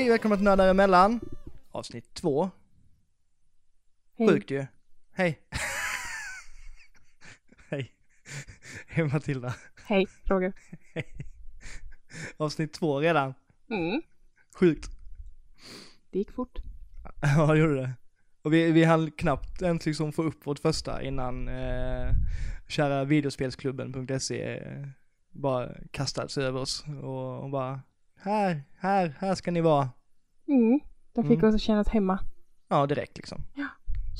Hej, välkomna till Nördar emellan. Avsnitt två. Hej. Sjukt ju. Hej. hej. Hej Matilda. Hej, Roger. Avsnitt två redan. Mm. Sjukt. Det gick fort. ja, det gjorde det. Och vi, vi hann knappt ens liksom få upp vårt första innan eh, kära videospelsklubben.se eh, bara kastade sig över oss och, och bara här, här, här ska ni vara. Mm. De fick Mm. oss att känna oss hemma. Ja, direkt liksom. Ja.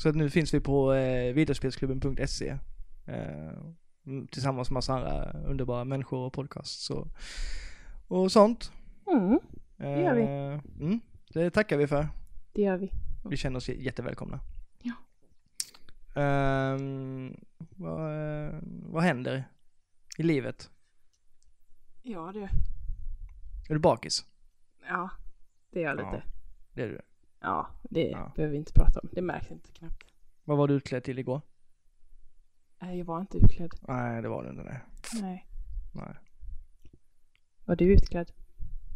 Så att nu finns vi på eh, videospelsklubben.se eh, mm, tillsammans med massa andra underbara människor och podcasts och, och sånt. Mm. Det gör vi. Mm, det tackar vi för. Det gör vi. Vi känner oss jättevälkomna. Ja. Ehm, vad, eh, vad händer i livet? Ja, det. Är du bakis? Ja, det är jag Ja. lite. Det är du. Ja, det Ja. behöver vi inte prata om. Det märks inte knappt. Vad var du utklädd till igår? Nej, jag var inte utklädd. Nej, det var du inte. Nej. Nej. nej. Var du utklädd?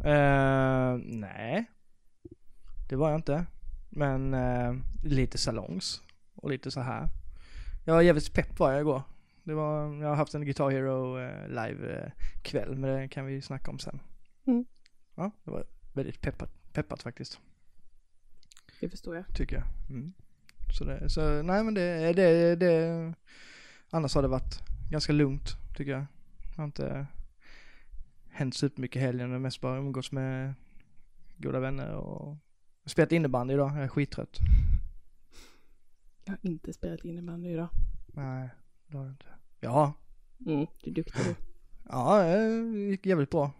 Eh, nej. Det var jag inte. Men eh, lite salongs. Och lite så här. Jag var jävligt pepp var jag igår. Det var, jag har haft en Guitar Hero eh, live kväll, men det kan vi snacka om sen. Mm. Ja, det var väldigt peppat, peppat faktiskt, Det förstår jag. tycker jag. Mm. Så, det, så nej men det, det, det, annars har det varit ganska lugnt, tycker jag. Det har inte hänt supermycket i helgen, det mest bara umgås med goda vänner och spelat innebandy idag, jag är skittrött. Jag har inte spelat innebandy idag. Nej, det har du inte. Ja, Mm, du är duktig du. ja, det gick jävligt bra.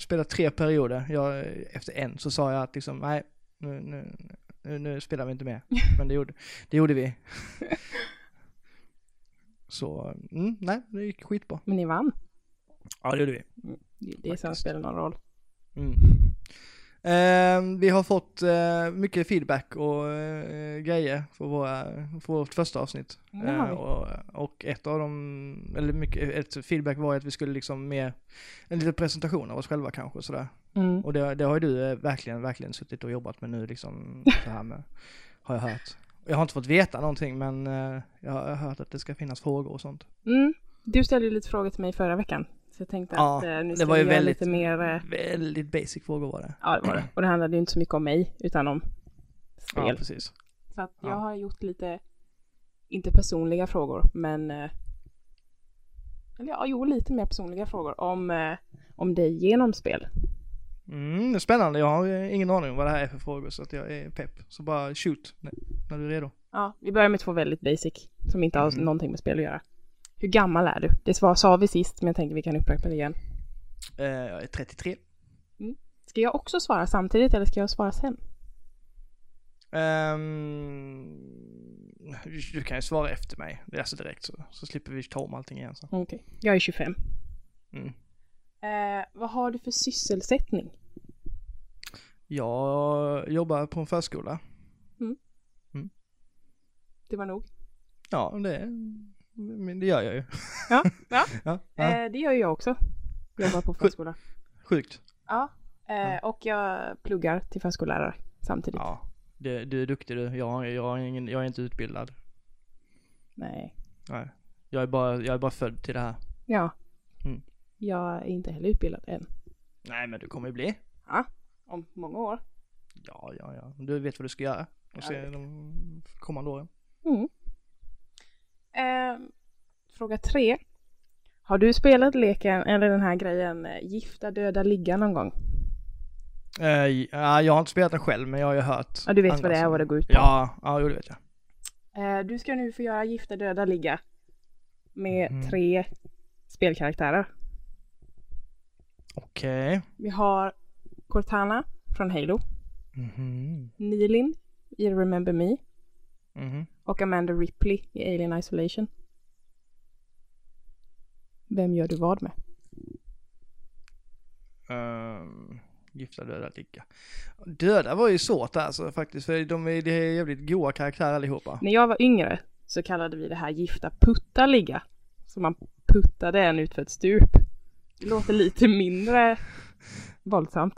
Spelade tre perioder. Jag, efter en så sa jag att liksom, nej, nu, nu, nu, nu spelar vi inte mer. Men det gjorde, det gjorde vi. Så, mm, nej, det gick skitbra. Men ni vann. Ja, det gjorde vi. Det det är som Faktiskt. spelar någon roll. Mm. Eh, vi har fått eh, mycket feedback och eh, grejer för, våra, för vårt första avsnitt. Ja, Eh, och, och ett av dem, eller mycket, ett feedback var att vi skulle liksom mer, en liten presentation av oss själva kanske och sådär. Mm. Och det, det har ju du eh, verkligen, verkligen suttit och jobbat med nu liksom, så här med, har jag hört. Jag har inte fått veta någonting men eh, jag har hört att det ska finnas frågor och sånt. Mm. Du ställde ju lite frågor till mig förra veckan. Så jag tänkte Ja, att eh, nu det ska var vi ju väldigt- lite mer... Eh, Väldigt basic frågor var det. ja, det var det. Och det handlade ju inte så mycket om mig, utan om spel. Ja, precis. Så att Ja. jag har gjort lite, inte personliga frågor, men eh, eller ja, jo, lite mer personliga frågor om, eh, om dig genom spel. Mm, det är spännande. Jag har eh, ingen aning om vad det här är för frågor så att jag är pepp. Så bara shoot när, du är redo. Ja, vi börjar med två väldigt basic, som inte har Mhm. någonting med spel att göra. Hur gammal är du? Det svar sa vi sist, men jag tänker vi kan upprepa det igen. Eh, jag är 33. Ska jag också svara samtidigt eller ska jag svara sen? Ehm, du kan ju svara efter mig. Det är alltså direkt så, så slipper vi ta om allting igen sen. Okej. Jag är 25. Mm. Eh, vad har du för sysselsättning? Jag jobbar på en förskola. Det var nog. Ja, det, men det gör jag ju. Ja, ja. Ja, ja. Eh, det gör jag också. Jobbar på förskola. Sjukt. Ja, eh, och jag pluggar till förskollärare samtidigt. Ja, du, du är duktig du. Jag, jag, är ingen, jag är inte utbildad. Nej. Nej. Jag är bara, jag är bara född till det här. Ja. Mm. Jag är inte heller utbildad än. Nej, men du kommer ju bli. Ja, om många år. Ja, ja, ja. Du vet vad du ska göra. Och se det de kommande åren. Mm. Eh, fråga tre. Har du spelat leken, eller den här grejen, eh, Gifta döda ligga någon gång? Eh, ja, jag har inte spelat den själv, men jag har ju hört. Ja, du vet vad det är och vad det går ut på. Ja, ja, jo, det vet jag. Eh, du ska nu få göra Gifta döda ligga med Mhm. tre spelkaraktärer. Okej. Vi har Cortana från Halo, Mhm. Nilin i Remember Me Mhm. och Amanda Ripley i Alien Isolation. Vem gör du vad med? Ehm, gifta döda ligga. Döda var ju svårt alltså faktiskt, för de är, det är jävligt goa karaktärer allihopa. När jag var yngre så kallade vi det här gifta putta ligga. Så man puttade en ut för ett stup. Det låter lite mindre våldsamt.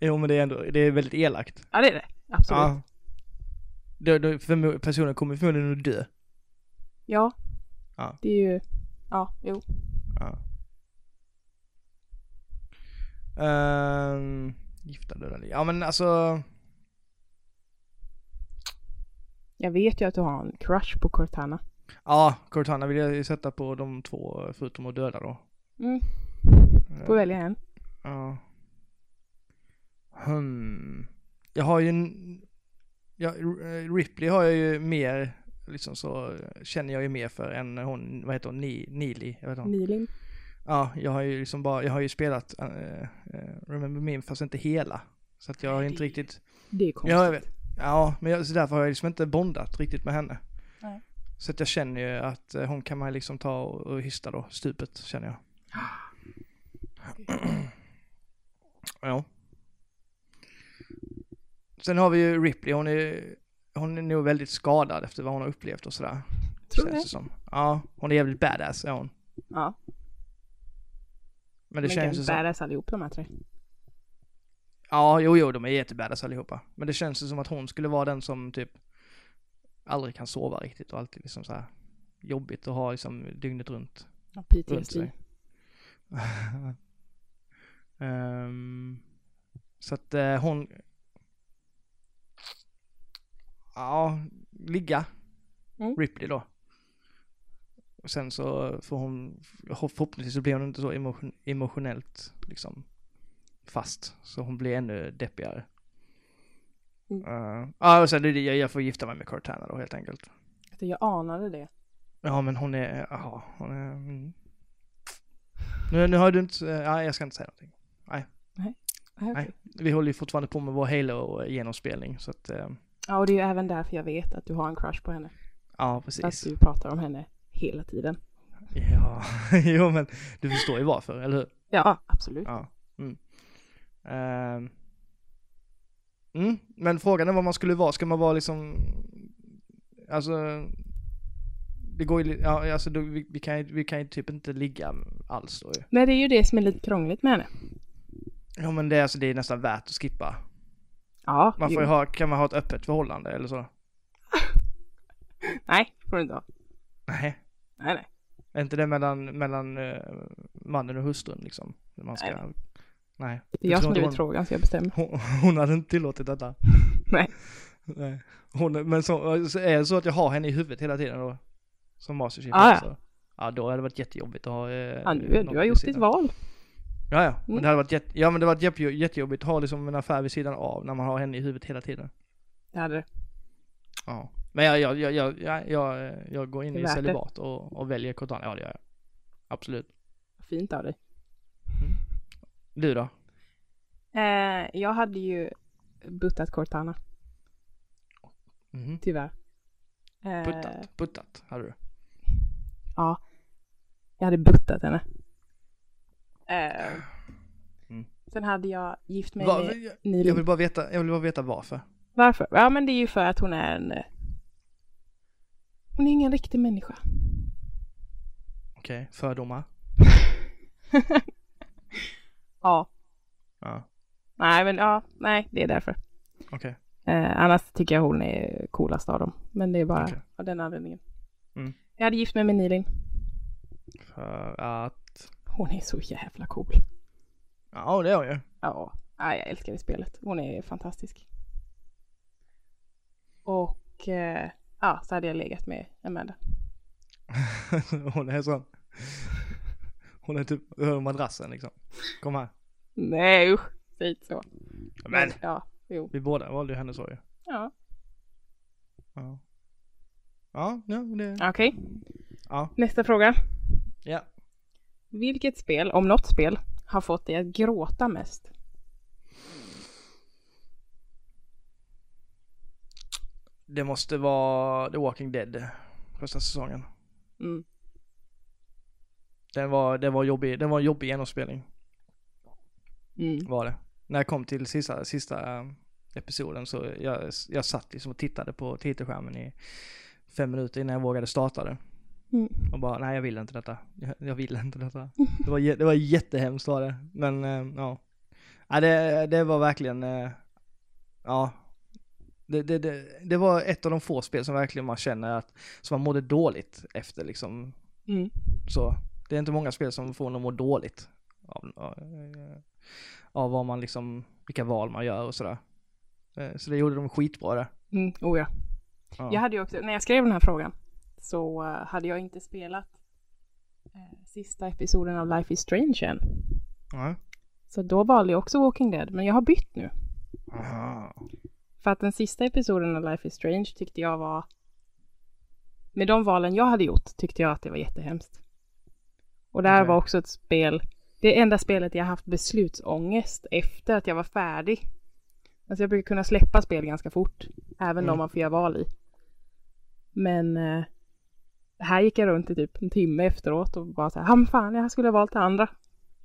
Jo men det är ändå, det är väldigt elakt. Ja, det är det. Absolut. Ja. Då, då, personen kommer förmodligen att dö. ja. Ja. Det är ju, ja, jo. Ja. Ehm, gifta döda liv. Ja men alltså, Jag vet ju att du har en crush på Cortana. ja Cortana vill jag sätta på de två förutom att döda då. Mm. Får välja en. Ja. Hmm. Jag har ju en, ja, R- Ripley har jag ju mer, liksom så känner jag ju mer för än hon, vad heter hon, Ni, jag vet inte. Nilin. Ja, jag har ju liksom bara, jag har ju spelat uh, Remember Me fast inte hela. Så att jag har inte det- riktigt, Det är konstigt. ja jag vet. Ja, men jag, så därför har jag liksom inte bondat riktigt med henne. Nej. Så att jag känner ju att eh, hon kan man liksom ta och, och hysta då, stupet känner jag. ja. Sen har vi ju Ripley, hon är, hon är nog väldigt skadad efter vad hon har upplevt och sådär. Tror känns det. som. Ja, hon är jävligt badass är hon. Ja. Men det Men känns ju som... badass allihop de här tre. Ja, jo, jo, de är jättebadass allihopa. Men det känns ju som att hon skulle vara den som typ aldrig kan sova riktigt och alltid liksom så här jobbigt att ha liksom dygnet runt. Ja, PTSD. sig. Ehm, så att eh, hon... Ja, ligga. Mm. Ripley då. Och sen så får hon, förhoppningsvis så blir hon inte så emotion, emotionellt liksom fast. Så hon blir ännu deppigare. Mm. Eh, Ja, och sen jag, jag får gifta mig med Cortana då helt enkelt. Jag anade det. Ja men hon är, ja hon är, mm. nu, nu har du inte, ja jag ska inte säga någonting. Nej, Nej, okej. vi håller ju fortfarande på med vår Halo-genomspelning så att, eh, Ja, och det är ju även därför jag vet att du har en crush på henne. ja Att precis. du pratar om henne hela tiden. Ja, jo men du förstår ju varför, eller hur? Ja, absolut. Ja. Mm. Ehm. mm. Men frågan är vad man skulle vara, ska man vara liksom, alltså, det går ju, ja alltså då, vi, vi kan ju, vi kan ju typ inte ligga alls då ju. Nej, det är ju det som är lite krångligt med henne. Ja men det är alltså, det är nästan värt att skippa. Ja, Man får ju ha, kan man ha ett öppet förhållande eller så? Nej, får du inte ha. Nej. Nej, nej. Är inte det mellan, mellan eh, mannen och hustrun liksom? Man ska, Nej. nej. Det är jag tror som blivit frågan så jag bestämmer. Hon, hon hade inte tillåtit detta. Nej. Nej. Hon, men så, så är det så att jag har henne i huvudet hela tiden då? Som Masterchef Ah, ja. så, ja då hade det varit jättejobbigt att ha eh, Ja, du, du har gjort sidan. ditt val. Ja ja, men Mm. det hade varit jätte, ja men det hade varit jätte, jättejobbigt att ha liksom en affär vid sidan av när man har henne i huvudet hela tiden. Det hade det. Ja. Men jag, jag, jag, jag, jag, jag, jag går in i celibat och, och väljer Cortana, ja det gör jag. Absolut. Fint av dig. Du då? Eh, jag hade ju buttat Cortana, Mhm. tyvärr. Eh, Puttat, puttat hade du. Ja. Jag hade buttat henne. Eh, Mm. Sen hade jag gift mig Va, med jag, jag vill bara veta, jag vill bara veta varför. Varför? Ja men det är ju för att hon är en... eh, Hon är ingen riktig människa. Okej, fördomar. Ja. Ja, Nej men ja, nej det är därför. okej. Eh, annars tycker jag hon är coolast av dem. Men det är bara Okej. av den anledningen. Mm. Jag hade gift mig med Nilin. För att, Hon är så jävla cool. ja det är hon ju. Ja, ja, jag älskar det spelet. Hon är fantastisk. Och eh, ja, så hade jag legat med Amanda. hon är sån. Hon är typ över madrassen liksom. Kom här. Nej usch, säg inte så. Men, Ja, jo. vi båda valde ju henne så ju. Ja. Ja. Ja, ja, det, Okej, ja, nästa fråga. ja. Vilket spel, om något spel, har fått dig att gråta mest? Det måste vara The Walking Dead. Första säsongen. Mm. Den var, den var jobbig, den var en jobbig genomspelning. Mm. Var det. När jag kom till sista, sista eh, episoden så jag, jag satt liksom och tittade på titelskärmen i fem minuter innan jag vågade starta det. Mm. Och bara, nej jag vill inte detta. Jag, jag vill inte detta. Det var, det var jättehemskt var det. Men eh, ja. Ja, det, det var verkligen, eh, ja. Det, det, det, det var ett av de få spel som verkligen man känner att, som man mådde dåligt efter liksom. Mm. Så, det är inte många spel som får en att må dåligt. Av, av, eh, av vad man liksom, vilka val man gör och sådär. Eh, Så det gjorde de skitbra där. Mm, oh ja. Ja. Jag hade ju också, när jag skrev den här frågan så eh, hade jag inte spelat eh, sista episoden av Life is Strange än. Ja. Så då valde jag också Walking Dead, men jag har bytt nu. Aha. För att den sista episoden av Life is Strange tyckte jag var... Med de valen jag hade gjort tyckte jag att det var jättehemskt. Och där Okej. var också ett spel, det enda spelet jag haft beslutsångest efter att jag var färdig. Alltså jag brukar kunna släppa spel ganska fort, även Mm. de man får göra val i. Men eh, här gick jag runt i typ en timme efteråt och bara så här, "Ja, men fan jag skulle ha valt det andra.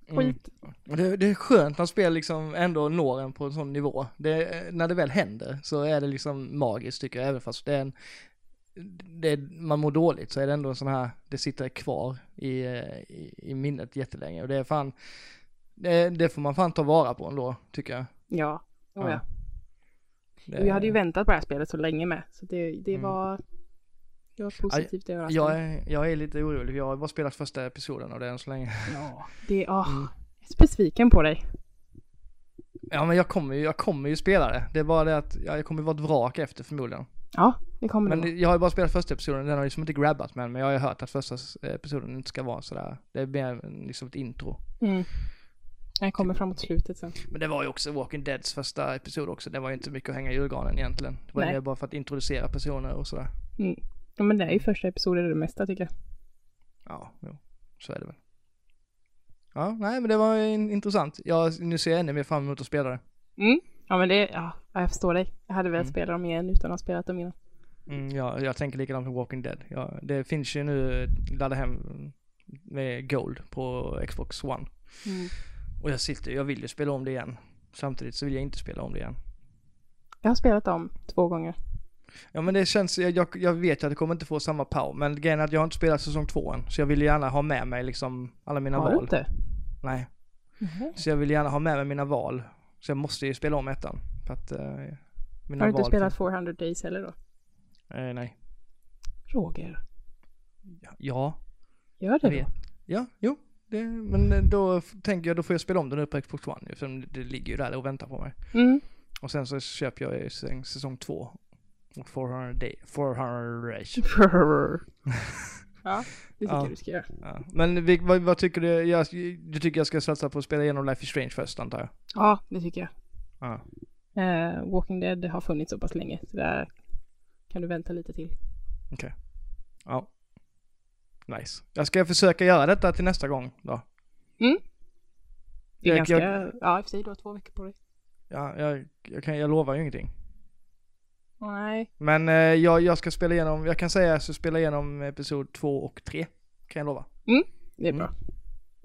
Mm. Skit. Och Det, det är skönt när spel liksom ändå når en på en sån nivå. Det, när det väl händer så är det liksom magiskt tycker jag, även fast det är en, det, man mår dåligt så är det ändå en sån här, det sitter kvar i, i, i minnet jättelänge och det är fan, det, det får man fan ta vara på ändå, tycker jag. Ja, oh, Ja. ja. Det, jag hade ju väntat på det här spelet så länge med. Så det, det Mm. var... Jag var positivt överraskad. jag, är, jag är lite orolig, jag har bara spelat första episoden av det än så länge. Ja, det är... åh, Mm. Jag är besviken på dig. Ja men jag kommer ju, jag kommer ju spela det. Det är bara det att jag kommer vara ett vrak efter förmodligen. Ja, det kommer det. Men jag har ju bara spelat första episoden, den har ju liksom inte grabbat med men jag har ju hört att första episoden inte ska vara sådär. Det är mer liksom ett intro. Mm. Jag kommer framåt slutet sen. Men det var ju också Walking Deads första episod också, det var ju inte mycket att hänga i julgranen egentligen. Det var ju bara för att introducera personer och sådär. Mm. Ja, men det är ju första episoden det mesta tycker jag. Ja, jo, så är det väl. Ja, nej men det var in, intressant. Jag, nu ser jag ännu mer fram emot att spela det. Mm. Ja, men det... Ja, jag förstår dig. Jag hade velat Mm. spela dem igen utan att ha spelat dem innan. Mm, ja, jag tänker likadant med Walking Dead. Ja, det finns ju nu ladda hem med Gold på Xbox One. Mm. Och jag sitter, jag vill ju spela om det igen. Samtidigt så vill jag inte spela om det igen. Jag har spelat dem två gånger. Ja men det känns, jag, jag, jag vet att det kommer inte få samma power, men grejen är att jag har inte spelat säsong två än. Så jag vill gärna ha med mig liksom alla mina har du val. inte? Nej. Mhm. Så jag vill gärna ha med mig mina val. Så jag måste ju spela om ettan. För att eh, mina Har du inte spelat 400 Days heller då? Eh, nej. Roger. Ja, Gör jag det då? Ja, jo. Det, men då tänker jag, då får jag spela om det nu på Xbox One för det ligger ju där och väntar på mig. Mm. Och sen så köper jag säsong två. Och 400 day, 400 days. ja, det tycker Ja. jag du ska göra. Ja. Men vi, vad, vad tycker du? Jag, du tycker jag ska satsa på att spela igenom Life is Strange först antar jag? Ja, det tycker jag. Ja. Eh, Walking Dead har funnits så pass länge, så där kan du vänta lite till. Ja. Nice. Jag ska försöka göra detta till nästa gång då. Det är Jag- ganska, jag- ja i och för sig du har två veckor på dig. Ja, jag, jag, kan, jag lovar ju ingenting. Nej. Men eh, jag, jag ska spela igenom, jag kan säga ska spela igenom episod två och tre. Kan jag lova. Det är Mm. bra.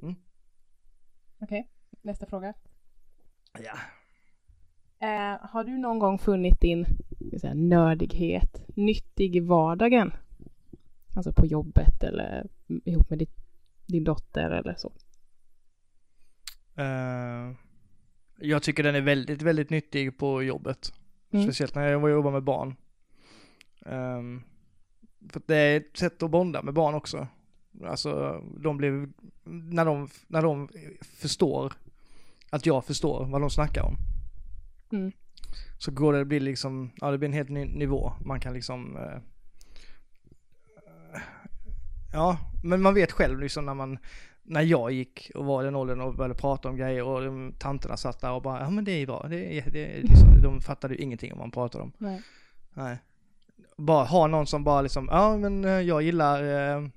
Mm. Okej, nästa fråga. Ja. Eh, har du någon gång funnit din säga, nördighet nyttig i vardagen? Alltså på jobbet eller ihop med ditt, din dotter eller så. Eh, jag tycker den är väldigt, väldigt nyttig på jobbet. Mm. Speciellt när jag jobbar med barn. Ehm, för det är ett sätt att bonda med barn också. Alltså, de blir, när de, när de förstår att jag förstår vad de snackar om. Mm. Så går det, det blir liksom, ja det blir en helt ny nivå. Man kan liksom, eh, ja, men man vet själv liksom när man, när jag gick och var i den åldern och började prata om grejer och de, tanterna satt där och bara, ja men det är bra, det är, det är liksom, de fattade ju ingenting om man pratade om. Nej. Nej. Bara ha någon som bara liksom, ja men eh, jag gillar, eh,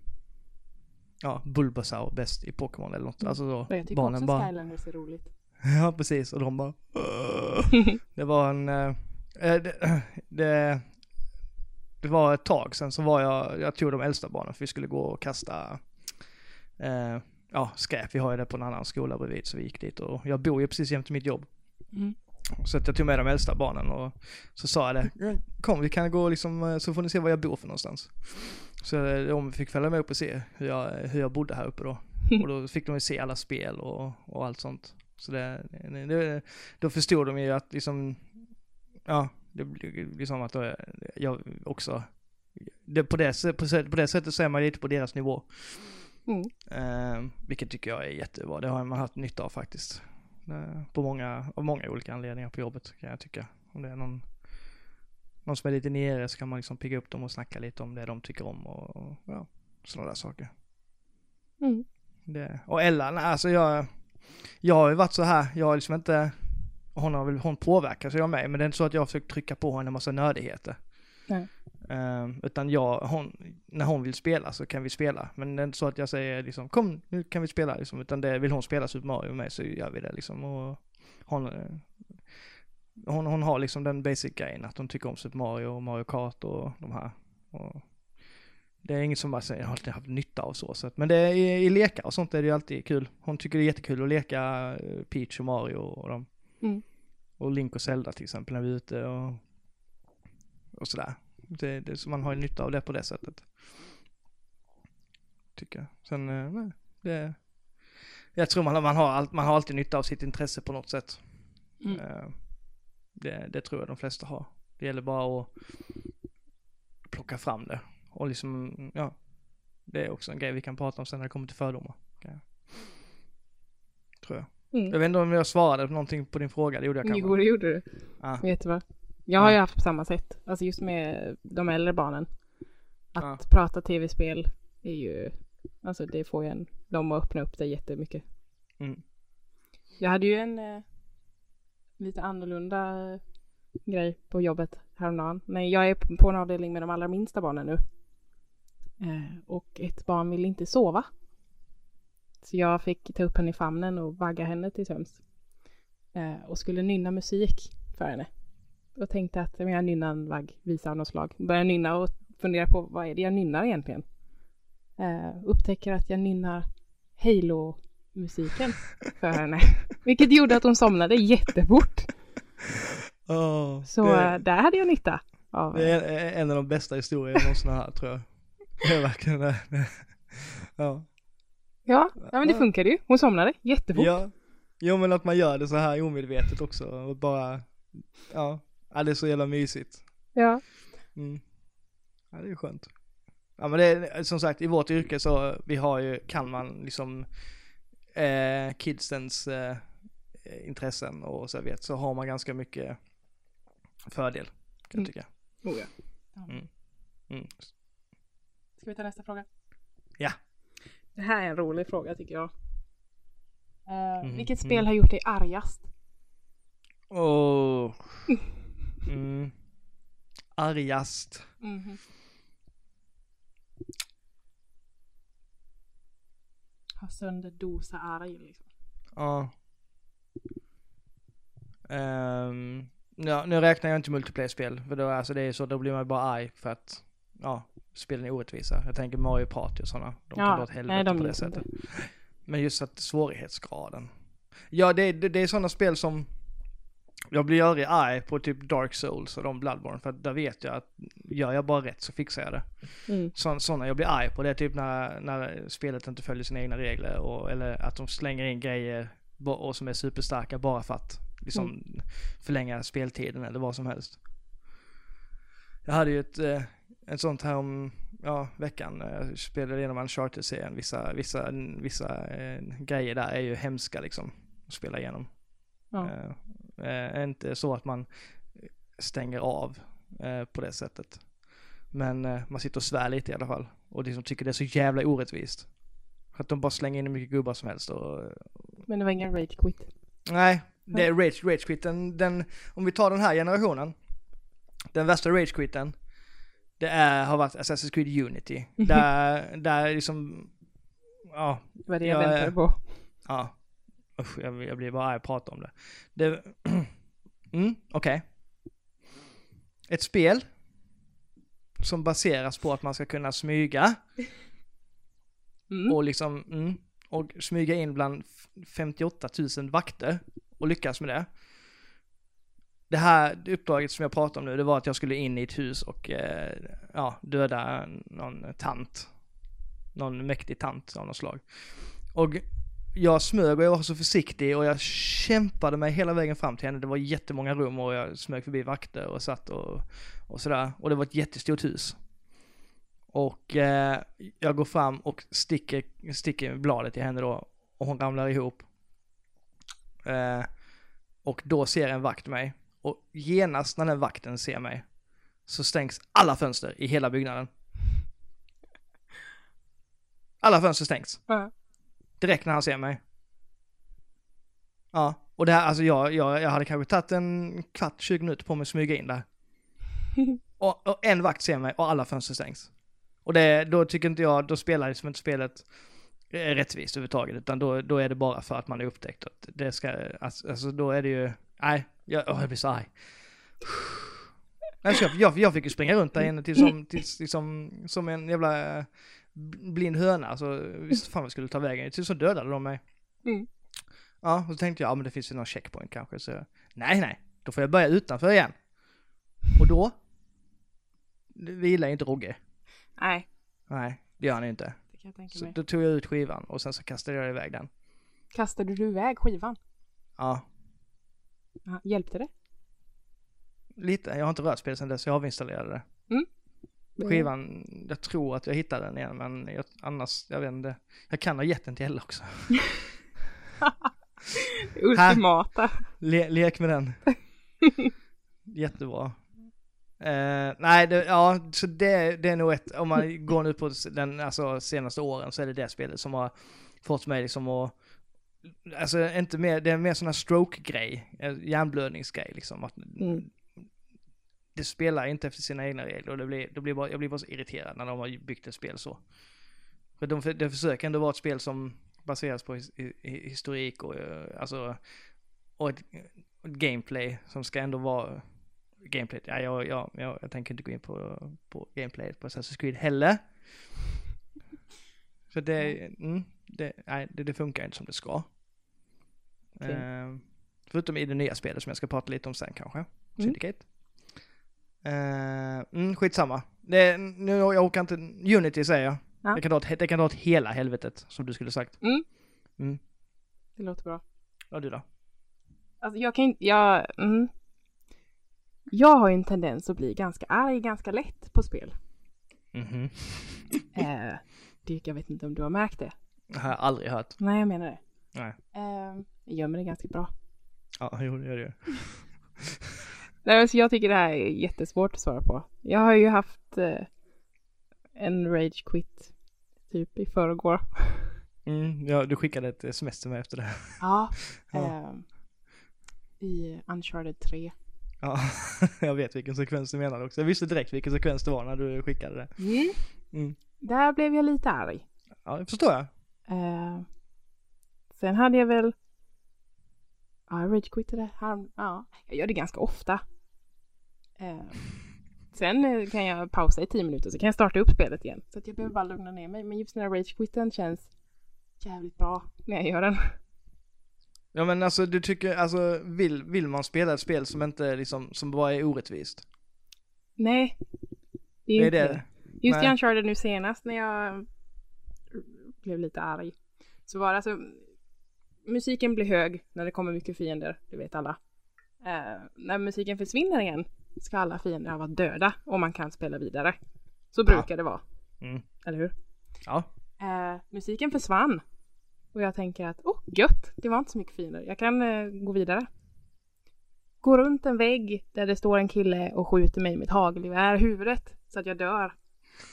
ja, Bulbasaur bäst i Pokémon eller något. Mm. Alltså så, Jag tycker barnen också bara, Skylanders är roligt. ja precis, och de bara, det var en, eh, eh, det, det, det var ett tag sen så var jag, jag tog de äldsta barnen för vi skulle gå och kasta, eh, ja skräp, vi har ju det på en annan skola bredvid så vi gick dit och jag bor ju precis jämte mitt jobb. Mm. Så att jag tog med de äldsta barnen och så sa jag det, kom vi kan gå liksom, eh, så får ni se var jag bor för någonstans. Så eh, de fick följa med upp och se hur jag, hur jag bodde här uppe då. Och då fick de ju se alla spel och, och allt sånt. Så det, det, det, då förstod de ju att liksom, ja, det blir som att då, jag också, det, på, det, på, på det sättet så är man lite på deras nivå. Mm. Eh, vilket tycker jag är jättebra, det har man haft nytta av faktiskt. Eh, på många, av många olika anledningar på jobbet kan jag tycka. Om det är någon, någon som är lite nere så kan man liksom pigga upp dem och snacka lite om det de tycker om och, och ja, sådana där saker. Mm. Det, och Ella, nej, alltså jag, jag har ju varit så här, jag har liksom inte, hon har väl, hon påverkar sig av mig, men det är inte så att jag har försökt trycka på henne en massa nördigheter. Nej. Um, utan jag, hon, när hon vill spela så kan vi spela. Men det är inte så att jag säger liksom, kom nu kan vi spela liksom. Utan det, vill hon spela Super Mario med så gör vi det liksom. Och hon, eh, hon, hon har liksom den basic grejen att hon tycker om Super Mario och Mario Kart och de här. Och det är inget som bara säger, jag har alltid haft nytta av så sätt. Men det är i, i lekar och sånt är det ju alltid kul. Hon tycker det är jättekul att leka eh, Peach och Mario och dem. Mm. Och Link och Zelda till exempel när vi är ute och, och sådär. Det, det, så man har ju nytta av det på det sättet. Tycker jag. Sen, eh, nej, det... Jag tror man, man, har all, man har alltid nytta av sitt intresse på något sätt. Mm. Eh, Det, det tror jag de flesta har. Det gäller bara att plocka fram det. Och liksom, ja. Det är också en grej vi kan prata om sen när det kommer till fördomar. Tror jag. Mm. Jag vet inte om jag svarade på någonting på din fråga, det gjorde jag kanske. Jo, det gjorde du. Du vad? Jag har ju haft på samma sätt. Alltså just med de äldre barnen. Att prata tv-spel är ju, alltså det får ju en, dem att öppna upp sig jättemycket. Mm. Jag hade ju en eh, lite annorlunda eh, grej på jobbet häromdagen. Men jag är på en avdelning med de allra minsta barnen nu. Eh, och ett barn vill inte sova. Så jag fick ta upp henne i famnen och vagga henne till sömns. Eh, och skulle nynna musik för henne. Och tänkte att jag nynnar en vagg, visa av något slag. Började nynna och fundera på vad är det jag nynnar egentligen? Eh, upptäcker att jag nynnar Halo-musiken för henne. Vilket gjorde att hon somnade jättefort. Åh, Så det, eh, där hade jag nytta av det är en av de bästa historierna jag någonsin har tror jag. Det är verkligen det- Ja. Ja, ja men det funkade ju. Hon somnade jättefort. Ja. Jo men att man gör det så här omedvetet också och bara, ja. Ja det är så jävla mysigt. Ja. Mm. Ja det är skönt. Ja men det är som sagt i vårt yrke så vi har ju, kan man liksom eh, kidsens eh, intressen och så vet så har man ganska mycket fördel kan jag Mm. tycka. Oh, ja. Mm. Mm. Ska vi ta nästa fråga? Ja. Det här är en rolig fråga tycker jag. Mhm, Vilket mm. spel har gjort dig argast? Åh. Mm. Argast. Mhm. Ha sönder dosa arg liksom. Ja. Ehm, ja, nu räknar jag inte multiplayer-spel, för då, alltså det är så, då blir man bara arg för att, ja, spelen är orättvisa. Jag tänker Mario Party och sådana. De kan Ja, dra åt helvete nej, de på det gills inte. sättet. Men just att svårighetsgraden. Ja, det, det, det är sådana spel som, jag blir aldrig arg på typ Dark Souls och de Bloodborne, för att där vet jag att gör jag bara rätt så fixar jag det. Mm. Så, sådana jag blir arg på det är typ när, när spelet inte följer sina egna regler och, eller att de slänger in grejer och som är superstarka bara för att liksom förlänga speltiden eller vad som helst. Jag hade ju ett, eh, ett sånt här om, ja, veckan. Jag spelade igenom Uncharted-serien. Vissa, vissa, vissa eh, grejer där är ju hemska liksom att spela igenom. Ja. Eh, eh, inte så att man stänger av eh, på det sättet. Men eh, man sitter och svär lite i alla fall. Och liksom tycker det är så jävla orättvist. Att de bara slänger in hur mycket gubbar som helst och... Men det var ingen rage quit. Nej, det är rage, rage quit. Den, den, om vi tar den här generationen. Den värsta rage quitten. Det är, har varit Assassin's Creed Unity. Där, där liksom... Ja, Det var det jag Ja, väntade ja. på. Ja. Usch, jag, jag blir bara arg att prata om det. det mm, okej. Ett spel som baseras på att man ska kunna smyga Mm. och liksom, mm, och smyga in bland f- 58 000 vakter och lyckas med det. Det här uppdraget som jag pratar om nu, det var att jag skulle in i ett hus och eh, ja, döda någon tant. Någon mäktig tant av något slag. Och jag smög och jag var så försiktig och jag kämpade mig hela vägen fram till henne. Det var jättemånga rum och jag smög förbi vakter och satt och, och sådär. Och det var ett jättestort hus. Och eh, jag går fram och sticker, sticker bladet i henne då och hon ramlar ihop. Eh, och då ser en vakt mig. Och genast när den vakten ser mig så stängs alla fönster i hela byggnaden. Alla fönster stängs. Mm. Direkt när han ser mig. Ja, och det här, alltså jag, jag, jag hade kanske tagit en kvart, 20 minuter på mig att smyga in där. Och, och en vakt ser mig och alla fönster stängs. Och det, då tycker inte jag, då spelar liksom inte spelet eh, rättvist överhuvudtaget, utan då, då är det bara för att man är upptäckt. Att det ska, alltså, alltså då är det ju, nej, jag, åh, jag blir så arg. Jag, jag, jag fick ju springa runt där inne till som, tills, liksom, som en jävla blind höna, alltså visst fan vad skulle ta vägen, till så dödade de mig. Mm. Ja, och så tänkte jag, ja men det finns ju någon checkpoint kanske, så nej nej, då får jag börja utanför igen. Och då vilar ju inte Rogge. Nej, Nej, det gör han ju inte. det kan jag tänka Så mig. då tog jag ut skivan och sen så kastade jag iväg den. Kastade du iväg skivan? Ja, Ja, hjälpte det? lite. Jag har inte rört spelet sen dess, jag avinstallerade det. Skivan, jag tror att jag hittade den igen men jag, annars, jag vet inte. Jag kan ha gett den till Ella också. Ultimata. Le, lek med den. Jättebra. Eh, nej, det, ja, så det, det är nog ett, om man går nu på den alltså, senaste åren så är det det spelet som har fått mig liksom att, alltså inte mer, det är mer sån här stroke-grej, eh, hjärnblödningsgrej liksom. Att Mm. Det spelar inte efter sina egna regler och det blir, det blir bara, jag blir bara så irriterad när de har byggt ett spel så. För de, det försöker ändå vara ett spel som baseras på his, hi- historik och eh, alltså, och ett, ett gameplay som ska ändå vara gameplay. Ja, jag, jag, jag, jag tänker inte gå in på, på gameplay på Assassin's Creed heller. För det, mm, det, nej, det, det funkar inte som det ska. Okej. Eh, förutom i det nya spelet som jag ska prata lite om sen kanske. Mm. Eh, mm, skitsamma. Det, nu, jag orkar inte, Unity säger jag. Ja. Det, kan dra åt, det kan dra åt hela helvetet, som du skulle sagt. Det låter bra. Ja, du då? Alltså jag kan inte, jag, mm. Jag har ju en tendens att bli ganska arg ganska lätt på spel. Mhm. Eh, det, jag vet inte om du har märkt det. Det har jag aldrig hört. Nej, jag menar det. Nej. Eh, jag gör mig det ganska bra. Ja, jo, det gör det. Nej, men så jag tycker det här är jättesvårt att svara på. Jag har ju haft eh, en rage quit typ i förrgår. Mm, ja, du skickade ett sms till mig efter det. Ja. Ja. Eh, I Uncharted 3. Ja, jag vet vilken sekvens du menade också. Jag visste direkt vilken sekvens det var när du skickade det. Mm. Mm. Där blev jag lite arg. Ja, det förstår jag. Eh, sen hade jag väl... Ja, jag ragequittade här. Ja, jag gör det ganska ofta. Eh, sen eh, kan jag pausa i tio minuter så kan jag starta upp spelet igen. Så att jag behöver bara lugna ner mig. Men just den här ragequitten känns jävligt bra när jag gör den. Ja men alltså du tycker, alltså vill, vill man spela ett spel som inte liksom, som bara är orättvist? Nej, det är Det är inte det. Just i Nej. Uncharted nu senast när jag blev lite arg. Så var det alltså, musiken blir hög när det kommer mycket fiender, det vet alla. Eh, när musiken försvinner igen ska alla fiender varit döda och man kan spela vidare. Så brukar det vara, Mm. eller hur? Ja. Eh, musiken försvann. Och jag tänker att, åh gött, det var inte så mycket fiender. Jag kan eh, gå vidare. Gå runt en vägg där det står en kille och skjuter mig med ett hagelgevär i huvudet så att jag dör.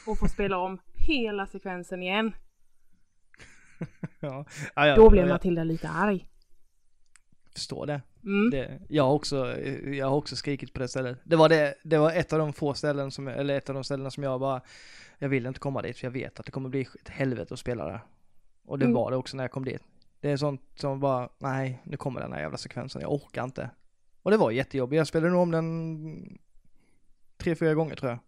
Och får spela om hela sekvensen igen. ja. ja, ja Då blev Matilda lite arg. Förstår det. Mm. det. Jag har också, jag har också skrikit på det stället. Det var det, det var ett av de få ställen som, eller ett av de ställena som jag bara, jag vill inte komma dit för jag vet att det kommer bli ett helvete att spela där. Och det Mm. var det också när jag kom dit. Det är sånt som bara, nej, nu kommer den här jävla sekvensen, jag orkar inte. Och det var jättejobbigt, jag spelade nog om den tre, fyra gånger tror jag.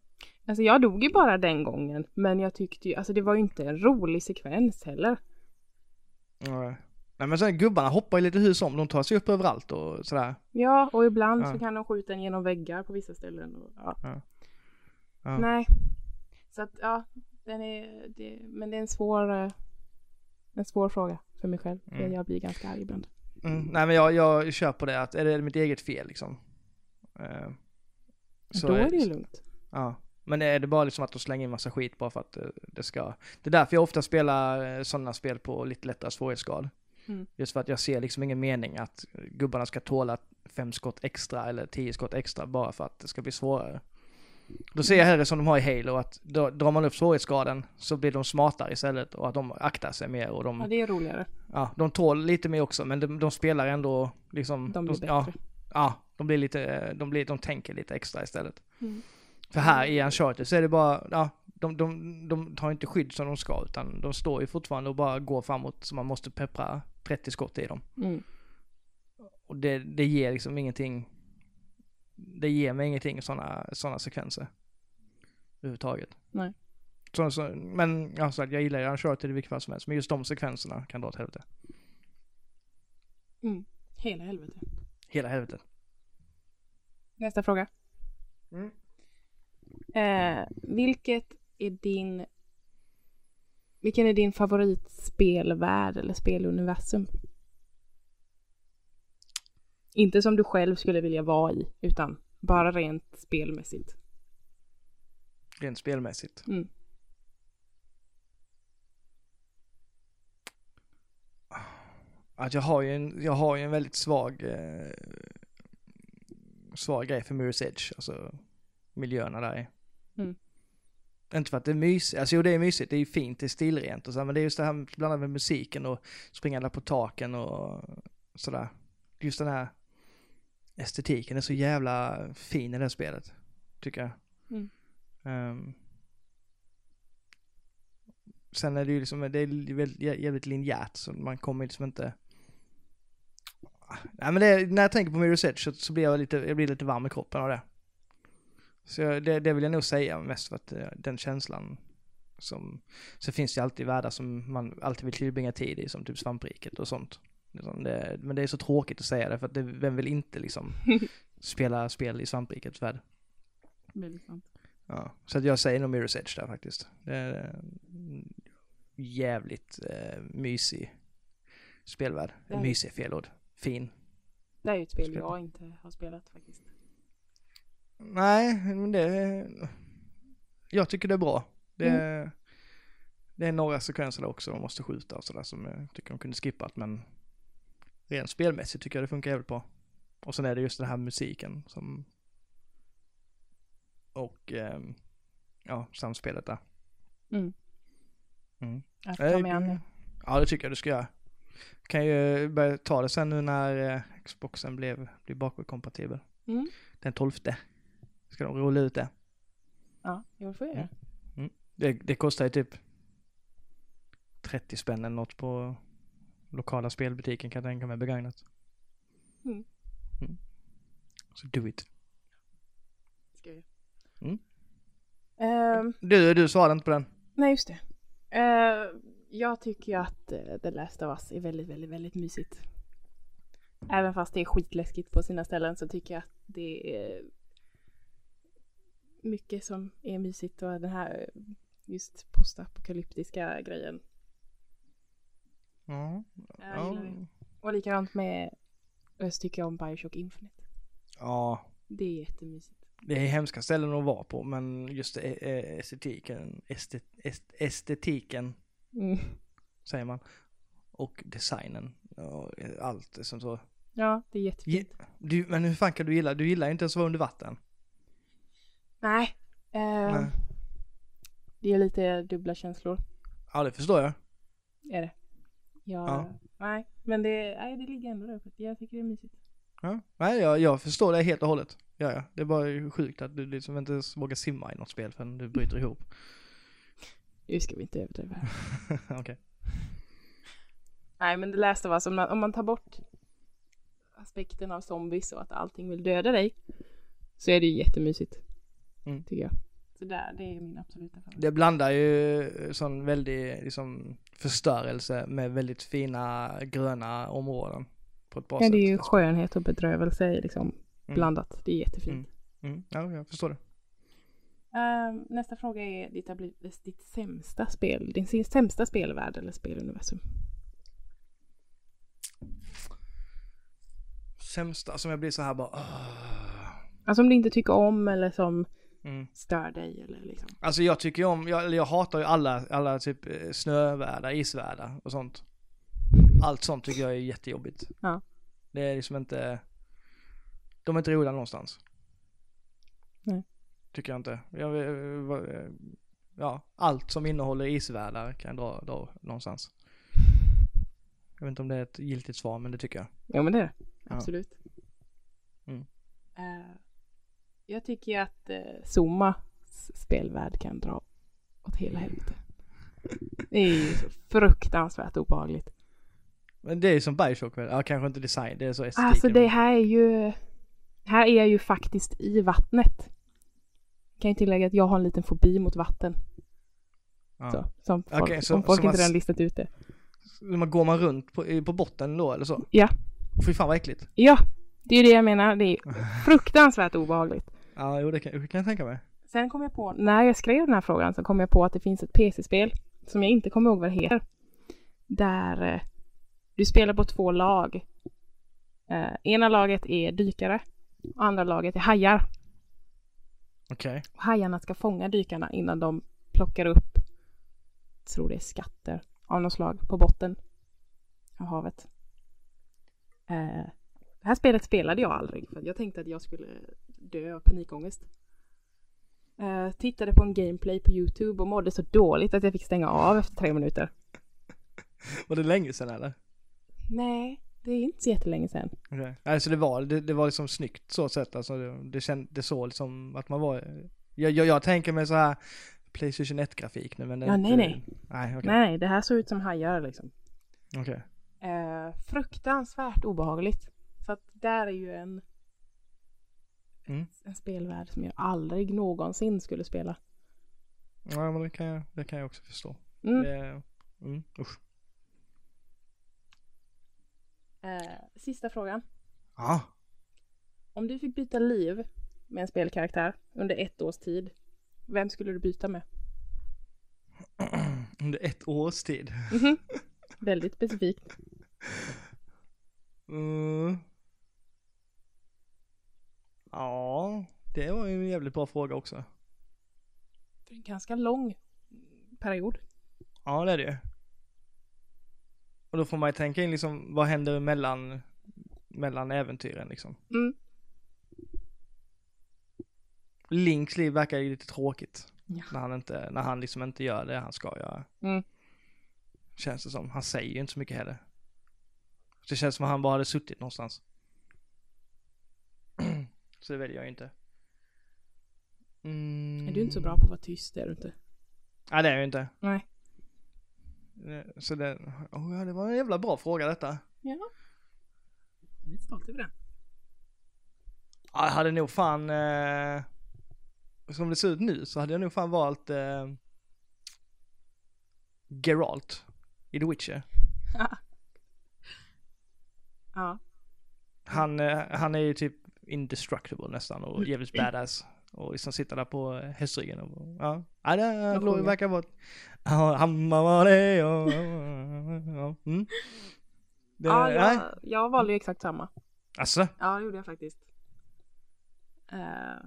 Alltså jag dog ju bara den gången. Men jag tyckte ju, alltså det var ju inte en rolig sekvens heller. Nej. Nej men sen gubbarna hoppar ju lite hus om, de tar sig upp överallt och sådär. Ja, och ibland Ja. så kan de skjuta en genom väggar på vissa ställen. Och, ja. Ja. Ja. Nej. Så att ja, den är, det, men det är en svår, eh, en svår fråga. för mig själv. Mm. jag blir ganska arg ibland. Mm, nej men jag, jag kör på det att är det mitt eget fel liksom. Eh, så Då är det ju lugnt. Ja. Men är det bara liksom att de slänger in massa skit bara för att eh, det ska... Det är därför jag ofta spelar sådana spel på lite lättare svårighetsgrad. Mm. Just för att jag ser liksom ingen mening att gubbarna ska tåla fem skott extra eller tio skott extra bara för att det ska bli svårare. Då ser jag hellre som de har i Halo att då drar man upp svårighetsgraden så blir de smartare istället och att de aktar sig mer och de, Ja, det är roligare. ja, de tål lite mer också men de, de spelar ändå liksom... De blir ja, bättre. ja, de blir lite, de blir, de tänker lite extra istället. Mm. För här i Uncharted så är det bara, ja, de, de, de tar inte skydd som de ska utan de står ju fortfarande och bara går framåt så man måste peppra 30 skott i dem. Mm. Och det, det ger liksom ingenting, det ger mig ingenting sådana såna sekvenser. Överhuvudtaget. Nej. Så, så, men ja, så att jag gillar ju Uncharted i vilket fall som helst, men just de sekvenserna kan dra åt helvete. Mm. Hela helvete. Hela helvetet. Nästa fråga. Mm. Eh, vilket är din... Vilken är din favoritspelvärld eller speluniversum? Inte som du själv skulle vilja vara i, utan bara rent spelmässigt. Rent spelmässigt. Mm. Att jag har ju en, jag har ju en väldigt svag, eh, svag grej för Mirror's Edge, alltså miljöerna där. Mm. Inte för att det är mysigt, alltså jo det är mysigt, det är ju fint, det är stilrent och så, men det är just det här bland annat med musiken och springa där på taken och sådär. Just den här estetiken är så jävla fin i det här spelet, tycker jag. Mm. Ehm, sen är det ju liksom, det är väldigt, jävligt linjärt så man kommer liksom inte Nej men det, när jag tänker på Mirror's Edge så, så blir jag lite, jag blir lite varm i kroppen av det. Så det, det vill jag nog säga mest för att eh, den känslan som, så finns det alltid världar som man alltid vill tillbringa tid i som typ svampriket och sånt. Liksom det, men det är så tråkigt att säga det för att det, vem vill inte liksom spela spel i svamprikets värld? Väldigt sant. Ja, så att jag säger nog Mirror's Edge där faktiskt. Det är jävligt eh, mysig spelvärld. Mysig är fel ord. Fin. Det är ju ett spel Spel. jag inte har spelat faktiskt. Nej, men det... Jag tycker det är bra. Det, Mm. det är några sekvenser där också de måste skjuta och sådär som jag tycker de kunde skippat men rent spelmässigt tycker jag det funkar jävligt bra. Och sen är det just den här musiken som och ehm, ja, samspelet där. Mm. Mm. Jag får ta an det. Ja, det tycker jag du ska göra. Kan ju börja ta det sen nu när eh, Xboxen blev, blir bakåtkompatibel. Mm. Den 12 ska de rulla ut det. Ja, jo, det får jag göra. Det, det kostar ju typ 30 spänn eller något på lokala spelbutiken kan jag tänka mig begagnat. Mm. Mm. Så do it. Ska jag. Mm. Ehm, Du, du svarade inte på den. nej, just det. Eh, jag tycker ju att uh, The Last of Us är väldigt, väldigt, väldigt mysigt. Även fast det är skitläskigt på sina ställen så tycker jag att det är mycket som är mysigt och den här just postapokalyptiska grejen. Ja. Gillar det. Och likadant med, så tycker jag om Bioshock Infinite. ja. Det är jättemysigt. Det är hemska ställen att vara på men just e- e- estetiken, estet, est, estetiken Mm. säger man. Och designen och allt som så. Ja, det är jättefint. Du, men hur fan kan du gilla? Du gillar ju inte ens att vara under vatten. Nej. eh, Nej. Det är lite dubbla känslor. Ja, det förstår jag. Är det. Jag, Ja. Nej, men det, nej, det ligger ändå där. för Jag tycker det är mysigt. Ja. Nej, jag, jag förstår det helt och hållet. Ja, ja. Det är bara sjukt att du liksom inte ens vågar simma i något spel förrän du bryter ihop. Nu ska vi inte överdriva här. Okej. Nej, men det läste var som om man tar bort aspekten av zombies och att allting vill döda dig. Så är det ju jättemysigt. Mm. Tycker jag. Så där, det är min absoluta favorit. Det blandar ju eh, sån väldig liksom, förstörelse med väldigt fina gröna områden. På ett bra ja, sätt. det är ju skönhet och bedrövelse liksom, mm. blandat. Det är jättefint. Mm. mm. Ja, jag förstår det. Uh, nästa fråga är ditt, ditt sämsta spel, din sämsta spelvärld eller speluniversum? Sämsta, som jag blir så här bara... Uh. Alltså om du inte tycker om eller som mm. stör dig eller liksom. Alltså jag tycker ju om, jag, jag hatar ju alla, alla typ eh, snövärldar, isvärldar och sånt. Allt sånt tycker jag är jättejobbigt. Ja. Det är liksom inte, de är inte roliga någonstans. Nej. Tycker jag inte. Jag, eh, eh, ja, allt som innehåller isvärldar kan jag dra, dra någonstans. Jag vet inte om det är ett giltigt svar, men det tycker jag. Jo men det är det. Ja. Absolut. Mm. Eh, jag tycker att uh, Zuma spelvärld kan dra åt hela helvete. Det är ju så fruktansvärt obehagligt. Men det är ju som Bioshock väl? Ja, kanske inte design, det är så estetiken. Alltså det här är ju... Här är jag ju faktiskt i vattnet. Kan ju tillägga att jag har en liten fobi mot vatten. ja. Så, som folk, Okej, så- om folk så inte man- redan listat ut det. Man går man runt på, på botten då eller så? Ja. Och fy fan vad äckligt. Ja, det är ju det jag menar. Det är fruktansvärt obehagligt. Ja, jo det kan, det kan jag tänka mig. Sen kom jag på, när jag skrev den här frågan så kom jag på att det finns ett PC-spel som jag inte kommer ihåg vad det heter. Där eh, du spelar på två lag. Eh, ena laget är dykare och andra laget är hajar. Okej. Och hajarna ska fånga dykarna innan de plockar upp, jag tror det är skatter av något slag på botten av havet. Eh, det här spelet spelade jag aldrig för jag tänkte att jag skulle dö av panikångest. Eh, tittade på en gameplay på Youtube och mådde så dåligt att jag fick stänga av efter tre minuter. Var det länge sedan eller? Nej, det är inte så jättelänge sedan. Okej. Nej, så det var, det, det var liksom snyggt så sett alltså. Det, det, känd, det såg liksom att man var, jag, jag, jag tänker mig så här Playstation 1-grafik nu men det Ja, nej, nej. Nej, okej. Nej, det här såg ut som hajar liksom. Okej. Eh, fruktansvärt obehagligt. Så att där är ju en, Mm. en spelvärld som jag aldrig någonsin skulle spela. Ja, men det kan jag, det kan jag också förstå. Mm. Det, mm, usch. Eh, sista frågan. Ja. Om du fick byta liv med en spelkaraktär under ett års tid, vem skulle du byta med? Under ett års tid. Mhm. Väldigt specifikt. Mm. Ja, det var ju en jävligt bra fråga också. För en ganska lång period. Ja, det är det ju. Och då får man ju tänka in liksom, vad händer mellan, mellan äventyren liksom. Mm. Links liv verkar ju lite tråkigt. Ja. När han inte, när han liksom inte gör det han ska göra. Mm. Känns det som. Han säger ju inte så mycket heller. Det känns som att han bara hade suttit någonstans. så det väljer jag inte. Mm. Är du inte så bra på att vara tyst, det är du inte. Nej det är jag inte. Nej. Eh, Så det, oh, ja, det var en jävla bra fråga detta. Ja. Jag är lite stolt över den. Ja, Jag hade nog fan, eh, som det ser ut nu så hade jag nog fan valt eh, Geralt i The Witcher. Ja. Han, eh, han är ju typ indestructible nästan och jävligt Mm. badass. Och liksom sitter där på eh, hästryggen och ja. Ja, det låg- verkar vara. Mm. Det, ja, jag, jag valde ju exakt samma. Alltså, Ja, det gjorde jag faktiskt. Eh,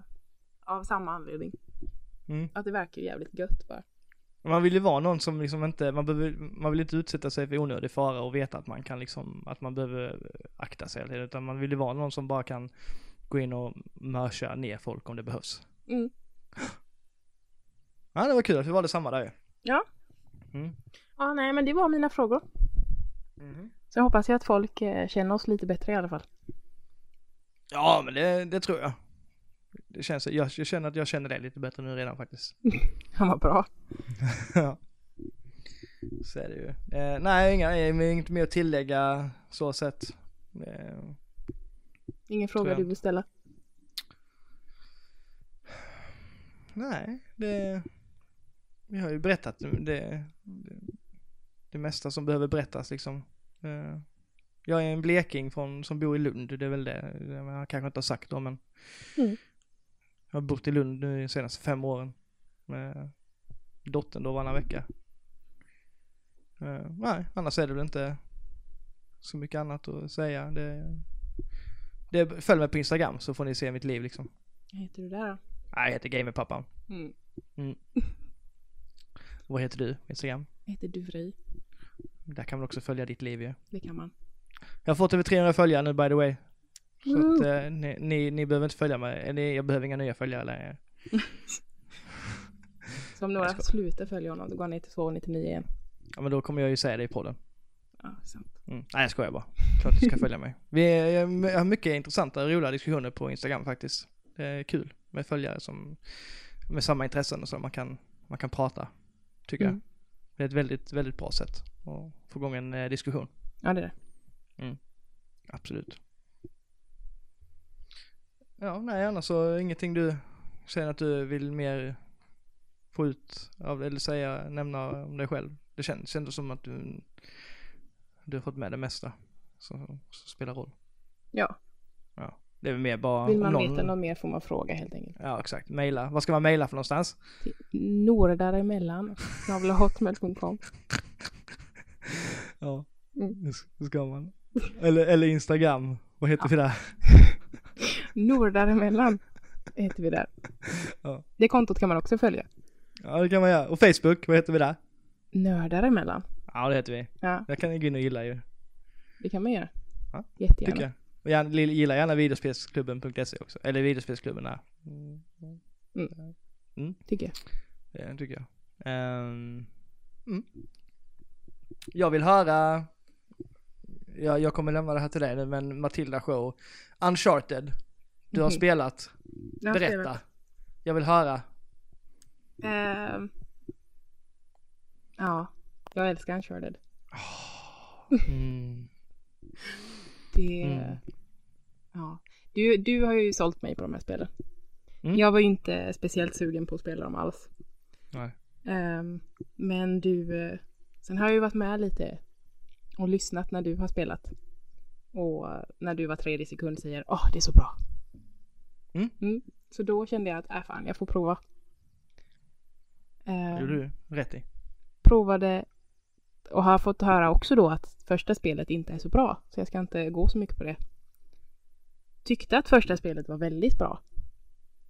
av samma anledning. mm. Att det verkar jävligt gött bara. Man vill ju vara någon som liksom inte, man, behöver, man vill inte utsätta sig för onödig fara och veta att man kan liksom, att man behöver akta sig hela tiden. Utan man vill ju vara någon som bara kan gå in och mörsa ner folk om det behövs. Mm. Ja, det var kul att vi valde samma där ju. Ja. Mm. Ja, nej, men det var mina frågor. Så jag hoppas ju att folk eh, känner oss lite bättre i alla fall. Ja, men det, det tror jag. Det känns, jag, jag känner att jag känner det lite bättre nu redan faktiskt. Han var bra. Ja. Så är det ju. Eh, nej, inga, inget mer att tillägga så sett. Eh, Ingen fråga du vill ställa? nej, det... Vi har ju berättat det, det, det mesta som behöver berättas liksom. Eh, jag är en bleking från, som bor i Lund, det är väl det. Jag kanske inte har sagt då men. Mm. Jag har bott i Lund nu de senaste fem åren. Med dottern då varannan vecka. Eh, nej, annars är det väl inte så mycket annat att säga. Det, det, följ mig på Instagram så får ni se mitt liv liksom. Vad heter du där då? Nej, jag heter Gamerpappan. Mm. Vad heter du på Instagram? Jag heter Duvri. Där kan man också följa ditt liv ju. Det kan man. Jag har fått över 300 följare nu by the way. Så Woo! att eh, ni, ni, ni behöver inte följa mig, jag behöver inga nya följare längre. Så om några slutar följa honom, då går han ner till 299 igen. Ja men då kommer jag ju säga det i podden. Ja. Mm. Nej jag skojar bara. Klart du ska följa mig. Vi har mycket intressanta och roliga diskussioner på Instagram faktiskt. Det är kul med följare som, med samma intressen och så man kan, man kan prata. Tycker Mm. jag. Det är ett väldigt, väldigt bra sätt att få igång en eh, diskussion. Ja, det är det. Absolut. Ja, nej annars så ingenting du säger att du vill mer få ut av eller säga, nämna om dig själv. Det känns ändå som att du, du har fått med det mesta som, som spelar roll. Ja. Ja, det är väl mer bara Vill man någon, veta något mer får man fråga helt enkelt. Ja, exakt. Maila. Vad ska man maila för någonstans? Till Några däremellan. hotmail.com. Ja, Mm. det ska man. Eller, eller Instagram. Vad heter vi där? Några däremellan heter vi där. Ja. Det kontot kan man också följa. Ja, det kan man göra. Och Facebook, vad heter vi där? Nördar emellan. Ja, det heter vi. Ja, Jag kan ni gå in och gilla ju. det kan man göra. Ja, Jättegärna. Tycker jag. Och gärna, gilla gärna videospelsklubben.se också. Eller videospelsklubben där. Mm, Tycker jag. det tycker jag. Ehm, mm. Jag vill höra, jag, jag kommer lämna det här till dig nu, men Matilda Show, Uncharted. Du har Mhm. spelat, Jag har berätta. spelat. Jag vill höra. Ehm. ja, jag älskar Uncharted. Mm. Det... Mm. Ja. Du, du har ju sålt mig på de här spelen. Mm. Jag var ju inte speciellt sugen på att spela dem alls. Nej. Ehm, men du... eh, Sen har jag ju varit med lite och lyssnat när du har spelat. Och eh, när du var tredje sekund säger åh det är så bra. Mm. Så då kände jag att äh fan jag får prova. Ehm, gjorde du rätt i. provade och har fått höra också då att första spelet inte är så bra. Så jag ska inte gå så mycket på det. Tyckte att första spelet var väldigt bra.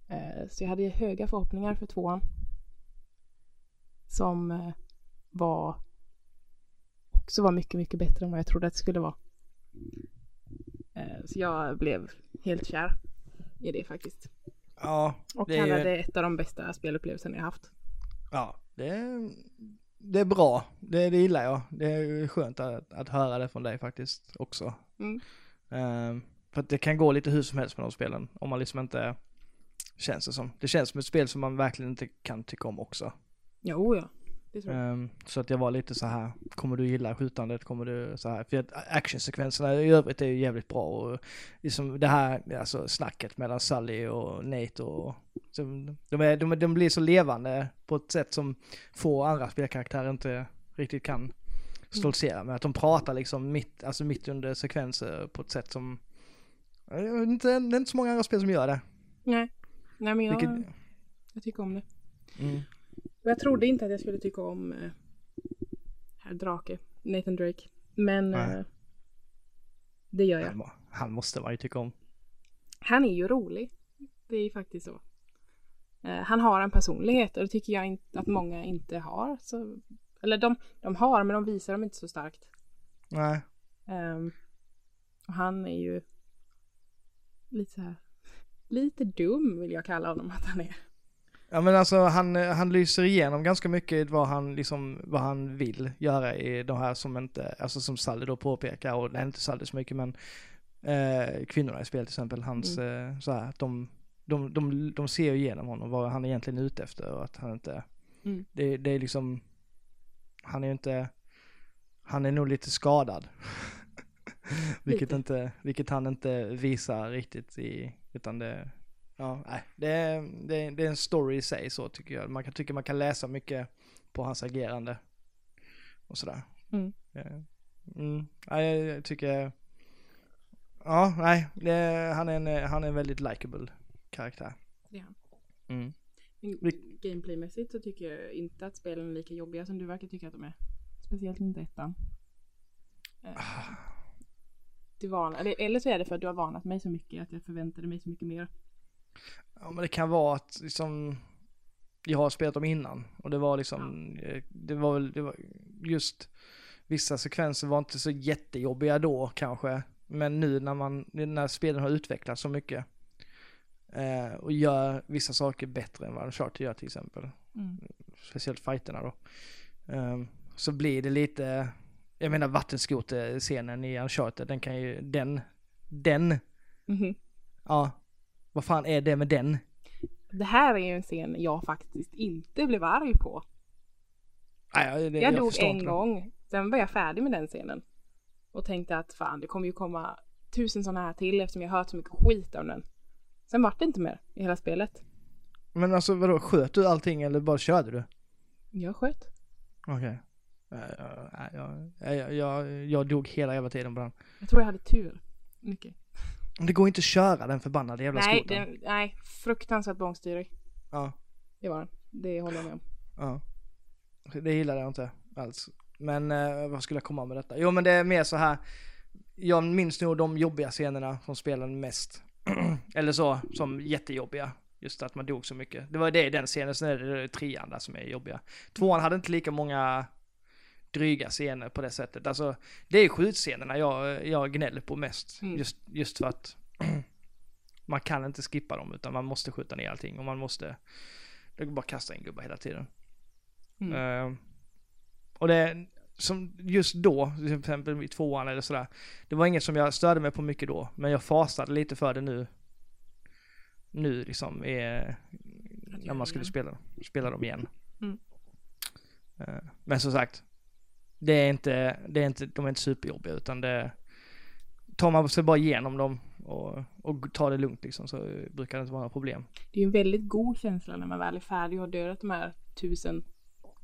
Eh, Så jag hade höga förhoppningar för tvåan. Som eh, var också var mycket, mycket bättre än vad jag trodde att det skulle vara. Eh, Så jag blev helt kär i det faktiskt. Ja, Och Det är ju- kallade det ett av de bästa spelupplevelserna jag haft. ja, det är, det är bra. Det, det gillar jag. Det är skönt att, att höra det från dig faktiskt också. Mm. Ehm, för att det kan gå lite hur som helst med de spelen. Om man liksom inte, känns det som. Det känns som ett spel som man verkligen inte kan tycka om också. Jo, ja. Ehm, så att jag var lite så här, kommer du gilla skjutandet? Kommer du så här? För att actionsekvenserna i övrigt är ju jävligt bra och liksom det här, alltså snacket mellan Sully och Nate och så de, är, de, de blir så levande på ett sätt som få andra spelkaraktärer inte riktigt kan stoltsera med. Att de pratar liksom mitt, alltså mitt under sekvenser på ett sätt som, inte, det är inte så många andra spel som gör det. Nej. Nej men jag, Vilket, jag tycker om det. mm, Och jag trodde inte att jag skulle tycka om eh, herr Drake, Nathan Drake. Men eh, det gör jag. han, må- han måste man ju tycka om. Han är ju rolig. Det är ju faktiskt så. Eh, han har en personlighet och det tycker jag inte att många inte har. Så, eller de, de har men de visar dem inte så starkt. Nej. Ehm, och han är ju lite så här, lite dum vill jag kalla honom att han är. Ja men alltså han, han lyser igenom ganska mycket vad han liksom, vad han vill göra i de här som inte, alltså som Sally då påpekar och det är inte Sally så mycket men eh, kvinnorna i spel till exempel, hans eh, så här, de, de, de, de ser igenom honom vad han egentligen är ute efter och att han inte, Mm. det, det är liksom, han är ju inte, han är nog lite skadad. vilket Lite. inte, vilket han inte visar riktigt i, utan det, Ja, nej, det är, det, är, det är en story i sig så tycker jag. Man kan tycka man kan läsa mycket på hans agerande. Och sådär. Mm. Eh, Mm, ja, jag, tycker, ja, nej, det, han, är en, han är en väldigt likable karaktär. Han. Mm. Gameplaymässigt så tycker jag inte att spelen är lika jobbiga som du verkar tycka att de är. Speciellt inte ettan. Eh, du van, eller, eller så är det för att du har varnat mig så mycket att jag förväntade mig så mycket mer. Ja men det kan vara att liksom jag har spelat dem innan och det var liksom, eh, det var väl, det var just vissa sekvenser var inte så jättejobbiga då kanske. Men nu när man, när spelen har utvecklats så mycket eh, och gör vissa saker bättre än vad Uncharted gör till exempel. Mm. Speciellt fighterna då. Eh, så blir det lite, jag menar vattenskoter-scenen i Uncharted, den kan ju, den, den, Mhm. ja, vad fan är det med den? Det här är ju en scen jag faktiskt inte blev arg på. Nej, det, Jag, dog förstår en inte gång, sen var jag färdig med den scenen. Och tänkte att fan, det kommer ju komma tusen sådana här till eftersom jag hört så mycket skit om den. Sen vart det inte mer i hela spelet. Men alltså vadå, sköt du allting eller bara körde du? Jag sköt. Okej. Nej, jag, jag, jag, jag, jag dog hela jävla tiden på den. Jag tror jag hade tur. Mycket. Det går inte att köra den förbannade jävla Nej, den, nej, fruktansvärt bångstyrig. Ja, Det var den. Det håller jag med om. ja. Det gillar jag inte alls. Men eh, vad skulle jag komma med detta? Jo men det är mer så här. Jag minns nog de jobbiga scenerna från spelen mest. Eller så, som jättejobbiga. Just att man dog så mycket. Det var det i den scenen, sen är det trean där som är jobbiga. Tvåan hade inte lika många dryga scener på det sättet. Alltså, det är skjutscenerna jag, jag gnäller på mest. Mm. Just, just för att man kan inte skippa dem utan man måste skjuta ner allting och man måste, det går bara kasta in gubbar hela tiden. Mm. Eh, och det, som just då, till exempel i tvåan eller sådär, det var inget som jag störde mig på mycket då, men jag fasade lite för det nu. Nu liksom, är, när man skulle spela, spela dem igen. Mm. Eh, men som sagt, det är inte, det är inte, de är inte superjobbiga utan det, tar man sig bara igenom dem och, och tar det lugnt liksom så brukar det inte vara några problem. Det är ju en väldigt god känsla när man väl är färdig och har dödat de här tusen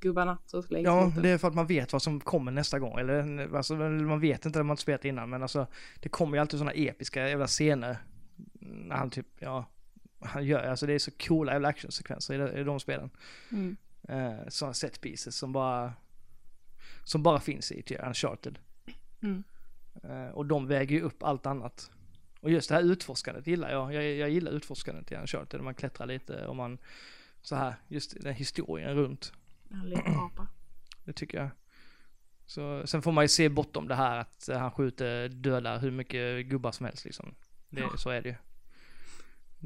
gubbarna som slängs Ja, det är för att man vet vad som kommer nästa gång. Eller alltså, man vet inte det man inte spelat innan. Men alltså, det kommer ju alltid sådana episka jävla scener. När han typ, ja, han gör, alltså det är så coola jävla actionsekvenser i de, i de spelen. Mm. Eh, sådana set pieces som bara, som bara finns i till Uncharted. Mm. Eh, och de väger ju upp allt annat. Och just det här utforskandet gillar jag. Jag, jag gillar utforskandet i Uncharted. Man klättrar lite och man, så här, just den historien runt. Apa. Det tycker jag. Så, sen får man ju se bortom det här att han skjuter, dödar hur mycket gubbar som helst liksom. Det, Ja. Så är det ju.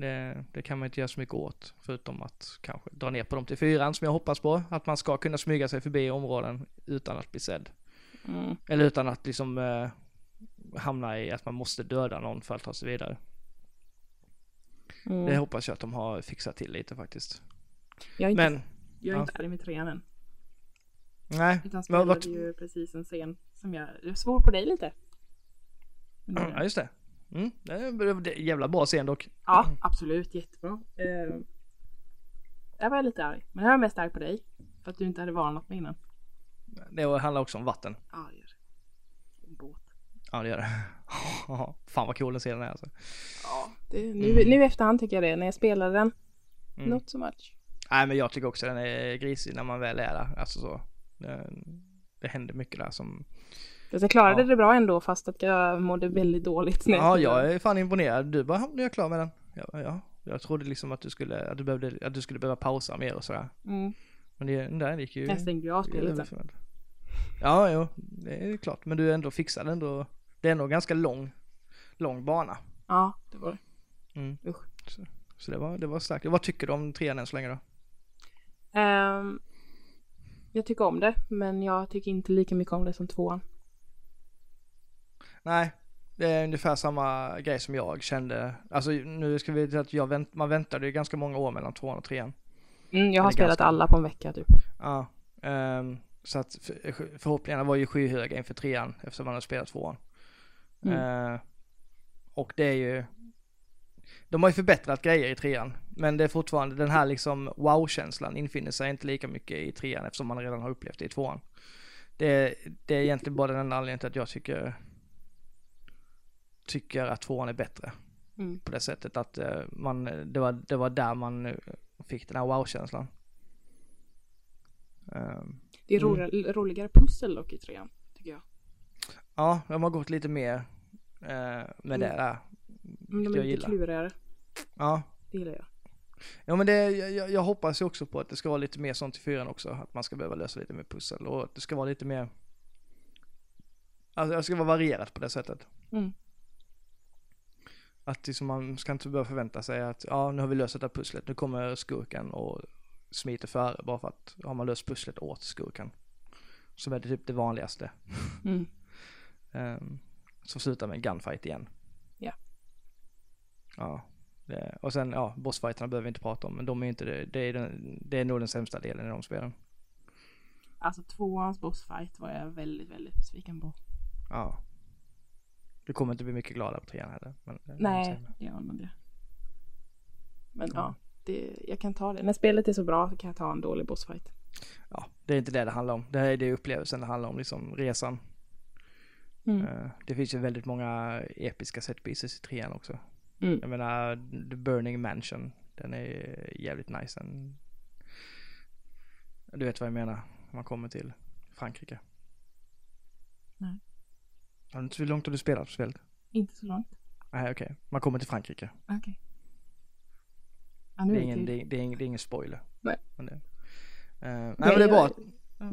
Det, det kan man inte göra så mycket åt. Förutom att kanske dra ner på dem till fyran som jag hoppas på. Att man ska kunna smyga sig förbi områden utan att bli sedd. Mm. Eller utan att liksom eh, hamna i att man måste döda någon för att ta sig vidare. Mm. Det hoppas jag att de har fixat till lite faktiskt. Jag är inte, Men, jag är ja. inte färdig med trean än. nej. Utan spelade vart- ju precis en scen som jag, jag svor på dig lite. Ja just det. Mm, det är är jävla bra scen dock. Ja, absolut. Jättebra. Uh, där var jag lite arg. Men jag var mest arg på dig. För att du inte hade varnat mig innan. Det handlar också om vatten. Ja, det gör det. En båt. Ja det gör det. Fan vad cool den scenen är alltså. Ja. Det, nu, nu i efterhand tycker jag det. När jag spelade den. Mm. Not so much. Nej men jag tycker också den är grisig när man väl är där. Alltså så. Det, det händer mycket där som... Jag klarade Ja. det bra ändå fast att jag mådde väldigt dåligt. Ja jag är fan imponerad. Du bara, "Ja, nu är jag klar med den. Ja, ja. Jag trodde liksom att du skulle, att du behövde, att du skulle behöva pausa mer och sådär. Mm. Men det, den där gick ju... Jag stängde ju av spelet sen. Ja, jo, det är klart. Men du ändå fixade ändå. Det är ändå ganska lång, lång bana. Ja, det var det. Mm. Usch. Så, så det var, det var starkt. Vad tycker du om trean än så länge då? Ehm, jag tycker om det, men jag tycker inte lika mycket om det som tvåan. Nej, det är ungefär samma grej som jag kände. Alltså nu ska vi till att jag vänt, man väntade ju ganska många år mellan tvåan och trean. Mm, jag har Eller spelat ganska. alla på en vecka typ. Ja, ehm, så att för, förhoppningarna var ju skyhöga inför trean eftersom man har spelat tvåan. Mm. Eh, och det är ju, de har ju förbättrat grejer i trean, men det är fortfarande den här liksom wow-känslan infinner sig inte lika mycket i trean eftersom man redan har upplevt det i tvåan. Det, det är egentligen bara den enda anledningen till att jag tycker, tycker att tvåan är bättre. Mm. På det sättet att eh, man, det var, det var där man eh, fick den här wow-känslan. Ehm, Det är Mm. roligare, roligare pussel dock i trean, tycker jag. Ja, de har gått lite mer Eh, med Mm. det där. Men de jag är lite gillar. klurigare. Ja. Det gillar jag. Ja men det, jag, jag hoppas ju också på att det ska vara lite mer sånt i fyran också. Att man ska behöva lösa lite mer pussel och att det ska vara lite mer Alltså det ska vara varierat på det sättet. Mm. Att liksom man ska inte behöva förvänta sig att ja nu har vi löst det här pusslet, nu kommer skurken och smiter före bara för att har man löst pusslet åt skurken. Som är det typ det vanligaste. Mm. Um, som slutar med en gunfight igen. Ja. Ja. Det, och sen ja, bossfighterna behöver vi inte prata om, men de är inte det, det är, den, det är nog den sämsta delen i de spelen. Alltså tvåans bossfight var jag väldigt, väldigt besviken på. Ja. Du kommer inte bli mycket gladare på trean heller. Men, är Nej, det gör man det. Men Ja. ja, det, jag kan ta det. När spelet är så bra så kan jag ta en dålig bossfight. ja, det är inte det det handlar om. Det här är det upplevelsen det handlar om, liksom resan. Mm. Eh, det finns ju väldigt många episka setpieces i trean också. Mm. Jag menar, The Burning Mansion, den är jävligt nice. Den... Du vet vad jag menar, man kommer till Frankrike. Nej. Så långt har du spelat på spelet? Inte så långt. Nej, okej. Man kommer till Frankrike. Okej. Ja, nu Det är ingen, till. det, är, det, är ingen, det är ingen spoiler. Nej. Men det, Eh, nej men det är bra. att- Ja.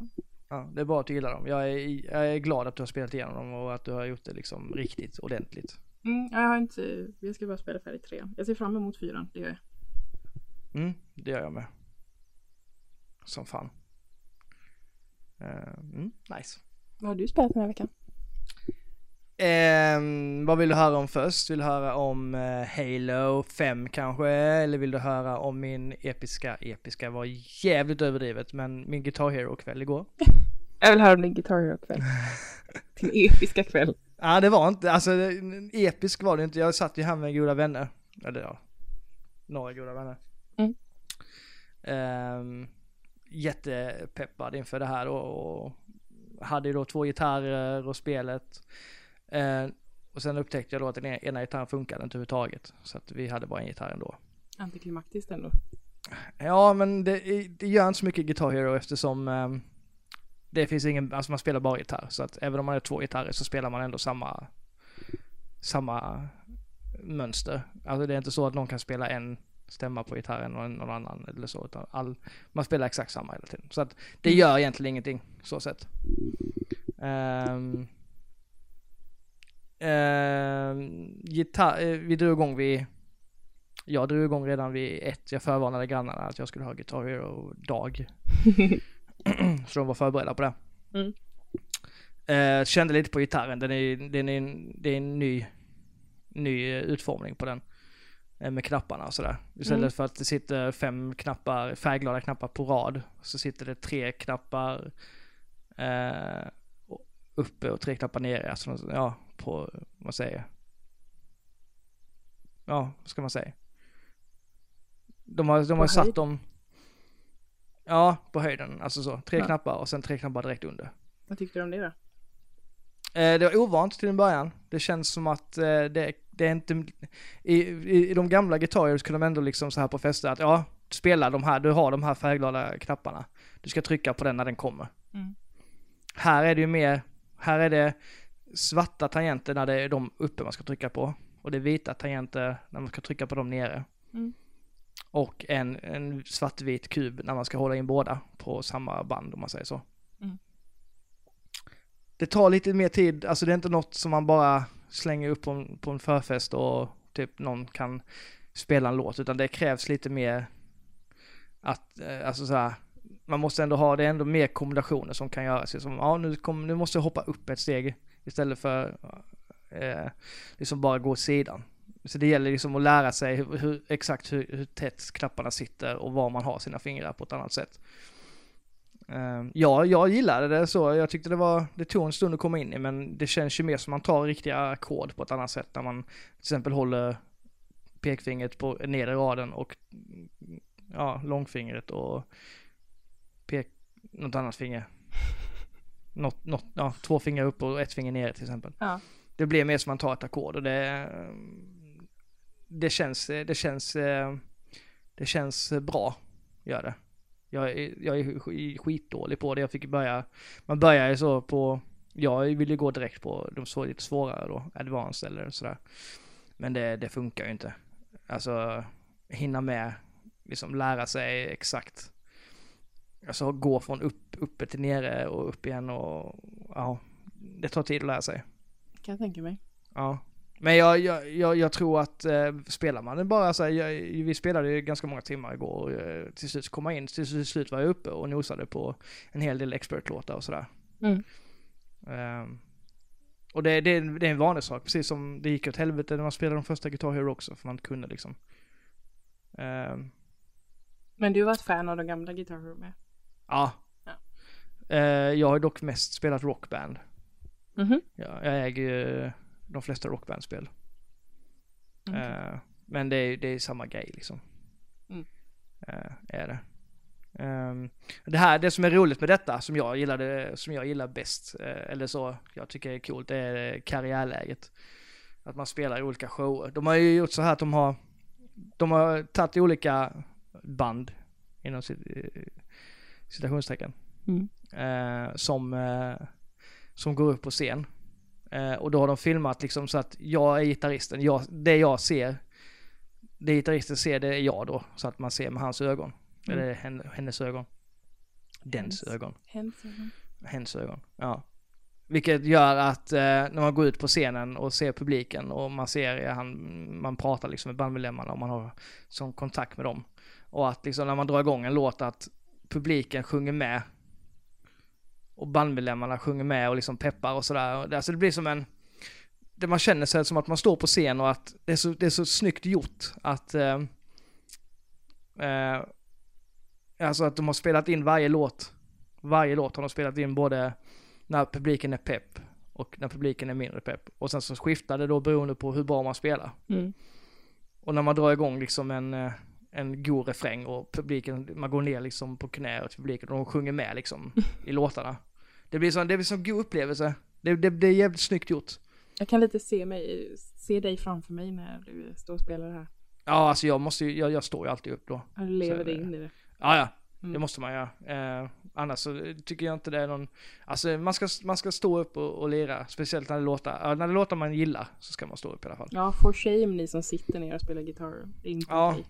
Ja, det är bra att du gillar dem. Jag är, jag är glad att du har spelat igenom dem och att du har gjort det liksom riktigt ordentligt. Mm, jag har inte, jag ska bara spela färdigt trean. Jag ser fram emot fyran, det gör jag. Mm, det gör jag med. Som fan. Eh, mm, nice. Vad har du spelat den här veckan? Ehm, vad vill du höra om först? Vill du höra om eh, Halo 5 kanske? Eller vill du höra om min episka, episka var jävligt överdrivet, men min Guitar Hero-kväll igår? Jag vill höra om din Guitar Hero-kväll. Din episka kväll. Ja, det var inte, alltså episk var det inte. Jag satt ju här med goda vänner. Eller ja, några goda vänner. Mm. Ehm, jättepeppad inför det här då och hade ju då två gitarrer och spelet. Ehm, och sen upptäckte jag då att den ena gitarren funkade inte överhuvudtaget. Så att vi hade bara en gitarr ändå. Antiklimaktiskt ändå. Ja, men det, det gör inte så mycket Guitar Hero eftersom ehm, det finns ingen, alltså man spelar bara gitarr. Så att även om man har två gitarrer så spelar man ändå samma, samma mönster. Alltså det är inte så att någon kan spela en stämma på gitarren och någon annan eller så. Utan all, man spelar exakt samma hela tiden. Så att det gör egentligen ingenting, så sett. Um, gitarr, eh, vi drog igång vid jag drog igång redan vid ett. Jag förvarnade grannarna att jag skulle ha Guitar Hero-dag. så de var förberedda på det. Mm. Eh, kände lite på gitarren. Den är, den är, det är en ny, ny eh, utformning på den. Eh, med knapparna och sådär. Istället Mm. för att det sitter fem knappar, färgglada knappar på rad. Så sitter det tre knappar eh, uppe och tre knappar nere. Alltså, ja, på, vad säger jag? Ja, vad ska man säga? De har, de har På satt höjd? dem, ja, på höjden, alltså så. Tre Ja. knappar och sen tre knappar direkt under. Vad tyckte du om det då? Eh, det var ovant till en början. Det känns som att eh, det, det är inte... I, i, I de gamla Guitar Heroes kunde de ändå liksom så här på fester att ja, spela de här, du har de här färgglada knapparna. Du ska trycka på den när den kommer. Mm. Här är det ju mer, här är det svarta tangenter när det är de uppe man ska trycka på. Och det är vita tangenter när man ska trycka på dem nere. Mm. Och en, en svartvit kub när man ska hålla in båda på samma band om man säger så. Mm. Det tar lite mer tid, alltså det är inte något som man bara slänger upp på en, på en förfest och typ någon kan spela en låt, utan det krävs lite mer att, eh, alltså så här, man måste ändå ha, det är ändå mer kombinationer som kan göras. Som, ja, nu, kom, nu måste jag hoppa upp ett steg istället för eh, liksom bara gå åt sidan. Så det gäller liksom att lära sig hur, hur, exakt hur, hur tätt knapparna sitter och var man har sina fingrar på ett annat sätt. Eh, ja, jag gillade det så. Jag tyckte det var, det tog en stund att komma in i men det känns ju mer som man tar riktiga ackord på ett annat sätt när man till exempel håller pekfingret på nedre raden och ja, långfingret och pek, något annat finger. Något, något, ja, två fingrar upp och ett finger ner till exempel. Ja. Det blir mer som man tar ett ackord och det, det känns, det känns, det känns bra, gör det. Jag jag är sk- skitdålig på det, jag fick börja, man börjar ju så på Jag vill ju gå direkt på de så lite svårare då, advanced eller sådär. Men det, det funkar ju inte. Alltså hinna med, liksom lära sig exakt. Alltså gå från upp, uppe till nere och upp igen och ja, det tar tid att lära sig. Kan jag tänka mig. Ja. Men jag, jag, jag, jag tror att eh, spelar man det bara så här, jag, vi spelade ju ganska många timmar igår och eh, till slut komma in, till, slut var jag uppe och nosade på en hel del expert-låtar och sådär. Mm. Ehm, och det, det, det är en vanlig sak, precis som det gick åt helvete när man spelade de första Guitar Hero också, för man inte kunde liksom. Ehm, Men du var ett fan av de gamla Guitar Hero med? Ja. Ja. Eh, jag har dock mest spelat rockband. Mhm. Ja, jag äger ju de flesta rockbandspel. Okej. Eh, men det är, det är samma grej liksom. Mm. Eh, är det. Ehm, det här, det som är roligt med detta, som jag gillade, som jag gillar bäst, eh, eller så, jag tycker är coolt, det är karriärläget. Att man spelar i olika shower. De har ju gjort så här att de har, de har tagit olika band, inom cit- eh, citationstecken, Mm. eh, som, eh, som går upp på scen. Eh, och då har de filmat liksom så att jag är gitarristen, jag, det jag ser, det gitarristen ser det är jag då, så att man ser med hans ögon. Mm. Eller hen, hennes ögon. Dens Hennes. ögon. Hänsen. Hens ögon. Ja. Vilket gör att eh, när man går ut på scenen och ser publiken och man ser, han, man pratar liksom med bandmedlemmarna och man har sån kontakt med dem. Och att liksom när man drar igång en låt att publiken sjunger med. Och bandmedlemmarna sjunger med och liksom peppar och sådär. Alltså det blir som en, det man känner sig som att man står på scen och att det är så, det är så snyggt gjort att eh, eh, Alltså att de har spelat in varje låt. Varje låt har de spelat in både när publiken är pepp och när publiken är mindre pepp. Och sen så skiftar det då beroende på hur bra man spelar. Mm. Och när man drar igång liksom en, eh, en god refräng och publiken, man går ner liksom på knä till publiken och de sjunger med liksom i låtarna. Det blir sån, det blir sån god upplevelse. Det, det, det är jävligt snyggt gjort. Jag kan lite se, mig, se dig framför mig när du står och spelar här. Ja, alltså jag måste ju, jag, jag står ju alltid upp då. Du lever Så, dig eh, in i det. Ja, ja. Mm. Det måste man göra. Eh, annars så tycker jag inte det är någon, alltså man ska, man ska stå upp och, och lira. Speciellt när det låtar, ja, när det låtar man gillar så ska man stå upp i alla fall. Ja, for shame ni som sitter ner och spelar gitarr. Inte Ja. okej.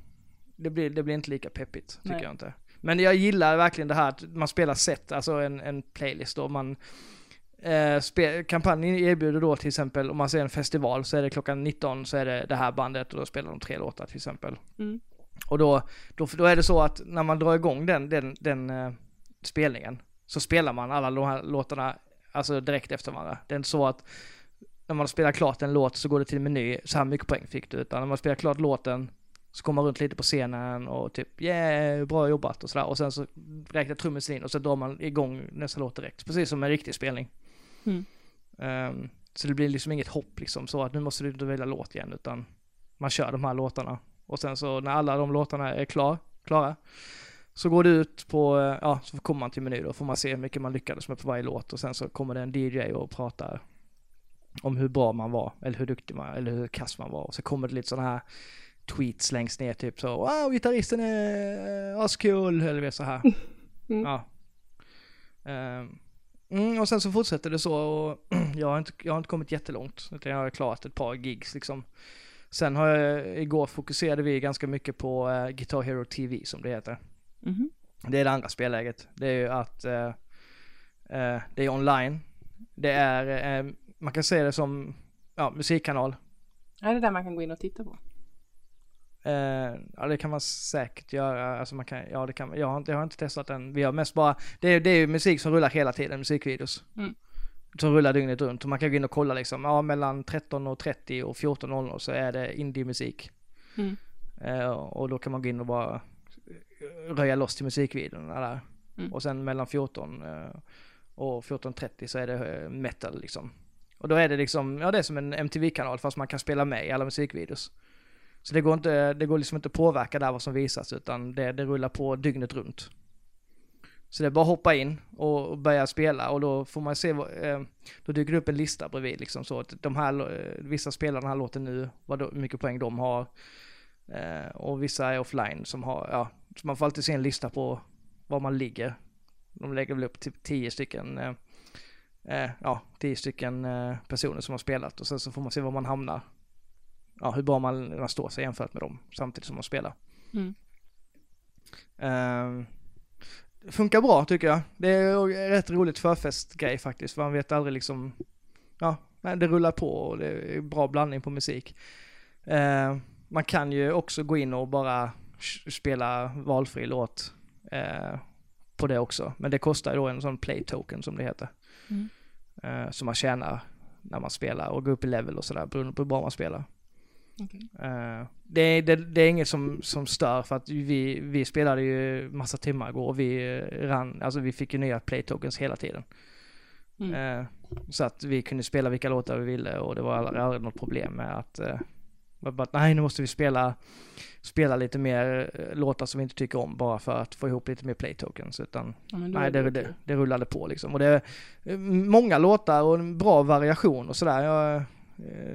Det blir, det blir inte lika peppigt, tycker Nej. jag inte. Men jag gillar verkligen det här att man spelar set, alltså en, en playlist och man eh, spe, kampanjen erbjuder då till exempel, om man ser en festival så är det klockan 19 så är det det här bandet och då spelar de tre låtar till exempel. Mm. Och då, då, då är det så att när man drar igång den, den, den eh, spelningen så spelar man alla de här låtarna alltså direkt efter varandra. Det är inte så att när man spelar klart en låt så går det till meny, så här mycket poäng fick du, utan när man spelar klart låten så kommer man runt lite på scenen och typ yeah, bra jobbat och sådär och sen så räknar trummisen in och så drar man igång nästa låt direkt, precis som en riktig spelning. Mm. Ehm, så det blir liksom inget hopp liksom så att nu måste du inte välja låt igen utan man kör de här låtarna och sen så när alla de låtarna är klar, klara så går det ut på, ja, så kommer man till meny då, får man se hur mycket man lyckades med på varje låt och sen så kommer det en DJ och pratar om hur bra man var, eller hur duktig man, eller hur kass man var. Och så kommer det lite sådana här tweets längst ner, typ så wow, gitarristen är eh, askul, eller så här. Mm. Ja. Ehm, mm, och sen så fortsätter det så och jag har inte, jag har inte kommit jättelångt, utan jag har klarat ett par gigs liksom. Sen har jag, igår fokuserade vi ganska mycket på eh, Guitar Hero TV som det heter. Mhm. Det är det andra spelläget. Det är ju att eh, eh, det är online. Det är, man kan se det som, ja, musikkanal. Är det där man kan gå in och titta på? Eh, ja det kan man säkert göra, alltså man kan, ja det kan jag har inte, jag har inte testat den. Vi har mest bara, det är, det är musik som rullar hela tiden, musikvideos. Mm. Som rullar dygnet runt och man kan gå in och kolla liksom, ja mellan 13.30 och 14.00 så är det indie-musik. Mm. Eh, och då kan man gå in och bara röja loss till musikvideorna där. Mm. Och sen mellan 14 eh, och 14.30 så är det eh, metal liksom. Och då är det liksom, ja det är som en MTV-kanal fast man kan spela med i alla musikvideos. Så det går inte, det går liksom inte att påverka där vad som visas utan det, det rullar på dygnet runt. Så det är bara att hoppa in och, börja spela och då får man se, eh, då dyker det upp en lista bredvid liksom så att de här, eh, vissa spelar den här låten nu, vad då, hur mycket poäng de har. Eh, och vissa är offline som har, ja, så man får alltid se en lista på var man ligger. De lägger väl upp typ tio stycken ja, tio stycken personer som har spelat och sen så får man se var man hamnar. Ja, hur bra man, man står sig jämfört med dem samtidigt som man spelar. Mm. Eh, funkar bra tycker jag. Det är rätt roligt förfestgrej faktiskt, för man vet aldrig liksom, ja, det rullar på och det är bra blandning på musik. Eh, man kan ju också gå in och bara spela valfri låt eh, på det också, men det kostar ju då en sån play token som det heter. Mm. Eh, som man tjänar när man spelar och går upp i level och sådär beroende på hur bra man spelar. Okej. Eh, det, är- det, det är inget som, som stör för att vi, vi spelade ju massa timmar igår och vi eh, rann, alltså vi fick ju nya play tokens hela tiden. Mm. Eh, så att vi kunde spela vilka låtar vi ville och det var aldrig, aldrig något problem med att bara, nej nu måste vi spela, spela lite mer låtar som vi inte tycker om bara för att få ihop lite mer play tokens utan Ja, Nej, det, det, det rullade på liksom. Och det är många låtar och en bra variation och sådär. Jag,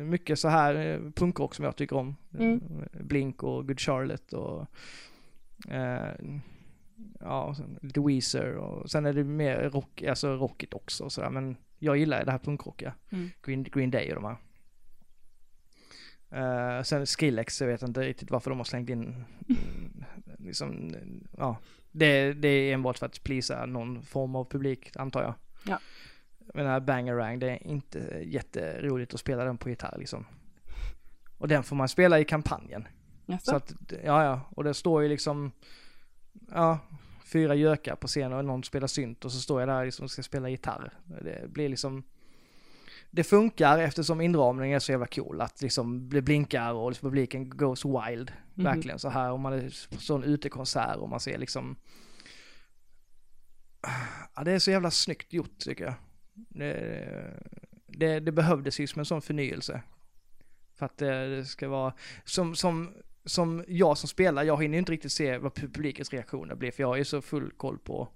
mycket så här eh, punkrock som jag tycker om. Mm. Eh, Blink och Good Charlotte och eh, ja, och sen lite Weezer och sen är det mer rock, alltså rockigt också sådär. Men jag gillar det här punkrockiga. Mm. Green, Green Day och de här. Eh, sen Skrillex, jag vet inte riktigt varför de har slängt in, mm, liksom, ja. Det, det är enbart för att plisa någon form av publik, antar jag. Ja. Men den här Bangarang, det är inte jätteroligt att spela den på gitarr liksom. Och den får man spela i kampanjen. Jaså? Så att, ja ja, och det står ju liksom, ja, fyra gökar på scenen och någon spelar synt och så står jag där liksom och ska spela gitarr. Det blir liksom, det funkar eftersom inramningen är så jävla cool att liksom det blinkar och liksom publiken goes wild. Mhm. Verkligen så här om man är på sån utekonsert och man ser liksom, ja det är så jävla snyggt gjort tycker jag. Det, det, det behövdes ju som en sån förnyelse. För att det, det ska vara, som, som, som jag som spelar, jag hinner ju inte riktigt se vad publikens reaktioner blir för jag är så full koll på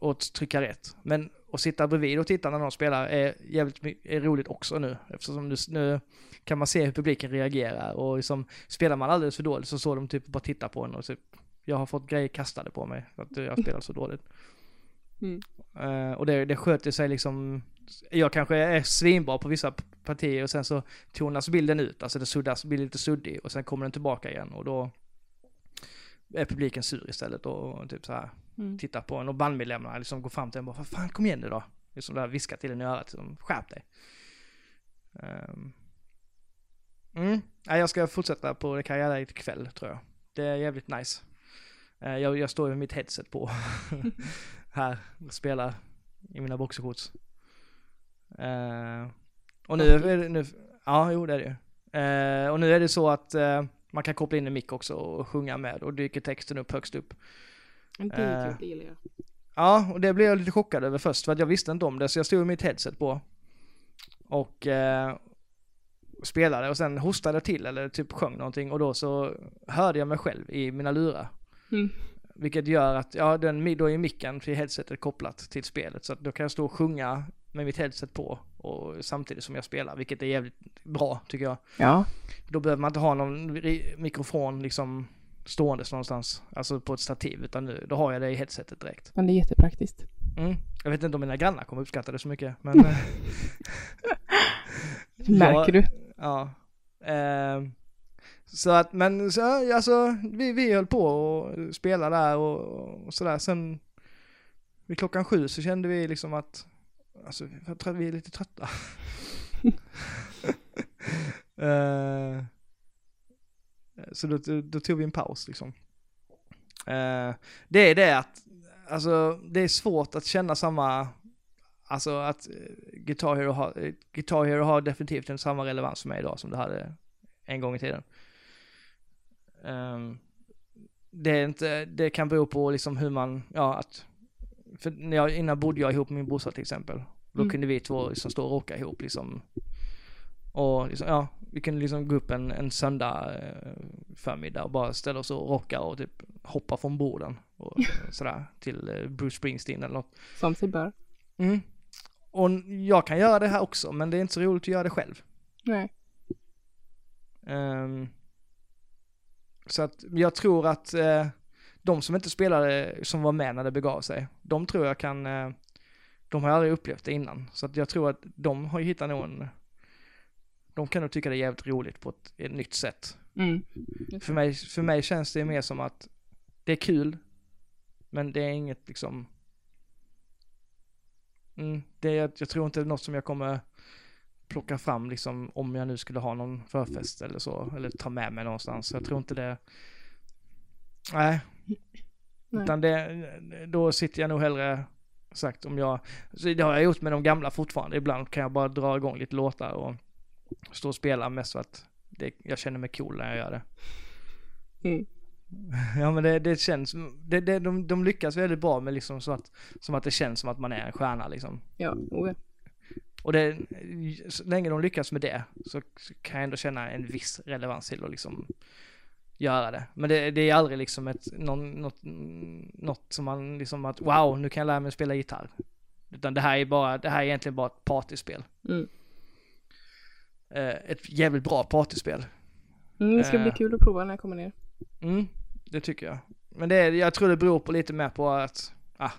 att trycka rätt. Men att sitta bredvid och titta när någon spelar är jävligt är roligt också nu. Eftersom nu, nu kan man se hur publiken reagerar och liksom, spelar man alldeles för dåligt så står de typ bara tittar på en och typ, jag har fått grejer kastade på mig för att jag spelar så dåligt. Mm. Eh, och det, det sköter sig liksom, jag kanske är svinbra på vissa partier och sen så tonas bilden ut, alltså det suddas, blir lite suddig och sen kommer den tillbaka igen och då är publiken sur istället och typ så här Mm. tittar på en och bandmedlemmarna liksom går fram till en och bara vad fan kom igen nu då? Liksom där viskar till en i örat, liksom, skärp dig. Ehm. Mm, Nej, jag ska fortsätta på det göra ikväll tror jag. Det är jävligt nice. Eh, jag, jag står med mitt headset på här och spelar i mina boxershorts. Eh, och nu är det, nu, ja jo det är det ju. Eh, och nu är det så att eh, man kan koppla in en mick också och sjunga med och dyker texten upp högst upp. Eh. kul, det gillar jag. Ja, och det blev jag lite chockad över först för att jag visste inte om det så jag stod med mitt headset på. Och spelade och sen hostade till eller typ sjöng någonting och då så hörde jag mig själv i mina lurar. Mm. Vilket gör att, ja den, då är micken till headsetet kopplat till spelet så att då kan jag stå och sjunga med mitt headset på och samtidigt som jag spelar, vilket är jävligt bra tycker jag. Ja. Då behöver man inte ha någon mikrofon liksom ståendes någonstans, alltså på ett stativ, utan nu, då har jag det i headsetet direkt. Men det är jättepraktiskt. Mm. Jag vet inte om mina grannar kommer uppskatta det så mycket, men... eh, Märker du? Ja. Ehm, så att, men så, alltså, vi, vi höll på och spela där och, och sådär. Sen vid klockan sju så kände vi liksom att, alltså, jag tror att vi är lite trötta. Ehm, så då, då, då tog vi en paus liksom. Ehm, det är det att, alltså det är svårt att känna samma, alltså att eh, Guitar Hero har, Guitar Hero har definitivt en samma relevans för mig idag som det hade en gång i tiden. Ehm, det är inte, det kan bero på liksom hur man, ja att, för när jag, innan bodde jag ihop med min brorsa till exempel. Då Mm. kunde vi två liksom stå och rocka ihop liksom. Och liksom, ja, vi kunde liksom gå upp en, en söndag eh, förmiddag och bara ställa oss och rocka och typ hoppa från borden och sådär till eh, Bruce Springsteen eller något. Som sig bör. Mm. Och jag kan göra det här också, men det är inte så roligt att göra det själv. Nej. Ehm, så att jag tror att eh, de som inte spelade, som var med när det begav sig, de tror jag kan, eh, de har aldrig upplevt det innan. Så att jag tror att de har ju hittat någon, de kan nog tycka det är jävligt roligt på ett, ett nytt sätt. Mm. För mig, för mig känns det mer som att det är kul, men det är inget liksom, mm, det är, jag tror inte det är något som jag kommer plocka fram liksom om jag nu skulle ha någon förfest eller så, eller ta med mig någonstans. Jag tror inte det, nej. Nej. Utan det, då sitter jag nog hellre, sagt om jag, det har jag gjort med de gamla fortfarande, ibland kan jag bara dra igång lite låtar och stå och spela mest för att det, jag känner mig cool när jag gör det. Mm. Ja men det, det känns, det, det, de, de lyckas väldigt bra med liksom så att, som att det känns som att man är en stjärna liksom. Ja, oh, ja. Och det, så länge de lyckas med det så kan jag ändå känna en viss relevans till att liksom göra det. Men det, det är aldrig liksom ett, någon, något, något som man liksom att wow, nu kan jag lära mig spela gitarr. Utan det här är bara, det här är egentligen bara ett partyspel. Mm. Eh, ett jävligt bra partyspel. Mm, det ska bli Eh. kul att prova när jag kommer ner. Mm, det tycker jag. Men det jag tror det beror på lite mer på att, ah,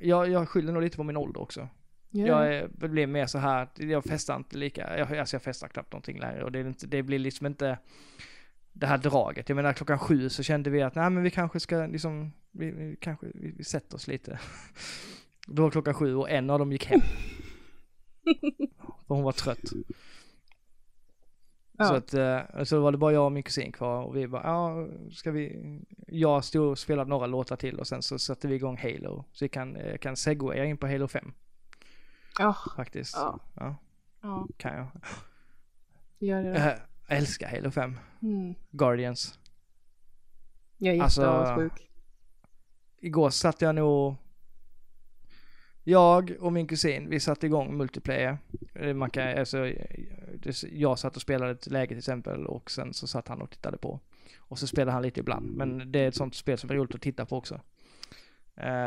jag, jag skyller nog lite på min ålder också. Ja. Jag är, blir mer så här, jag festar inte lika, jag, alltså jag festar knappt någonting längre och det, är inte, det blir liksom inte det här draget. Jag menar klockan sju så kände vi att nej men vi kanske ska liksom, vi, vi kanske, vi, vi sätter oss lite. Då var klockan sju och en av dem gick hem. För hon var trött. Ja. Så att, eh, så var det bara jag och min kusin kvar och vi bara, ja, ska vi, jag stod och spelade några låtar till och sen så satte vi igång Halo. Så vi kan, eh, kan segwaya in på Halo 5 Ja, faktiskt. Ja. ja ja, kan jag. gör det. Eh, Jag älskar Halo 5. Mm. Guardians. Jag är Alltså- jätteavundsjuk. Igår satt jag nog, jag och min kusin, vi satte igång multiplayer. Eh, Man kan, alltså, jag satt och spelade ett läge till exempel och sen så satt han och tittade på. Och så spelade han lite ibland, men det är ett sånt spel som är roligt att titta på också.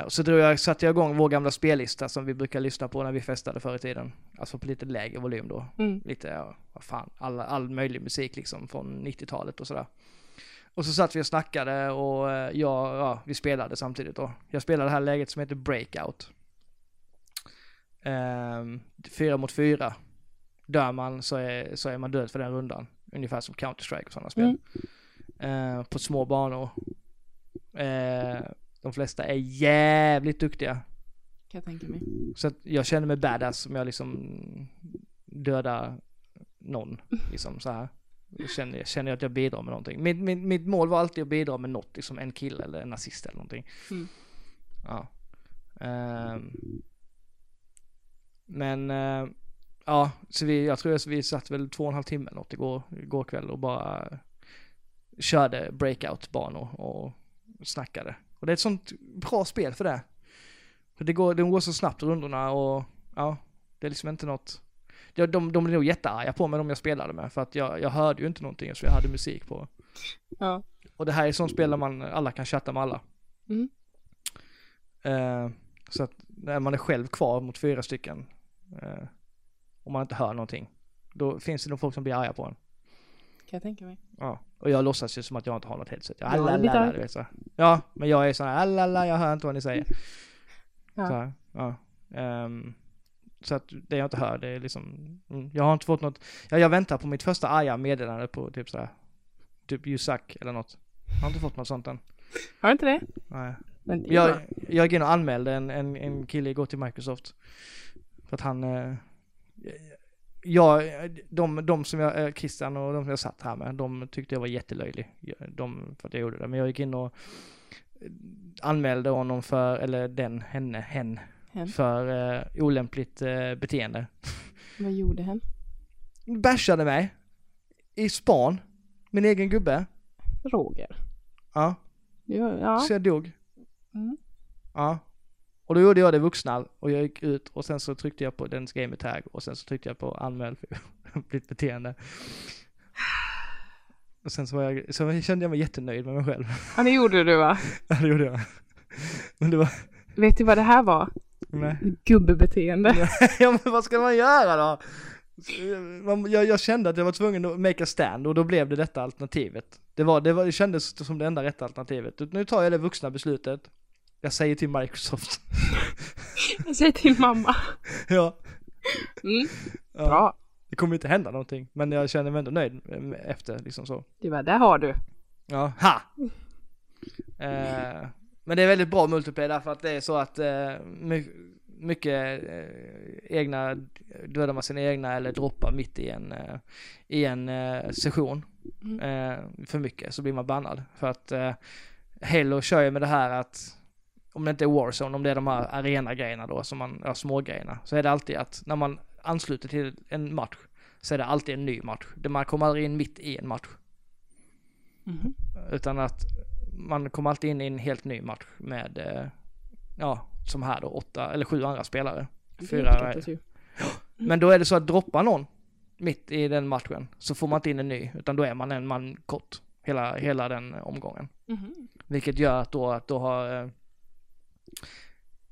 Och så drog jag, satte jag igång vår gamla spellista som vi brukar lyssna på när vi festade förr i tiden. Alltså på lite lägre volym då. Mm. lite, ja, vad fan, all, all möjlig musik liksom från 90-talet och sådär. Och så satt vi och snackade och eh, jag, ja, vi spelade samtidigt då. Jag spelade det här läget som heter Breakout. Ehm, fyra mot fyra. Dör man så är, så är man död för den rundan. Ungefär som Counter-Strike och sådana spel. Mm. Eh, på små banor. Eh, de flesta är jävligt duktiga. Kan jag tänka mig. Så att jag känner mig badass om jag liksom dödar någon, liksom så här. Jag känner, jag känner att jag bidrar med någonting. Mitt, mitt, mitt mål var alltid att bidra med något, liksom en kill eller en nazist eller någonting. Mm. Ja. Ehm. men, eh, ja, så vi, jag tror att vi satt väl två och en halv timme något igår, igår kväll och bara körde breakout-banor och snackade. Och det är ett sånt bra spel för det. För det går, det går så snabbt rundorna och ja, det är liksom inte något. Ja, de, de blev nog jättearga på mig de jag spelade med för att jag, jag hörde ju inte någonting så jag hade musik på. Ja. Och det här är sånt spel där man, alla kan chatta med alla. Mm. Eh, så att när man är själv kvar mot fyra stycken, eh, och man inte hör någonting, då finns det nog folk som blir arga på en. Kan jag tänka mig. Ja, och jag låtsas ju som att jag inte har något headset. Jag, Ja, alla, lite alla, arg. du vet så. Ja, men jag är sån här, alla, alla, jag hör inte vad ni säger. Ja. Så här, ja. Ehm, så att det jag inte hör, det är liksom, mm, jag har inte fått något, ja, jag väntar på mitt första arga meddelande på typ såhär, typ you suck eller något. Jag har inte fått något sånt än. Har du inte det? Nej. Men Jag, jag gick in och anmälde en, en, en kille igår till Microsoft. För att han, eh, jag, de, de som jag, eh, Christian och de som jag satt här med, de tyckte jag var jättelöjlig. De, för att jag gjorde det. Men jag gick in och eh, anmälde honom för, eller den, henne, hen, Hen. för eh, olämpligt eh, beteende. Vad gjorde hen? Bashade mig. I span. Min egen gubbe. Roger. Ja, Ja. ja. så jag dog. Mm. Ja. Och då gjorde jag det vuxna och jag gick ut och sen så tryckte jag på den game tag och sen så tryckte jag på anmäl för olämpligt beteende. Och sen så, var jag, så kände jag mig jättenöjd med mig själv. ja, det gjorde du va? Ja, det gjorde jag. Men det var, Vet du vad det här var? nej. Gubbebeteende. ja men vad ska man göra då? Jag, jag kände att jag var tvungen att make a stand och då blev det detta alternativet. Det, var, det, var, det kändes som det enda rätta alternativet. Nu tar jag det vuxna beslutet. Jag säger till Microsoft. Jag säger till mamma. ja. Mm, ja. bra. Det kommer inte hända någonting, men jag känner mig ändå nöjd eh, efter liksom så. Det var där har du. Ja, ha! Eh, men det är väldigt bra multiplayer därför att det är så att eh, my mycket eh, egna, dödar man sina egna eller droppar mitt i en, eh, i en eh, session Mm. eh, för mycket så blir man bannad. För att Halo kör ju med det här att om det inte är Warzone, om det är de här arena-grejerna då, som man, ja, små grejerna, så är det alltid att när man ansluter till en match så är det alltid en ny match. Man kommer aldrig in mitt i en match. Mhm. Utan att man kommer alltid in i en helt ny match med, eh, ja, som här då, åtta eller sju andra spelare. Fyra, ju. Men då är det så att droppar någon mitt i den matchen så får man inte in en ny, utan då är man en man kort hela, hela den omgången. Mhm. Vilket gör att då, att då har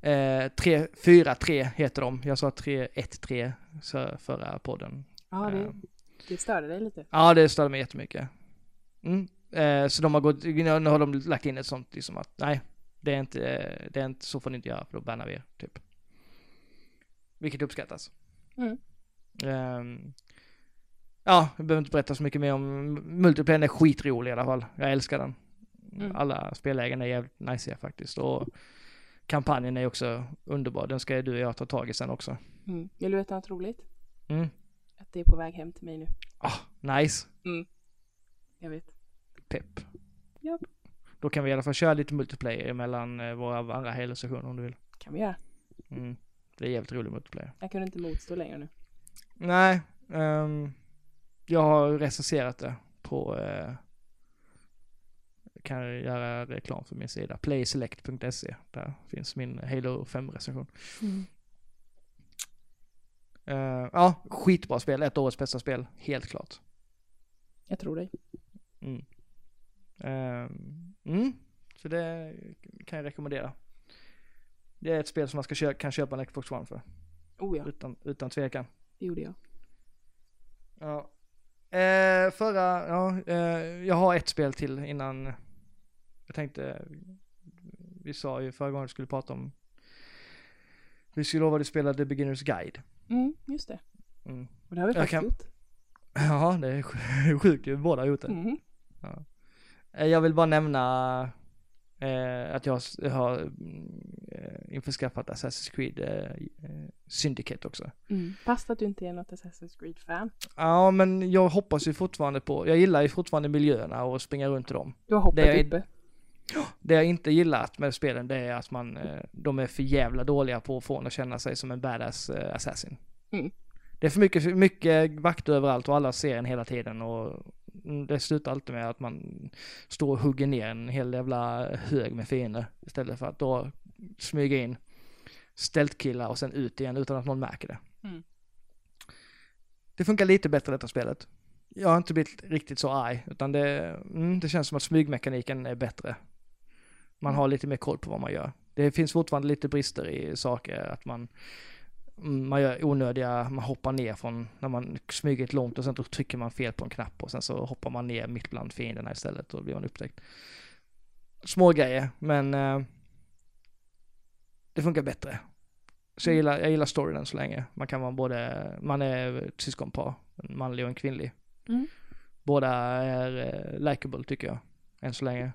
eh, eh, 3, 4, 3 heter de. Jag sa 3, 1, 3 så förra podden. Ja, Eh, det, det störde dig lite. Ja, det störde mig jättemycket. Mm. Eh, så de har gått, nu har de lagt in ett sånt liksom att nej, det är inte, det är inte, så får ni inte göra för då bannar vi er, typ. Vilket uppskattas. Mm. Ehm, ja, jag behöver inte berätta så mycket mer om, multiplayern är skitrolig i alla fall. Jag älskar den. Mm. Alla spellägen är jävligt nice faktiskt och kampanjen är också underbar. Den ska ju du och jag ta tag i sen också. Mm. Vill du veta något roligt? Mm. Att det är på väg hem till mig nu. Ah, nice. Jag vet. Pepp. Japp. Då kan vi i alla fall köra lite multiplayer mellan eh, våra andra Halo-sessioner om du vill. kan vi göra. Mm. Det är jävligt rolig multiplayer. Jag kunde inte motstå längre nu. Nej, ehm, jag har recenserat det på, eh, kan jag göra reklam för min sida, playselect.se. Där finns min Halo 5-recension. Mm. Eh, ja, skitbra spel, ett årets bästa spel, helt klart. Jag tror dig. Mm. Ehm, mm. Så det kan jag rekommendera. Det är ett spel som man ska kö- kan köpa en Xbox One för, Oh ja, utan, utan tvekan. det gjorde jag. Ja. Eh, förra, ja, eh, jag har ett spel till innan, jag tänkte, vi sa ju förra gången vi skulle prata om, vi skulle lova att spela The Beginner's Guide. Mm, just det. Mm. Och det har vi faktiskt kan- gjort. Ja, det är sj- sjukt ju, båda har gjort det. Mm. Eh, Jag vill bara nämna eh, att jag har eh, införskaffat Assassin's Creed eh, eh, Syndicate också. Mm. Fast att du inte är något Assassin's Creed-fan. Ja, men jag hoppas ju fortfarande på, jag gillar ju fortfarande miljöerna och springa runt i dem. Du har hoppet Det är- uppe. Det jag inte gillat med spelen det är att man, eh, de är för jävla dåliga på att få en att känna sig som en badass eh, assassin. Mm. Det är för mycket, för mycket vakter överallt och alla ser en hela tiden och mm, det slutar alltid med att man står och hugger ner en hel jävla hög med fiender istället för att då smyga in stältkillar och sen ut igen utan att någon märker det. Mm. Det funkar lite bättre detta spelet. Jag har inte blivit riktigt så arg, utan det, mm, det känns som att smygmekaniken är bättre. Man har lite mer koll på vad man gör. Det finns fortfarande lite brister i saker, att man, mm, man gör onödiga, man hoppar ner från, när man smyger ett långt och sen trycker man fel på en knapp och sen så hoppar man ner mitt bland fienderna istället och då blir man upptäckt. Små grejer, men eh, det funkar bättre. Så jag gillar, jag gillar storyn än så länge. Man kan vara både, man är ett syskonpar, en manlig och en kvinnlig. Mm. Båda är eh, likable tycker jag, än så länge.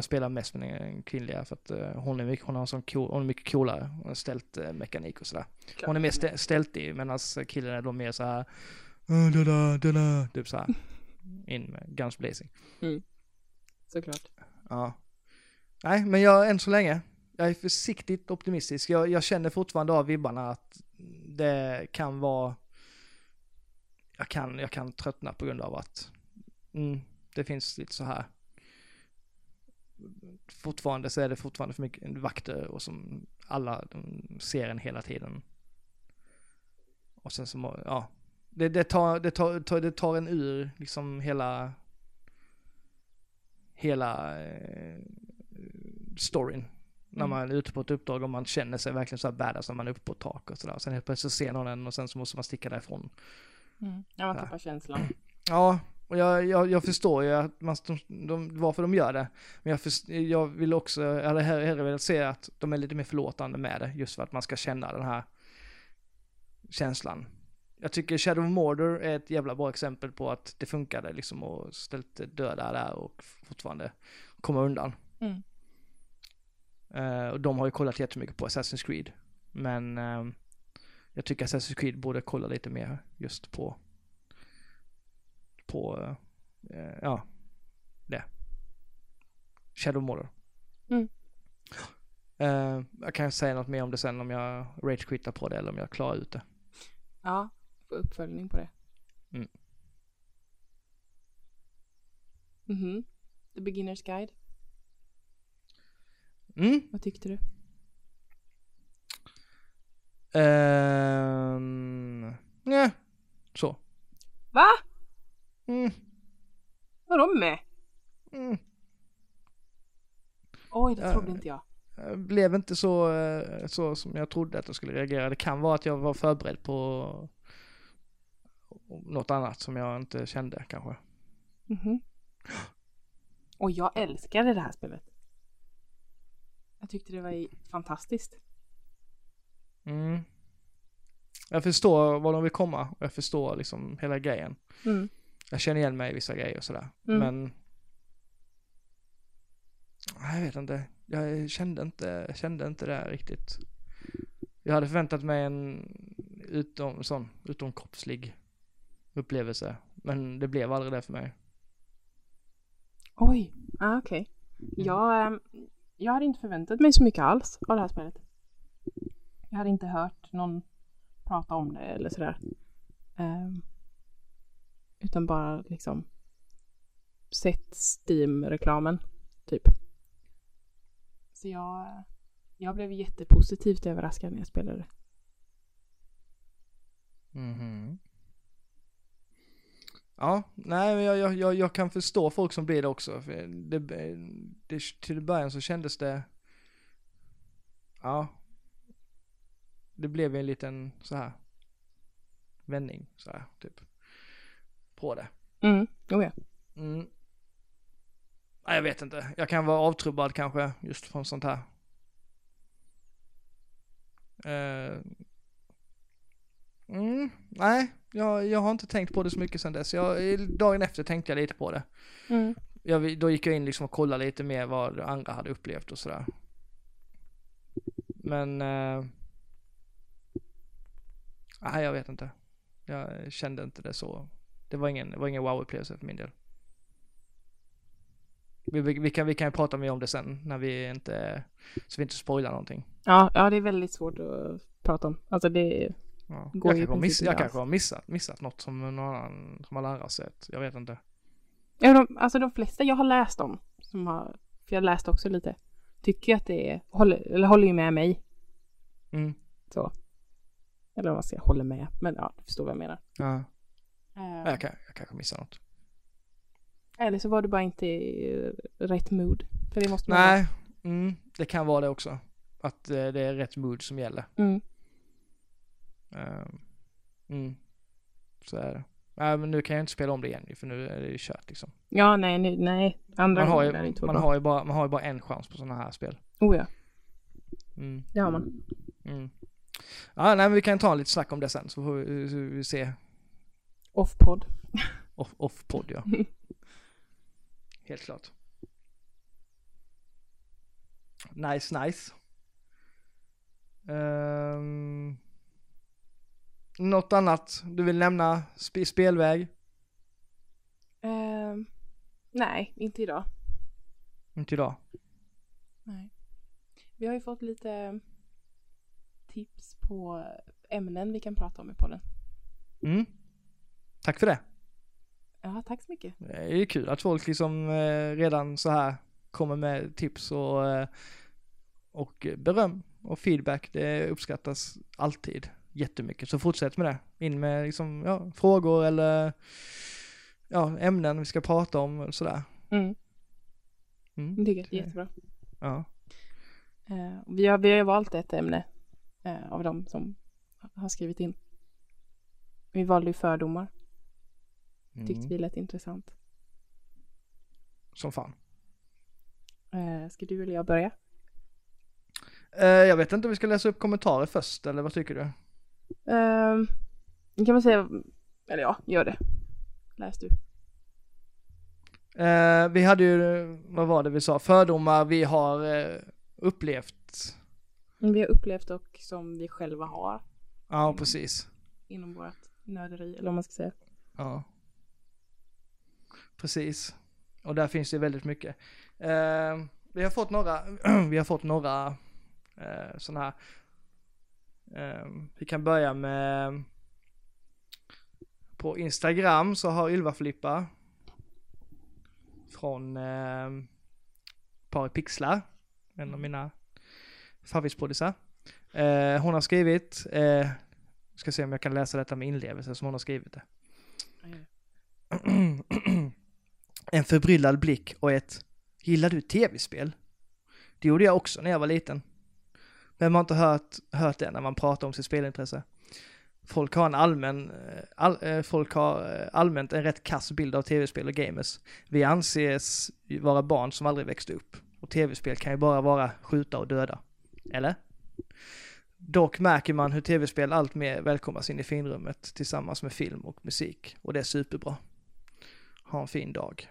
Jag spelar mest med den kvinnliga för att eh, hon är mycket, hon har sån cool, hon är mycket coolare. Hon har ställt eh, mekanik och sådär. Hon är mer stä- stältig medan killen är då mer så här. "Ah, da, da, da, da", typ så här. In med guns blazing. Såklart. Ja. Nej, men jag, än så länge, jag är försiktigt optimistisk. Jag, jag känner fortfarande av vibbarna att det kan vara, jag kan, jag kan tröttna på grund av att mm, det finns lite så här. Fortfarande så är det fortfarande för mycket vakter och som alla ser en hela tiden. Och sen så, ja. Det, det, tar, det, tar, det tar en ur liksom hela hela eh, storyn. När Mm. man är ute på ett uppdrag och man känner sig verkligen så här badass när man är uppe på ett tak och sådär. Sen helt plötsligt ser någon en och sen så måste man sticka därifrån. Mm. Ja, man tappar känslan. Ja, Och jag, jag, jag förstår ju att man, de, de, varför de gör det. Men jag, först, jag vill också, jag hade hellre velat se att de är lite mer förlåtande med det. Just för att man ska känna den här känslan. Jag tycker Shadow of Mordor är ett jävla bra exempel på att det funkade liksom och ställt döda där och fortfarande komma undan. Mm. Eh, och de har ju kollat jättemycket på Assassin's Creed. Men ehm, jag tycker Assassin's Creed borde kolla lite mer just på, på, eh, ja, det. Shadow Mordor. Mm. Eh, jag kan säga något mer om det sen om jag rage på det eller om jag klarar ut det. Ja, få uppföljning på det. Mm. Mhm. The Beginner's Guide. Mm. Vad tyckte du? Ehm, nej, så. Va? Mm. Vadå med? Mm. Oj, det trodde inte jag. Jag blev inte så, eh, så som jag trodde att jag skulle reagera. Det kan vara att jag var förberedd på något annat som jag inte kände kanske. Mhm. Och jag älskade det här spelet. Jag tyckte det var fantastiskt. Mm. Jag förstår var de vill komma och jag förstår liksom hela grejen. Mm. Jag känner igen mig i vissa grejer och sådär. Mm. Men jag vet inte. Jag kände inte, jag kände inte det här riktigt. Jag hade förväntat mig en utom, sån utomkroppslig upplevelse. Men det blev aldrig det för mig. Oj, ah, okej. Jag, ehm, jag hade inte förväntat mig så mycket alls av det här spelet. Jag hade inte hört någon prata om det eller sådär. Ehm, utan bara liksom sett Steam-reklamen, typ. Så jag, jag blev jättepositivt överraskad när jag spelade. Mhm. Ja, nej men jag, jag, jag, jag kan förstå folk som blir det också. För det, det, till början så kändes det, ja, det blev en liten så här vändning så här typ på det. Mm, oh ja. Mm. Nej, jag vet inte. Jag kan vara avtrubbad kanske just från sånt här. Eh. Mm, nej, jag, jag har inte tänkt på det så mycket sen dess. Jag, dagen efter tänkte jag lite på det. Mm. Jag, då gick jag in liksom och kollade lite mer vad andra hade upplevt och sådär. Men... Eh, nej, jag vet inte. Jag kände inte det så. Det var ingen, det var ingen wow-upplevelse för min del. Vi, vi, vi, kan, vi kan ju prata mer om det sen när vi inte, så vi inte spoilar någonting. Ja, ja, det är väldigt svårt att prata om. Alltså det Ja. Går Jag, ju kanske miss, jag kanske har missat, missat något som någon annan, som alla andra har sett. Jag vet inte. Ja, de, alltså de flesta jag har läst om, som har, för jag läste också lite, tycker att det är, håller, eller håller ju med mig. Mm. Så. Eller vad ska jag hålla med, men ja, du förstår vad jag menar. Ja. Eh, Jag, kan, jag kanske missar något. Eller så var du bara inte i eh, rätt mood. För det måste man. Nej, mm, det kan vara det också. Att eh, det är rätt mood som gäller. Mm. Ehm, mm. Så är det. Nej men nu kan jag inte spela om det igen för nu är det ju kört liksom. Ja, nej, nu, nej. Andra Man har, ju, inte man, bra. har ju bara, man har ju bara en chans på sådana här spel. Oh ja, Mm. det har man. Mm. Ja, nej men vi kan ta en lite snack om det sen så får vi, så vi se Off-podd. off, off podd ja. Helt klart. Nice, nice. Um, något annat du vill nämna sp- spelväg? Ehm, nej, inte idag. Inte idag. Nej. Vi har ju fått lite tips på ämnen vi kan prata om i podden. Mm. Tack för det. Ja, tack så mycket. Det är ju kul att folk liksom eh, redan så här kommer med tips och, eh, och beröm och feedback. Det uppskattas alltid jättemycket. Så fortsätt med det. In med liksom, ja, frågor eller ja, ämnen vi ska prata om och sådär. Mm, Mm. jag tycker det är jättebra. Ja. Eh, vi, har, vi har ju valt ett ämne eh, av dem som har skrivit in. Vi valde ju fördomar. Tyckte Mm. vi lät intressant. Som fan. Eh, ska du eller jag börja? Eh, jag vet inte om vi ska läsa upp kommentarer först, eller vad tycker du? Uh, kan man säga, eller ja, gör det. Läs du. Eh, vi hade ju, vad var det vi sa, fördomar vi har eh, upplevt. Vi har upplevt och som vi själva har Ja, precis. inom vårt nörderi, eller vad man ska säga. Ja. Precis. Och där finns det väldigt mycket. Eh, vi har fått några, vi har fått några eh, sådana här, eh, vi kan börja med, på Instagram så har Ylva Filippa från eh, Pixlar, en av mina favoritspodisar. Eh, hon har skrivit, eh, ska se om jag kan läsa detta med inlevelse som hon har skrivit det. en förbryllad blick och ett Gillar du tv-spel? Det gjorde jag också när jag var liten. Vem har inte hört, hört det när man pratar om sitt spelintresse? Folk har en allmän, eh, all, eh, folk har eh, allmänt en rätt kass bild av tv-spel och gamers. Vi anses vara barn som aldrig växte upp. Och tv-spel kan ju bara vara skjuta och döda. Eller? Dock märker man hur tv-spel allt mer välkomnas in i finrummet tillsammans med film och musik. Och det är superbra. Ha en fin dag.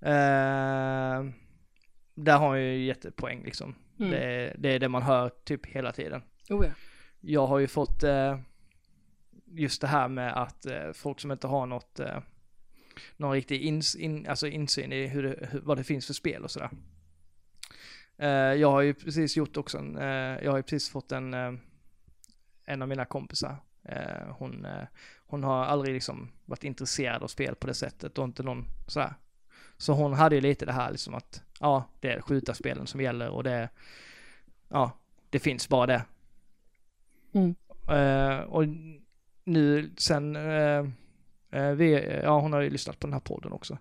Eh, där har jag ju jättepoäng liksom. Mm. Det, är- det är det man hör typ hela tiden. Oh ja. Jag har ju fått eh, just det här med att eh, folk som inte har något, eh, någon riktig ins, in, alltså insyn i hur det, hur, vad det finns för spel och sådär. Eh, jag har ju precis gjort också en, eh, jag har ju precis fått en, eh, en av mina kompisar. Hon, hon har aldrig liksom varit intresserad av spel på det sättet och inte någon sådär. Så hon hade ju lite det här liksom att, ja, det är skjuta spelen som gäller och det, ja, det finns bara det. Mm. Eh, och nu sen, eh, eh, vi, ja hon har ju lyssnat på den här podden också.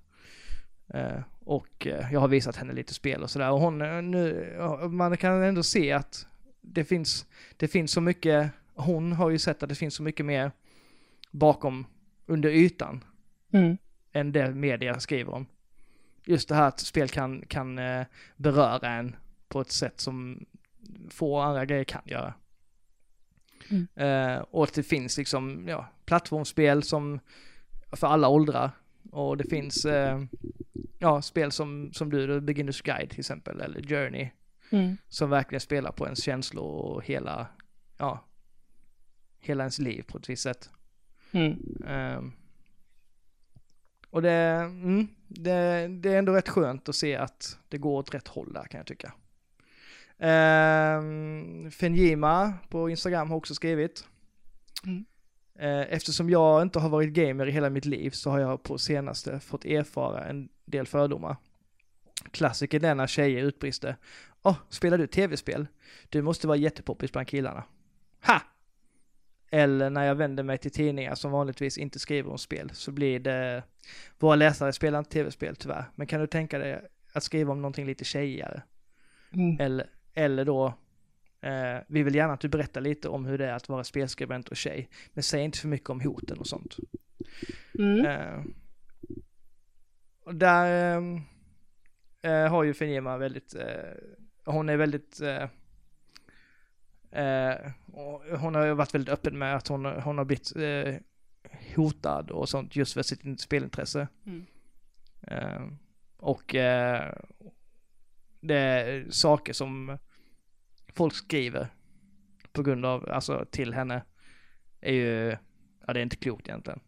Och jag har visat henne lite spel och sådär och hon, nu, man kan ändå se att det finns, det finns så mycket, hon har ju sett att det finns så mycket mer bakom, under ytan, Mm. än det media skriver om. Just det här att spel kan, kan eh, beröra en på ett sätt som få andra grejer kan göra. Mm. Eh, och att det finns liksom, ja, plattformsspel som för alla åldrar. Och det finns, eh, ja, spel som, som du, Beginner's Guide till exempel, eller Journey, Mm. som verkligen spelar på ens känslor och hela, ja, hela ens liv på ett visst sätt. Mm. Ehm, och det, mm, det, det är ändå rätt skönt att se att det går åt rätt håll där kan jag tycka. Um, Fenjima på Instagram har också skrivit. Mm. Eh, Eftersom jag inte har varit gamer i hela mitt liv så har jag på senaste fått erfara en del fördomar. Klassiker när tjejer utbrister. Åh, spelar du tv-spel? Du måste vara jättepoppis bland killarna. Ha! Eller när jag vänder mig till tidningar som vanligtvis inte skriver om spel så blir det Våra läsare spelar inte tv-spel tyvärr. Men kan du tänka dig att skriva om någonting lite tjejigare? Mm. Eller, eller då eh, Vi vill gärna att du berättar lite om hur det är att vara spelskribent och tjej. Men säg inte för mycket om hoten och sånt. Mm. Eh, och där eh, eh, har ju Fenjima väldigt, eh, hon är väldigt, eh, hon har ju varit väldigt öppen med att hon, hon har blivit eh, hotad och sånt just för sitt spelintresse. Mm. Eh, och eh, det är saker som folk skriver på grund av, alltså till henne, är ju, ja det är inte klokt egentligen.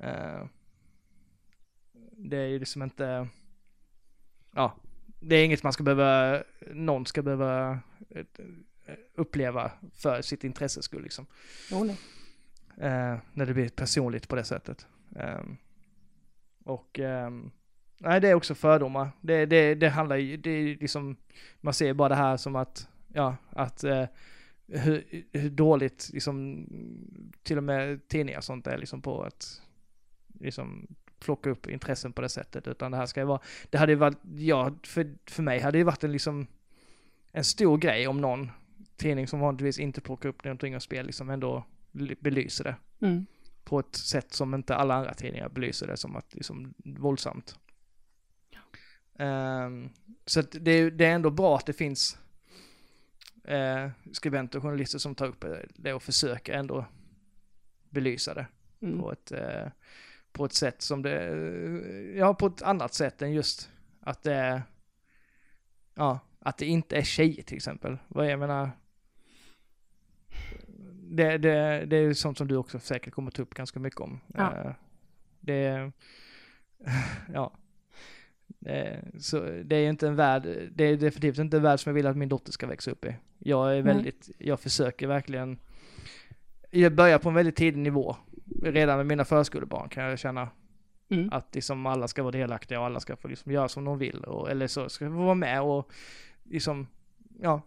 Eh, det är ju liksom inte, ja, det är inget man ska behöva, någon ska behöva eh, uppleva för sitt intresses skull liksom. Oh, nej. Eh, när det blir personligt på det sättet. Ehm, och ehm, nej, det är också fördomar. Det, det, det handlar ju, det är liksom, man ser bara det här som att, ja, att eh, hur, hur dåligt liksom, till och med tidningar och sånt är liksom på att liksom plocka upp intressen på det sättet. Utan det här ska ju vara, det hade ju varit, ja, för, för mig hade det ju varit en liksom, en stor grej om någon tidning som vanligtvis inte plockar upp någonting av spel liksom ändå belyser det. Mm. på ett sätt som inte alla andra tidningar belyser det som att liksom våldsamt. Ehm, så att det, är- det är ändå bra att det finns eh, skribenter och journalister som tar upp det och försöker ändå belysa det Mm. på ett, eh, på ett sätt som det, ja på ett annat sätt än just att det är, ja, att det inte är tjejer till exempel. Vad jag menar, det, det, det är ju sånt som du också säkert kommer ta upp ganska mycket om. Ja. Eh, Det, ja. Eh, Så det är inte en värld, det är definitivt inte en värld som jag vill att min dotter ska växa upp i. Jag är Nej. väldigt, jag försöker verkligen, jag börjar på en väldigt tidig nivå. Redan med mina förskolebarn kan jag känna Mm. att liksom alla ska vara delaktiga och alla ska få liksom göra som de vill. Och, eller så ska få vara med och liksom, ja,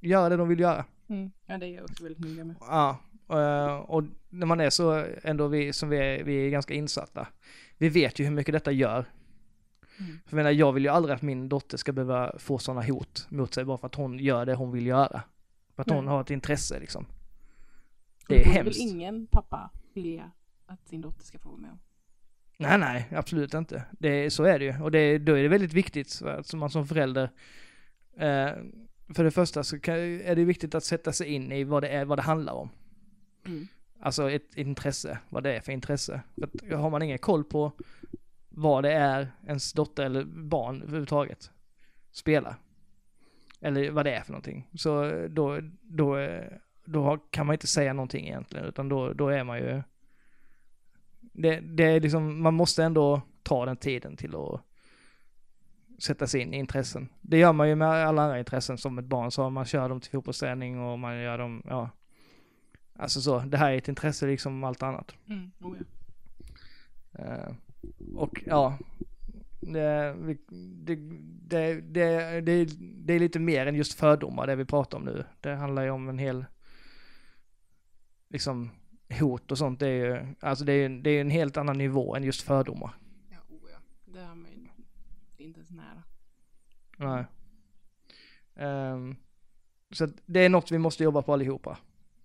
göra det de vill göra. Mm. Ja, det är jag också väldigt noga med. Ja, eh, och när man är så ändå vi, som vi är, vi är ganska insatta. Vi vet ju hur mycket detta gör. Mm. För jag menar, jag vill ju aldrig att min dotter ska behöva få sådana hot mot sig bara för att hon gör det hon vill göra. För att hon Nej. har ett intresse liksom. Det är borde hemskt. väl ingen pappa vilja att sin dotter ska få vara med om. Nej, nej, absolut inte. Det, så är det ju. Och det, då är det väldigt viktigt att man som förälder, eh, för det första så kan, är det viktigt att sätta sig in i vad det är, vad det handlar om. Mm. Alltså ett, intresse, vad det är för intresse. För har man ingen koll på vad det är ens dotter eller barn överhuvudtaget spelar. Eller vad det är för någonting. Så då, då, då kan man inte säga någonting egentligen, utan då, då är man ju... Det, det är liksom, man måste ändå ta den tiden till att sätta sig in i intressen. Det gör man ju med alla andra intressen som ett barn, så man kör dem till fotbollsträning och man gör dem, ja. Alltså så, det här är ett intresse liksom allt annat. Mm. Oh, ja. Eh, och ja, det, det, det, det, det är lite mer än just fördomar det vi pratar om nu. Det handlar ju om en hel, liksom hot och sånt. Det är ju, alltså det är, det är en helt annan nivå än just fördomar. Ja, oh, ja. Det har man ju det är inte ens nära. Nej. Ehm, så det är något vi måste jobba på allihopa.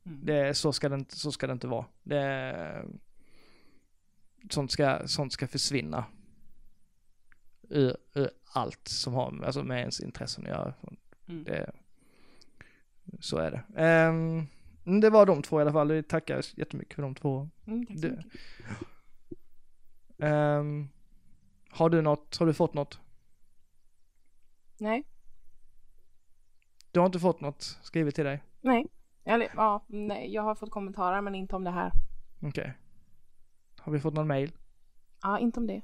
Mm. Det, så, ska det inte, så ska det inte vara. Det, sånt, ska, sånt ska försvinna. Ur, ur allt som har alltså med ens intressen att göra. Mm. Det, så är det. Mm, det var de två i alla fall. Vi tackar jättemycket för de två. Mm, tack så det- mycket. Ehm, har du något, har du fått något? Nej, Du har inte fått något skrivet till dig? nej. Eller ja, nej. Jag har fått kommentarer men inte om det här. Okej. Har vi fått någon mail? Ja, inte om det.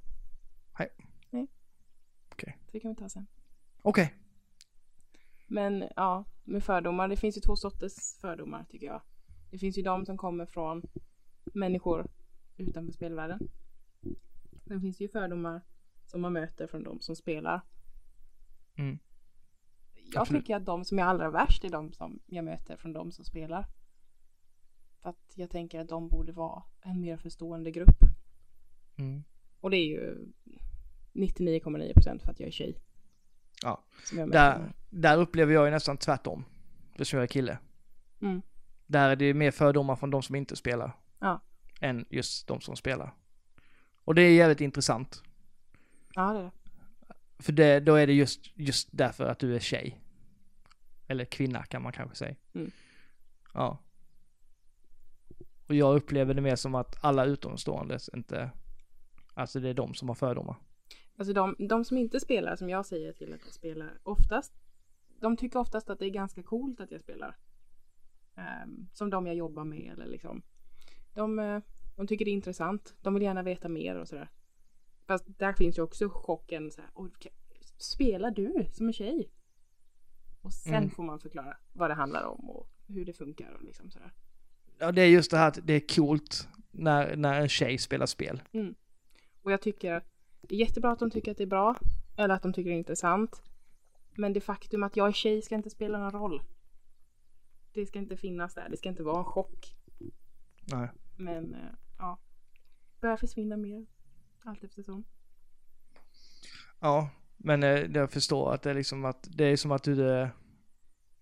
Nej. Nej. Okej. Det kan vi ta sen. Okej. Men ja, med fördomar. Det finns ju två sorters fördomar tycker jag. Det finns ju de som kommer från människor utanför spelvärlden. Sen finns det ju fördomar som man möter från de som spelar. Mm. Jag Absolut. tycker att de som är allra värst är de som jag möter från de som spelar. För att jag tänker att de borde vara en mer förstående grupp. Mm. Och det är ju 99,9% för att jag är tjej. Ja. Jag Där, där upplever jag ju nästan tvärtom. Eftersom jag är kille. Mm. Där är det ju mer fördomar från de som inte spelar. Ja. Än just de som spelar. Och det är jävligt intressant. Ja, det är det. För det, då är det just, just därför att du är tjej. Eller kvinna kan man kanske säga. Mm. Ja. Och jag upplever det mer som att alla utomstående inte, alltså det är de som har fördomar. Alltså de, de som inte spelar, som jag säger till att jag spelar, oftast, de tycker oftast att det är ganska coolt att jag spelar. Ehm, som de jag jobbar med eller liksom. De, eh, de tycker det är intressant. De vill gärna veta mer och sådär. Fast där finns ju också chocken så här, "Oj, ka- spelar du som en tjej? Och sen Mm. får man förklara vad det handlar om och hur det funkar och liksom sådär. Ja, det är just det här att det är coolt när, när en tjej spelar spel. Och jag tycker det är jättebra att de tycker att det är bra. Eller att de tycker det är intressant. Men det faktum att jag är tjej ska inte spela någon roll. Det ska inte finnas där. Det ska inte vara en chock. Nej. Men eh, ja. Börjar försvinna mer. Allt eftersom. Ja, men eh, jag förstår att det är liksom att, det är som att du, eh,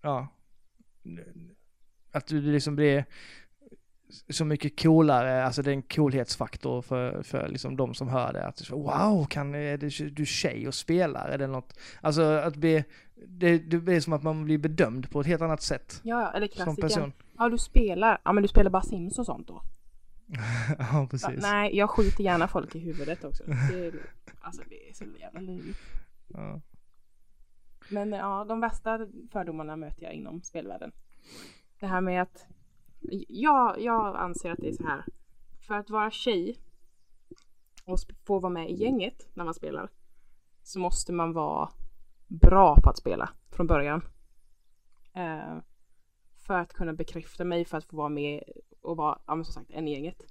ja, att du liksom blir, så mycket coolare, alltså det är en coolhetsfaktor för, för liksom de som hör det. Att wow, kan, är det, du tjej och spelar? Är det något? Alltså att bli, det, det blir som att man blir bedömd på ett helt annat sätt. Ja, eller Som klassikern. person. Ja, du spelar. Ja, men du spelar bara Sims och sånt då. ja, precis. nej, jag skjuter gärna folk i huvudet också. Det är, alltså det är så jävla löjligt. Ja. Men ja, de värsta fördomarna möter jag inom spelvärlden. Det här med att jag, jag anser att det är så här. För att vara tjej och få vara med i gänget när man spelar så måste man vara bra på att spela från början. Eh, för att kunna bekräfta mig för att få vara med och vara, ja men som sagt, en i gänget.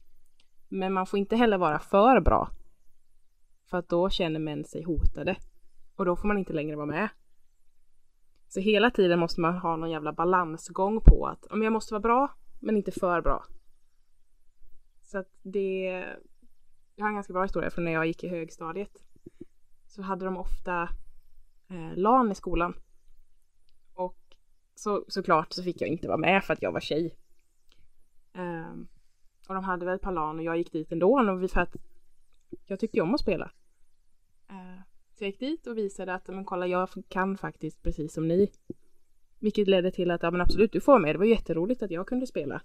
Men man får inte heller vara för bra. För att då känner män sig hotade. Och då får man inte längre vara med. Så hela tiden måste man ha någon jävla balansgång på att om jag måste vara bra, men inte för bra. Så att det... Jag har en ganska bra historia från när jag gick i högstadiet. Så hade de ofta eh, LAN i skolan. Och så, såklart så fick jag inte vara med för att jag var tjej. Ehm, och de hade väl ett par LAN och jag gick dit ändå för att jag tyckte ju om att spela. Eh, så jag gick dit och visade att men kolla jag kan faktiskt precis som ni. Vilket ledde till att ja men absolut du får vara med. Det var jätteroligt att jag kunde spela.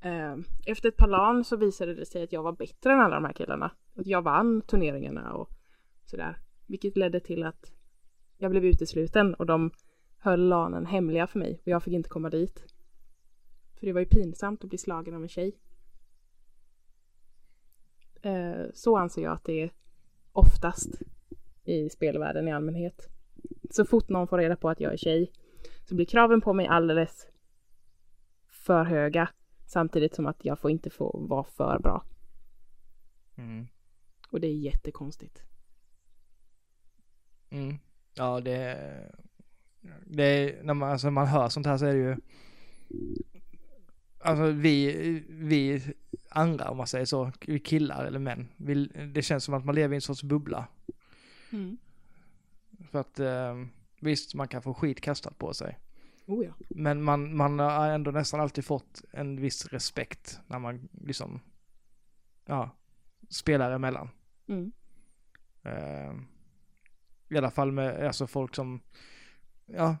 Ehm, efter ett par LAN så visade det sig att jag var bättre än alla de här killarna. Att jag vann turneringarna och sådär. Vilket ledde till att jag blev utesluten och de höll LANen hemliga för mig och jag fick inte komma dit. För det var ju pinsamt att bli slagen av en tjej. Eh, Så anser jag att det är oftast i spelvärlden i allmänhet. Så fort någon får reda på att jag är tjej så blir kraven på mig alldeles för höga samtidigt som att jag får inte få vara för bra. Mm. Och det är jättekonstigt. Mm. Ja, det, det är, när man, alltså, man hör sånt här så är det ju, alltså vi, vi andra om man säger så, vi killar eller män, vi, det känns som att man lever i en sorts bubbla. Mm. För att eh, visst, man kan få skit kastat på sig. Oh ja. Men man, man har ändå nästan alltid fått en viss respekt när man liksom, ja, spelar emellan. Mm. Eh, I alla fall med alltså folk som, ja,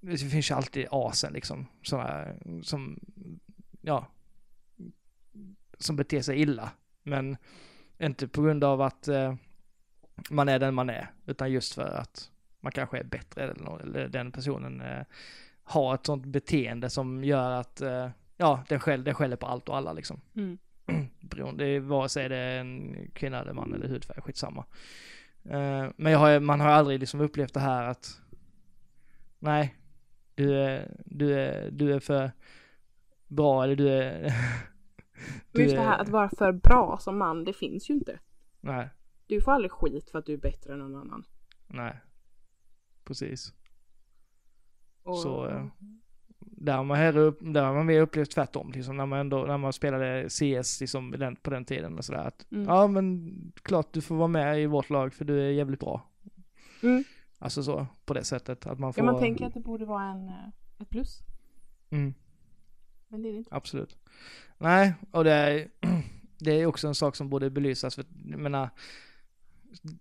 det finns ju alltid asen liksom. Sådana som, ja, som beter sig illa. Men inte på grund av att eh, man är den man är, utan just för att man kanske är bättre eller, eller den personen eh, har ett sånt beteende som gör att, eh, ja, den skäller, den skäller på allt och alla liksom Mm. beroende, det är vare sig det är en kvinna eller man eller hudfärg, skitsamma. Eh, men har, man har aldrig liksom upplevt det här att, nej, du är, du är, du är för bra eller du är, Och just det här att vara för bra som man, det finns ju inte. nej, Du får aldrig skit för att du är bättre än någon annan. nej, precis. Och, Så, eh, där har man, hellre upp, där har man mer upplevt tvärtom, liksom när man ändå, när man spelade CS liksom, den, på den tiden och sådär. Att, Mm. Ja men klart du får vara med i vårt lag för du är jävligt bra. Mm. Alltså så, på det sättet att man får... Ja, man tänker att det borde vara en, eh, ett plus. Mm, Men det är det inte. absolut. Nej, och det är, det är också en sak som borde belysas, för jag menar,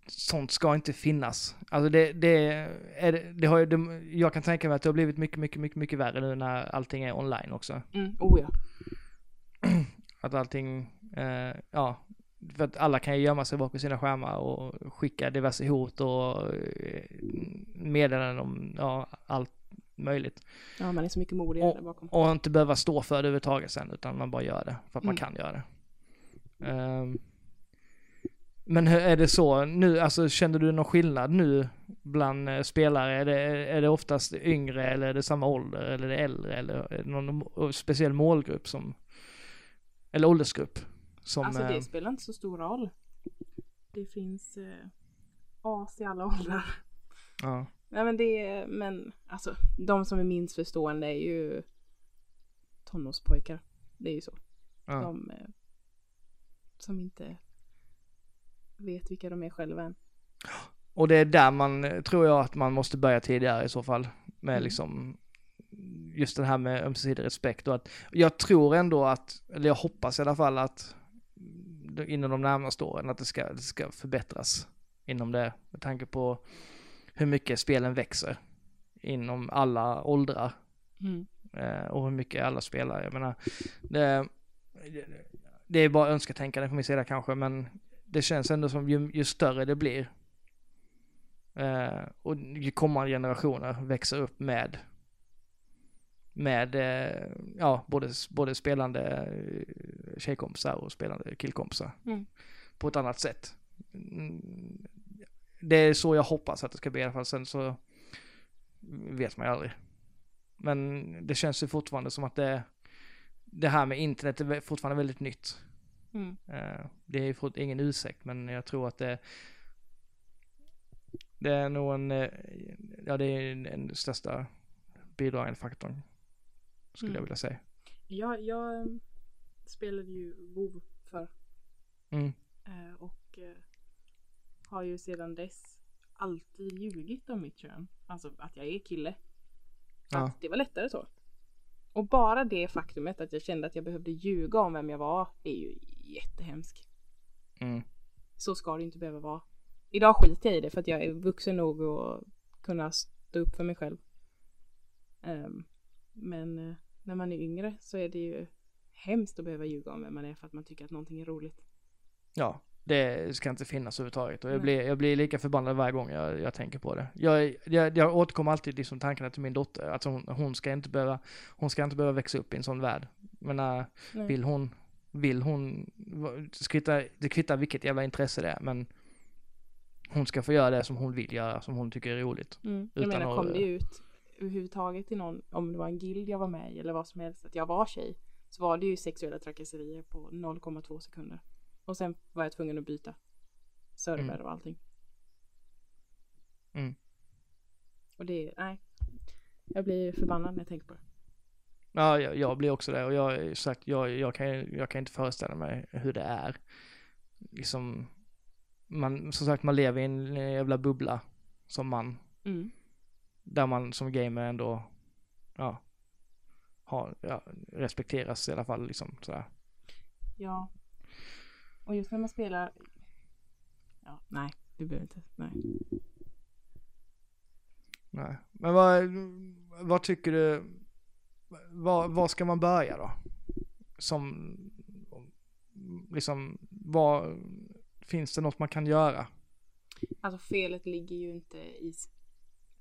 sånt ska inte finnas. Alltså det, det, är, det- har det, jag kan tänka mig att det har blivit mycket, mycket, mycket, mycket värre nu när allting är online också. Mm. Oh ja. Att allting, eh, ja, för att alla kan ju gömma sig bakom sina skärmar och skicka diverse hot och eh, meddelanden om, ja, allt möjligt. Ja, man är så mycket modigare där bakom. Och inte behöva stå för det överhuvudtaget sen, utan man bara gör det för att man Mm. kan göra det. Ehm, men hur är det så nu, alltså känner du någon skillnad nu bland eh, spelare? Är det, är det oftast yngre eller är det samma ålder eller är det äldre eller är det någon speciell målgrupp som, eller åldersgrupp som, Alltså eh, det spelar inte så stor roll. Det finns eh, as i alla åldrar. ja, Nej men det är, men alltså de som är minst förstående är ju tonårspojkar. Det är ju så. ja, De eh, som inte vet vilka de är själva än. Och det är där man, tror jag att man måste börja tidigare i så fall. Med Mm. liksom, just det här med ömsesidig respekt och att jag tror ändå att, eller jag hoppas i alla fall att inom de närmaste åren att det ska, det ska förbättras inom det med tanke på hur mycket spelen växer inom alla åldrar Mm. eh, och hur mycket alla spelar. Jag menar, det, det är bara önsketänkande från min sida kanske, men det känns ändå som ju, ju större det blir eh, och ju kommande generationer växer upp med med, eh, ja, både, både spelande tjejkompisar och spelande killkompisar. Mm. På ett annat sätt. Det är så jag hoppas att det ska bli i alla fall. Sen så vet man ju aldrig. Men det känns ju fortfarande som att det, det här med internet är fortfarande väldigt nytt. Mm. Eh, Det är ju ingen ursäkt, men jag tror att det det är nog en, eh, ja det är den- största bidragande faktorn. Skulle Mm. jag vilja säga. Jag, jag spelade ju WoW för Mm. eh, och har ju sedan dess alltid ljugit om mitt kön. Alltså att jag är kille. Ja. Att det var lättare så. Och bara det faktumet att jag kände att jag behövde ljuga om vem jag var är ju jättehemskt. Mm. Så ska det inte behöva vara. Idag skiter jag i det för att jag är vuxen nog att kunna stå upp för mig själv. Ehm, men eh, när man är yngre så är det ju hemskt att behöva ljuga om vem man är för att man tycker att någonting är roligt. Ja, det ska inte finnas överhuvudtaget. Och jag blir, jag blir lika förbannad varje gång jag, jag tänker på det. Jag, jag, jag återkommer alltid liksom tankarna till min dotter. Att hon, hon ska inte behöva, hon ska inte behöva växa upp i en sån värld. Men äh, vill hon, vill hon, kvittar, det kvittar vilket jävla intresse det är, men hon ska få göra det som hon vill göra, som hon tycker är roligt. Mm. Jag menar, kom det ut överhuvudtaget till någon, om det var en guild jag var med i eller vad som helst, att jag var tjej, så var det ju sexuella trakasserier på 0,2 sekunder. Och sen var jag tvungen att byta server Mm. och allting. Mm. Och det, nej. Jag blir förbannad när jag tänker på det. Ja, jag, jag blir också det och jag, sagt, jag, jag, kan, jag kan inte föreställa mig hur det är. Liksom, man, som sagt, man lever i en jävla bubbla som man, Mm. där man som gamer ändå, ja, har, ja, respekteras i alla fall liksom sådär. Ja. Och just när man spelar... Ja, nej, du behöver inte. Nej. Nej. Men vad, vad tycker du, vad, vad ska man börja då? Som, liksom, vad, finns det något man kan göra? Alltså felet ligger ju inte i,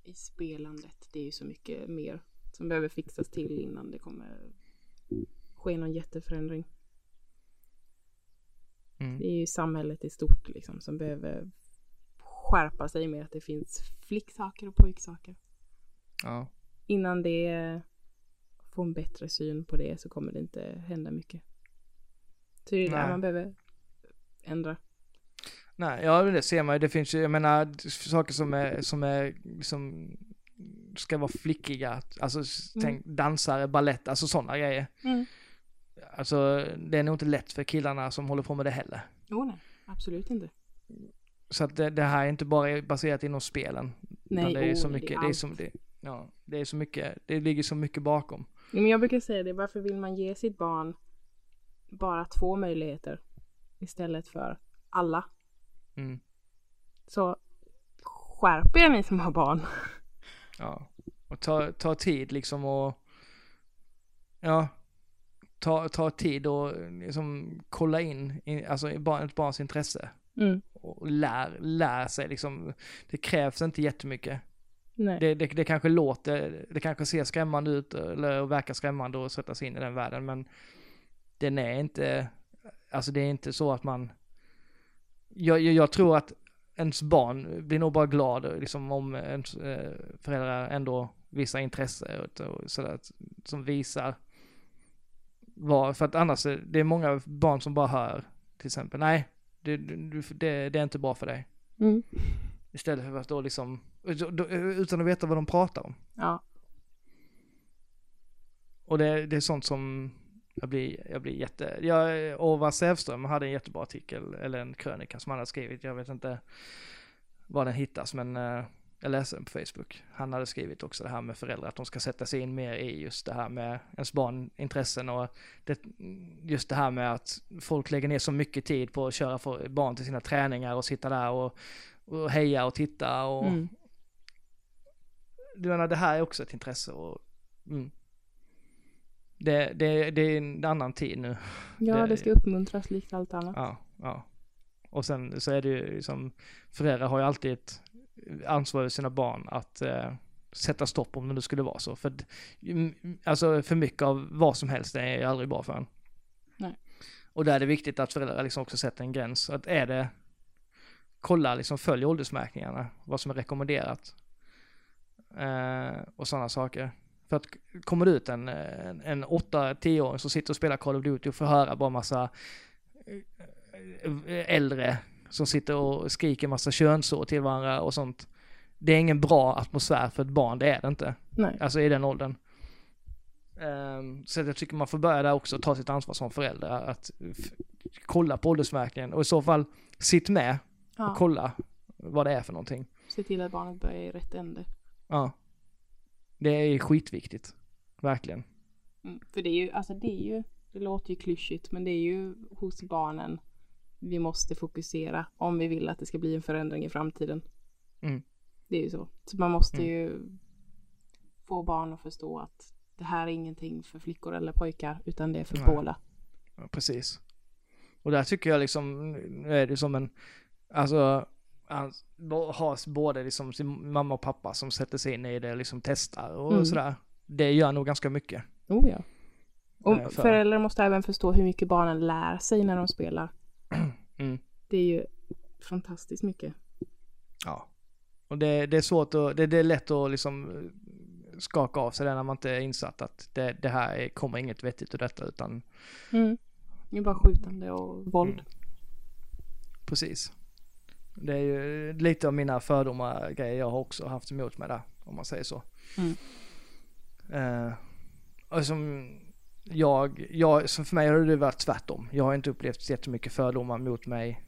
i spelandet. Det är ju så mycket mer som behöver fixas till innan det kommer ske någon jätteförändring. Mm. Det är ju samhället i stort liksom som behöver skärpa sig med att det finns flicksaker och pojksaker. Ja. Innan det får en bättre syn på det så kommer det inte hända mycket. Så det är där Nej. man behöver ändra. Nej, ja det ser man ju. Det finns ju, jag menar, saker som är, som är, liksom, ska vara flickiga. Alltså, Mm. tänk dansare, ballett, alltså sådana grejer. Alltså, det är nog inte lätt för killarna som håller på med det heller. Jo, nej, absolut inte. Så att det, det här är inte bara baserat inom spelen. Nej, det är så oh, mycket, det är det är som, det, ja, det är så mycket, det ligger så mycket bakom. Men jag brukar säga det, varför vill man ge sitt barn bara två möjligheter istället för alla? Mm. Så skärp er ni som har barn. Ja. Och ta, ta tid liksom och, ja, ta, ta tid och liksom kolla in, in alltså ett barns intresse. Mm. Och lär, lär sig liksom, det krävs inte jättemycket. Nej. Det, det, det kanske låter, det kanske ser skrämmande ut eller verkar skrämmande att sätta sig in i den världen men den är inte, alltså det är inte så att man, jag, jag, jag tror att ens barn blir nog bara glad liksom om ens eh, föräldrar ändå visar intresse och, och sådär, som visar vad, för att annars, det är många barn som bara hör till exempel, nej, det, det, det är inte bra för dig. Mm. Istället för att då liksom, utan att veta vad de pratar om. Ja. Och det, det är sånt som jag blir, jag blir jätte, jag, Orvar Sävström hade en jättebra artikel, eller en krönika som han hade skrivit, jag vet inte var den hittas men eh, jag läste den på Facebook. Han hade skrivit också det här med föräldrar, att de ska sätta sig in mer i just det här med ens barn, intressen och det, just det här med att folk lägger ner så mycket tid på att köra för barn till sina träningar och sitta där och, och heja och titta och Mm. du menar det här är också ett intresse och mm. det, det, det är en annan tid nu. Ja, Det- det ska uppmuntras likt allt annat. Ja, ja. Och sen så är det ju liksom, föräldrar har ju alltid ett ansvar för sina barn att eh, sätta stopp om det nu skulle vara så. För, alltså för mycket av vad som helst är ju aldrig bra för en. Nej. Och där är det viktigt att föräldrar liksom också sätter en gräns. Att är det, kolla liksom, följ åldersmärkningarna, vad som är rekommenderat. Eh, och sådana saker. För att kommer det ut en, en, en 8-10-åring som sitter och spelar Call of Duty och får höra bara massa eh, äldre som sitter och skriker massa könsord till varandra och sånt. Det är ingen bra atmosfär för ett barn, det är det inte. Nej. Alltså i den åldern. Ehm, så jag tycker man får börja där också, ta sitt ansvar som förälder, att kolla på åldersmärkningen och i så fall sitt med och Ja, kolla vad det är för någonting. se till att barnet börjar i rätt ände. Ja. Det är skitviktigt. Verkligen. Mm. För det är ju, alltså det är ju, det låter ju klyschigt, men det är ju hos barnen vi måste fokusera om vi vill att det ska bli en förändring i framtiden. Mm. Det är ju så. Så man måste Mm. ju få barn att förstå att det här är ingenting för flickor eller pojkar, utan det är för Nej. båda. Ja, precis. Och där tycker jag liksom, nu är det som en, alltså, hans- bo- ha både liksom sin mamma och pappa som sätter sig in i det, liksom testar och Mm. sådär. Det gör nog ganska mycket. Oh ja. Och för- föräldrar måste även förstå hur mycket barnen lär sig när de spelar. Mm. Det är ju fantastiskt mycket. Ja. Och det, det är svårt att, det, det är lätt att liksom eh, skaka av sig det när man inte är insatt att det, det här är, kommer inget vettigt ur detta utan Mm. Det är bara skjutande och våld. Mm. precis. Det är ju lite av mina fördomar grejer jag har också haft emot mig där, om man säger så. Mm. Eh, och som jag, jag, så för mig har det varit tvärtom. Jag har inte upplevt jättemycket fördomar mot mig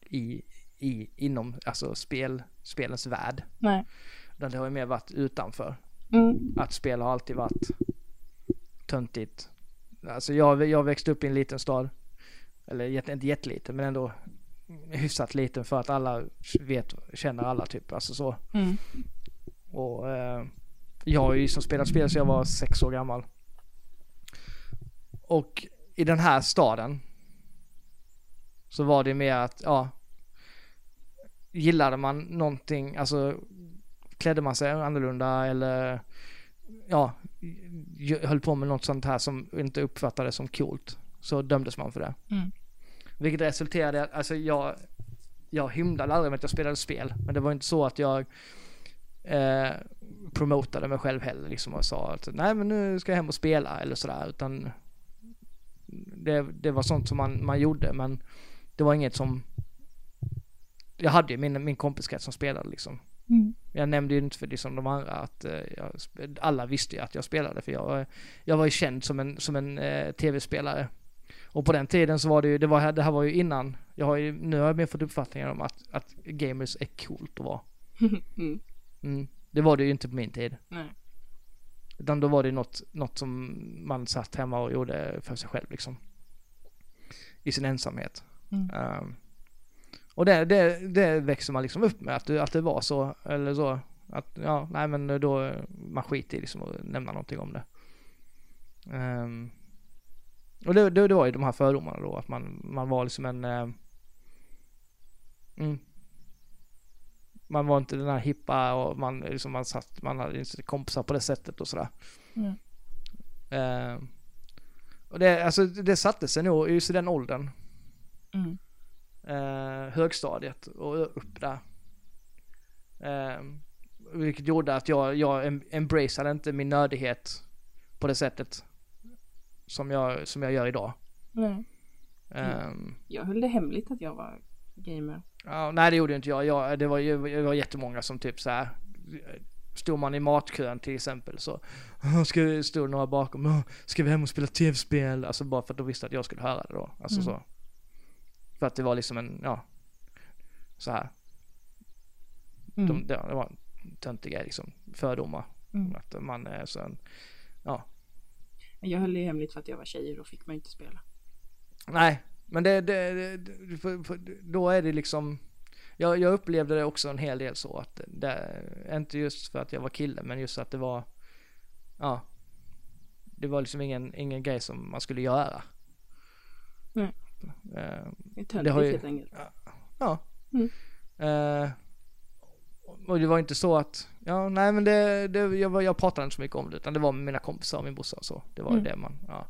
i, i, inom, alltså spel, spelens värld. Nej. Det har ju mer varit utanför. Mm. Att spel har alltid varit töntigt. Alltså jag, jag växte upp i en liten stad. Eller inte jätteliten men ändå hyfsat liten för att alla vet, känner alla typ. Alltså så. Mm. Och eh, jag har ju som spelat spel så jag var sex år gammal. Och i den här staden så var det mer att, ja, gillade man någonting, alltså klädde man sig annorlunda eller ja, höll på med något sånt här som inte uppfattades som coolt så dömdes man för det. Mm. Vilket resulterade i att, alltså jag, jag hymlade aldrig med att jag spelade spel, men det var inte så att jag eh, promotade mig själv heller liksom och sa att nej men nu ska jag hem och spela eller sådär utan det, det var sånt som man, man gjorde men det var inget som jag hade ju min, min kompiskrets som spelade liksom. Mm. Jag nämnde ju inte för liksom de andra att eh, jag, alla visste ju att jag spelade för jag, jag var ju känd som en, som en eh, tv-spelare. Och på den tiden så var det ju, det, var, det här var ju innan, jag har ju, nu har jag mer fått uppfattningen om att, att gamers är coolt att vara. mm. Mm. Det var det ju inte på min tid. Nej. Utan då var det något, något som man satt hemma och gjorde för sig själv liksom. I sin ensamhet. Mm. Ehm, och det, det, det växer man liksom upp med, att det, att det var så, eller så. Att ja, nej men då, man skiter i liksom att nämna någonting om det. Ehm, och det, det, det var ju de här fördomarna då, att man, man var liksom en... ehm, mm, man var inte den här hippa och man, liksom man satt, man hade inte kompisar på det sättet och sådär. Mm. Ehm, och det, alltså det satte sig nog just i den åldern Mm. eh, högstadiet och upp där. Eh, vilket gjorde att jag, jag em- embraceade inte min nördighet på det sättet som jag, som jag gör idag. Nej. Eh, Jag höll det hemligt att jag var gamer. Ja, nej det gjorde inte jag. jag det, var, det var jättemånga som typ så här Stod man i matkön till exempel så "Åh, ska stå några bakom, "Åh, ska vi hem och spela tv-spel? Alltså bara för att de visste att jag skulle höra det då. Alltså Mm. så. För att det var liksom en, ja, så här. Mm. De, det, det var töntiga liksom, fördomar. Mm. Att man är så en, ja. Jag höll det hemligt för att jag var tjej och då fick man inte spela. Nej, men det, det, det för, för, då är det liksom, jag, jag upplevde det också en hel del så att det, inte just för att jag var kille, men just att det var, ja, det var liksom ingen, ingen grej som man skulle göra. Nej. Eh, Det har ju- helt enkelt. Ja. Mm. Eh, och det var inte så att, ja nej men det, det jag, jag pratade inte så mycket om det utan det var med mina kompisar och min brorsa och så. Det var Mm. det man, ja.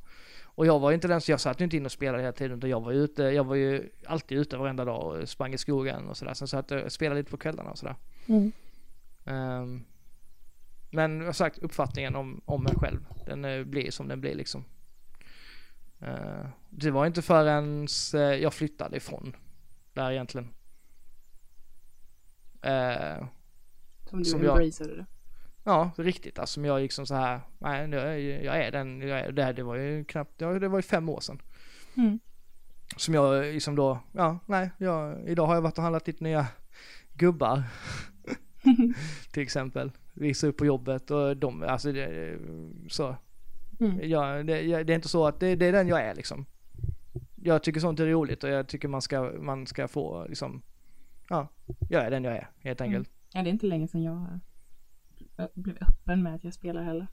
Och jag var ju inte den, så jag satt ju inte in och spelade hela tiden utan jag var ju ute, jag var ju alltid ute varenda dag och sprang i skogen och sådär. Sen satt jag och spelade lite på kvällarna och sådär. Mm. Ehm, men jag sagt uppfattningen om, om mig själv, den eh, blir som den blir liksom. Eh, det var inte förrän eh, jag flyttade ifrån där egentligen. Eh, Som du Som jag- det. Ja, riktigt alltså. Som jag liksom så här, nej jag, är den, jag är, det, här, det var ju knappt, ja, det var ju fem år sedan. Mm. Som jag liksom då, ja nej, jag, idag har jag varit och handlat lite nya gubbar. till exempel. Visa upp på jobbet och de, alltså det, så. Mm. Ja, det, det är inte så att det, det är den jag är liksom. Jag tycker sånt är roligt och jag tycker man ska, man ska få liksom, ja, jag är den jag är helt Mm. enkelt. Ja, det är inte länge sedan jag eh, blev öppen med att jag spelar heller.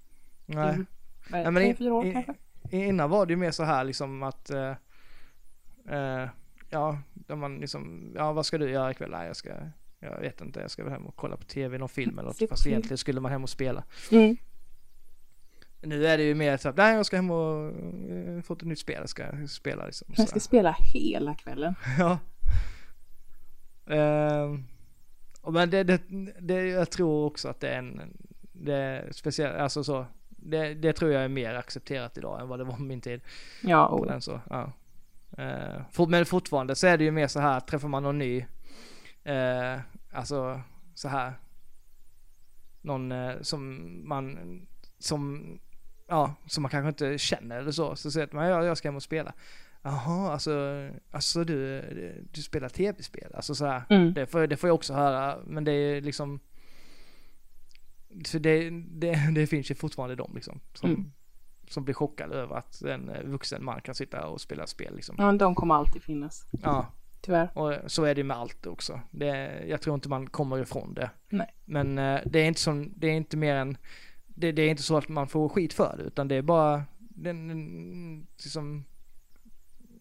Nej. Det, men tre, fyra år i- kanske? Innan var det ju mer så här liksom att, eh, eh, ja, där man liksom, ja vad ska du göra ikväll? Nej jag ska, jag vet inte, jag ska väl hem och kolla på tv, någon film eller något. Fast egentligen skulle man hem och spela. Mm. Nu är det ju mer så att, nej jag ska hem och eh, fått ett nytt spel, jag ska spela liksom. Jag ska spela hela kvällen. Ja. Och men det, det, det, jag tror också att det är en, det speciellt, alltså så, det, det tror jag är mer accepterat idag än vad det var på min tid. Ja, På och, den så, ja. Eh, for, men fortfarande så är det ju mer så här, träffar man någon ny, eh, alltså så här, någon eh, som man, som, ja, som man kanske inte känner eller så, så säger man, ja, jag ska hem och spela. Jaha, alltså, alltså du, du spelar tv-spel, alltså så här. mm. Det får, det får jag också höra, men det är liksom För det, det, det finns ju fortfarande de liksom som, Mm. som blir chockade över att en vuxen man kan sitta och spela spel liksom. ja, de kommer alltid finnas. Ja, Tyvärr. och så är det med allt också. Det, jag tror inte man kommer ifrån det. Nej. Men eh, det är inte som, det är inte mer än, det, det är inte så att man får skit för det, utan det är bara, den, liksom,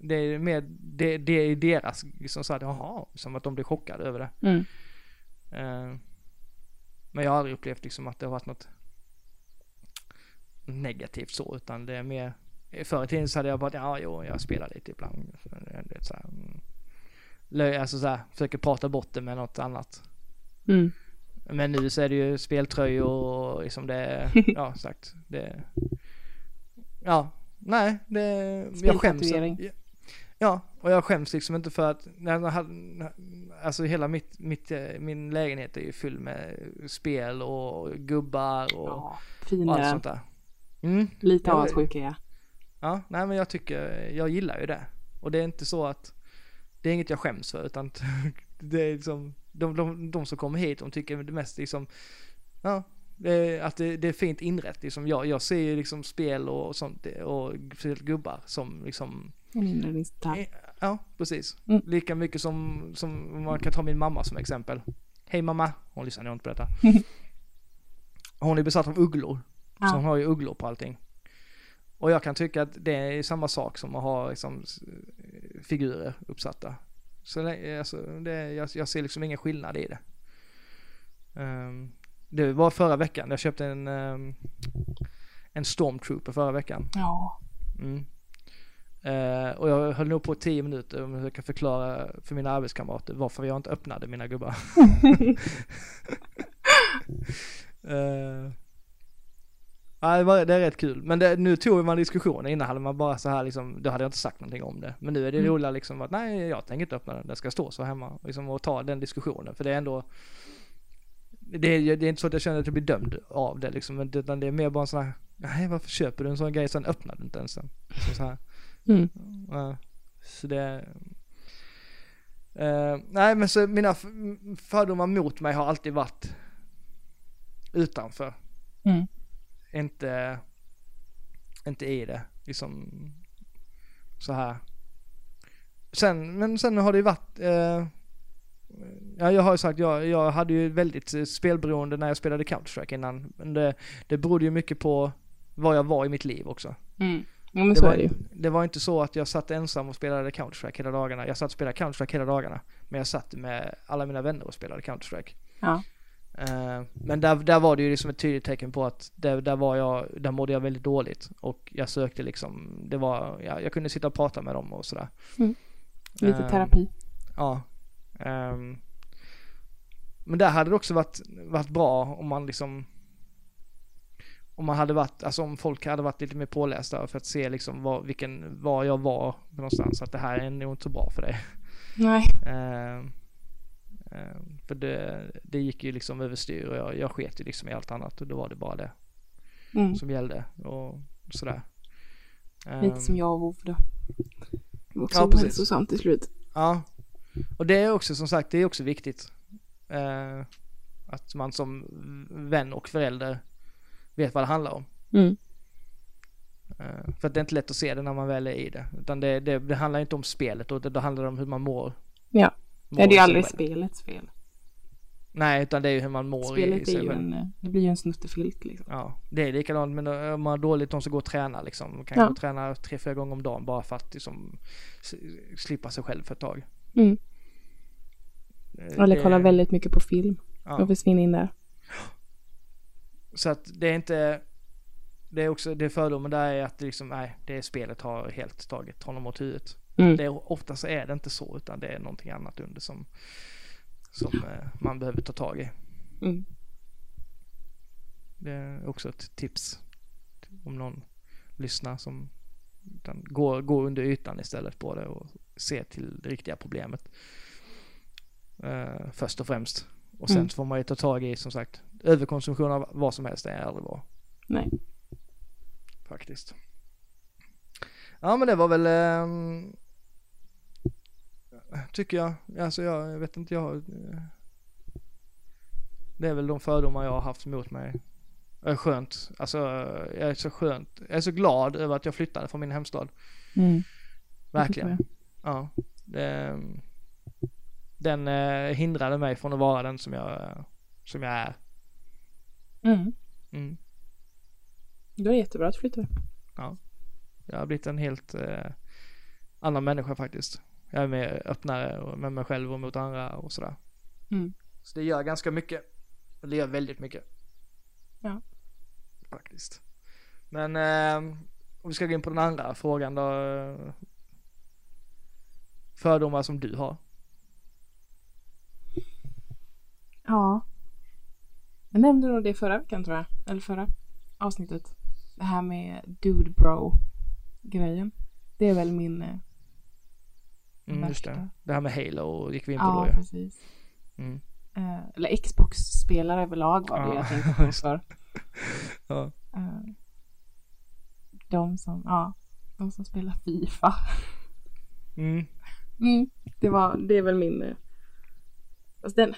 det är mer, det, det är deras, så att jaha, som att de blir chockade över det. Mm. Eh, men jag har aldrig upplevt liksom att det har varit något negativt så, utan det är mer, förr i tiden så hade jag bara, ja jo, jag spelar lite ibland. Det så här, mm, löj, alltså så här, försöker prata bort det med något annat. Mm. Men nu så är det ju speltröjor och liksom det, ja sagt, det, ja, nej, det, jag skäms. Ja, och jag skäms liksom inte för att, när jag hade, alltså hela mitt, mitt, eh, min lägenhet är ju full med spel och gubbar och, Ja, och allt sånt där. Mm. Lite avundsjuk är jag. Ja, nej men jag tycker, jag gillar ju det. Och det är inte så att, det är inget jag skäms för utan det är liksom, de, de, de som kommer hit, de tycker det mest liksom, ja, det är, att det, det är fint inrätt liksom. Jag, jag ser ju liksom spel och sånt och gubbar som liksom, En inredningsdetalj. Eh, Ja, precis. Mm. Lika mycket som, som man kan ta min mamma som exempel. Hej mamma, hon lyssnar nog inte på detta. Hon är besatt av ugglor. Ja. Så hon har ju ugglor på allting. Och jag kan tycka att det är samma sak som att ha liksom, figurer uppsatta. Så alltså, det, jag, jag ser liksom ingen skillnad i det. Um, det var förra veckan, jag köpte en, um, en stormtrooper förra veckan. Ja. Mm. Eh, och jag höll nog på 10 minuter och försöka förklara för mina arbetskamrater varför jag inte öppnade mina gubbar. uh, det, var, det är rätt kul. Men det, nu tog man diskussionen, innan hade man bara så här liksom, då hade jag inte sagt någonting om det. Men nu är det Mm. roliga liksom att nej, jag tänker inte öppna den, den ska stå så hemma. Liksom, och ta den diskussionen, för det är ändå det är, det är inte så att jag känner att jag blir dömd av det liksom, utan det är mer bara en sån här, nej varför köper du en sån grej, sen öppnar du inte ens den. Så, så här. Mm. Ja, så det... eh, nej men så mina fördomar mot mig har alltid varit utanför. Mm. Inte, inte i det. Liksom så här. Sen, men sen har det ju varit, eh, ja jag har ju sagt, jag, jag hade ju väldigt spelberoende när jag spelade Counter-Strike innan. Men det, det berodde ju mycket på var jag var i mitt liv också. Mm. Ja men Det så var, är det ju. det var inte så att jag satt ensam och spelade Counter-Strike hela dagarna. Jag satt och spelade Counter-Strike hela dagarna. Men jag satt med alla mina vänner och spelade Counter-Strike. Ja. Eh, men där, där var det ju liksom ett tydligt tecken på att där, där var jag, där mådde jag väldigt dåligt. Och jag sökte liksom, det var, ja, jag kunde sitta och prata med dem och sådär. Lite Ehm, terapi. Ja. Ehm, men där hade det också varit, varit bra om man liksom om man hade varit, alltså om folk hade varit lite mer pålästa för att se liksom var, vilken, var jag var någonstans. Att det här är nog inte så bra för dig. Nej. Ehm, ehm, för det, det gick ju liksom överstyr och jag, jag sket ju liksom i allt annat och då var det bara det Mm. som gällde och sådär. Lite Ehm, som jag och WoW då. Det var också Ja, precis. ohälsosamt till slut. Ja, och det är också som sagt, det är också viktigt. Eh, att man som vän och förälder vet vad det handlar om. Mm. Eh, för att det är inte lätt att se det när man väl är i det. Utan det, det, det handlar inte om spelet och det, det handlar om hur man mår. Ja. mår det är ju sig aldrig spelets fel. Nej, utan det är ju hur man mår i, i Spelet är sig ju en, eh, det blir ju en snuttefilt liksom. Ja, det är likadant men om man har dåligt de som går och tränar liksom. Kan Ja. gå och träna tre, fyra gånger om dagen bara för att liksom slippa sig själv för ett tag. Mm. Eh, Eller det- kolla väldigt mycket på film ja. och försvinna in där. Så att det är inte, det är också, det fördomen där är att det liksom, nej, det spelet har helt tagit honom åt huvudet. Mm. Det är, ofta så är det inte så utan det är någonting annat under som, som eh, man behöver ta tag i. Mm. Det är också ett tips om någon lyssnar som utan gå, gå under ytan istället på det och se till det riktiga problemet. Eh, först och främst. Och sen Mm. får man ju ta tag i som sagt överkonsumtion av vad som helst är aldrig bra. Nej. Faktiskt. Ja men det var väl ehm, Tycker jag. Alltså jag, jag vet inte jag har, eh, Det är väl de fördomar jag har haft mot mig. Det är skönt. Alltså jag är så skönt. Jag är så glad över att jag flyttade från min hemstad. Mm. Verkligen. Ja. Det, den eh, hindrade mig från att vara den som jag, som jag är. Mm. Mm. Det är jättebra att flytta. Jag har blivit en helt eh, annan människa faktiskt. Jag är mer öppnare med mig själv och mot andra och sådär. Mm. Så det gör ganska mycket. Och det gör väldigt mycket. Ja. Faktiskt. Men eh, om vi ska gå in på den andra frågan då. eh, Fördomar som du har. Ja. Jag nämnde nog det förra veckan tror jag. Eller förra avsnittet. Det här med dude bro grejen. Det är väl min eh, Mm, just det. Det här med Halo gick vi in på Ja, då ju. precis. Mm. Eh, eller Xbox-spelare överlag var det Ja, jag tänkte på för. Ja. Eh, de som, ja, de som spelar Fifa. Mm. Mm, det var, det är väl min... Alltså den,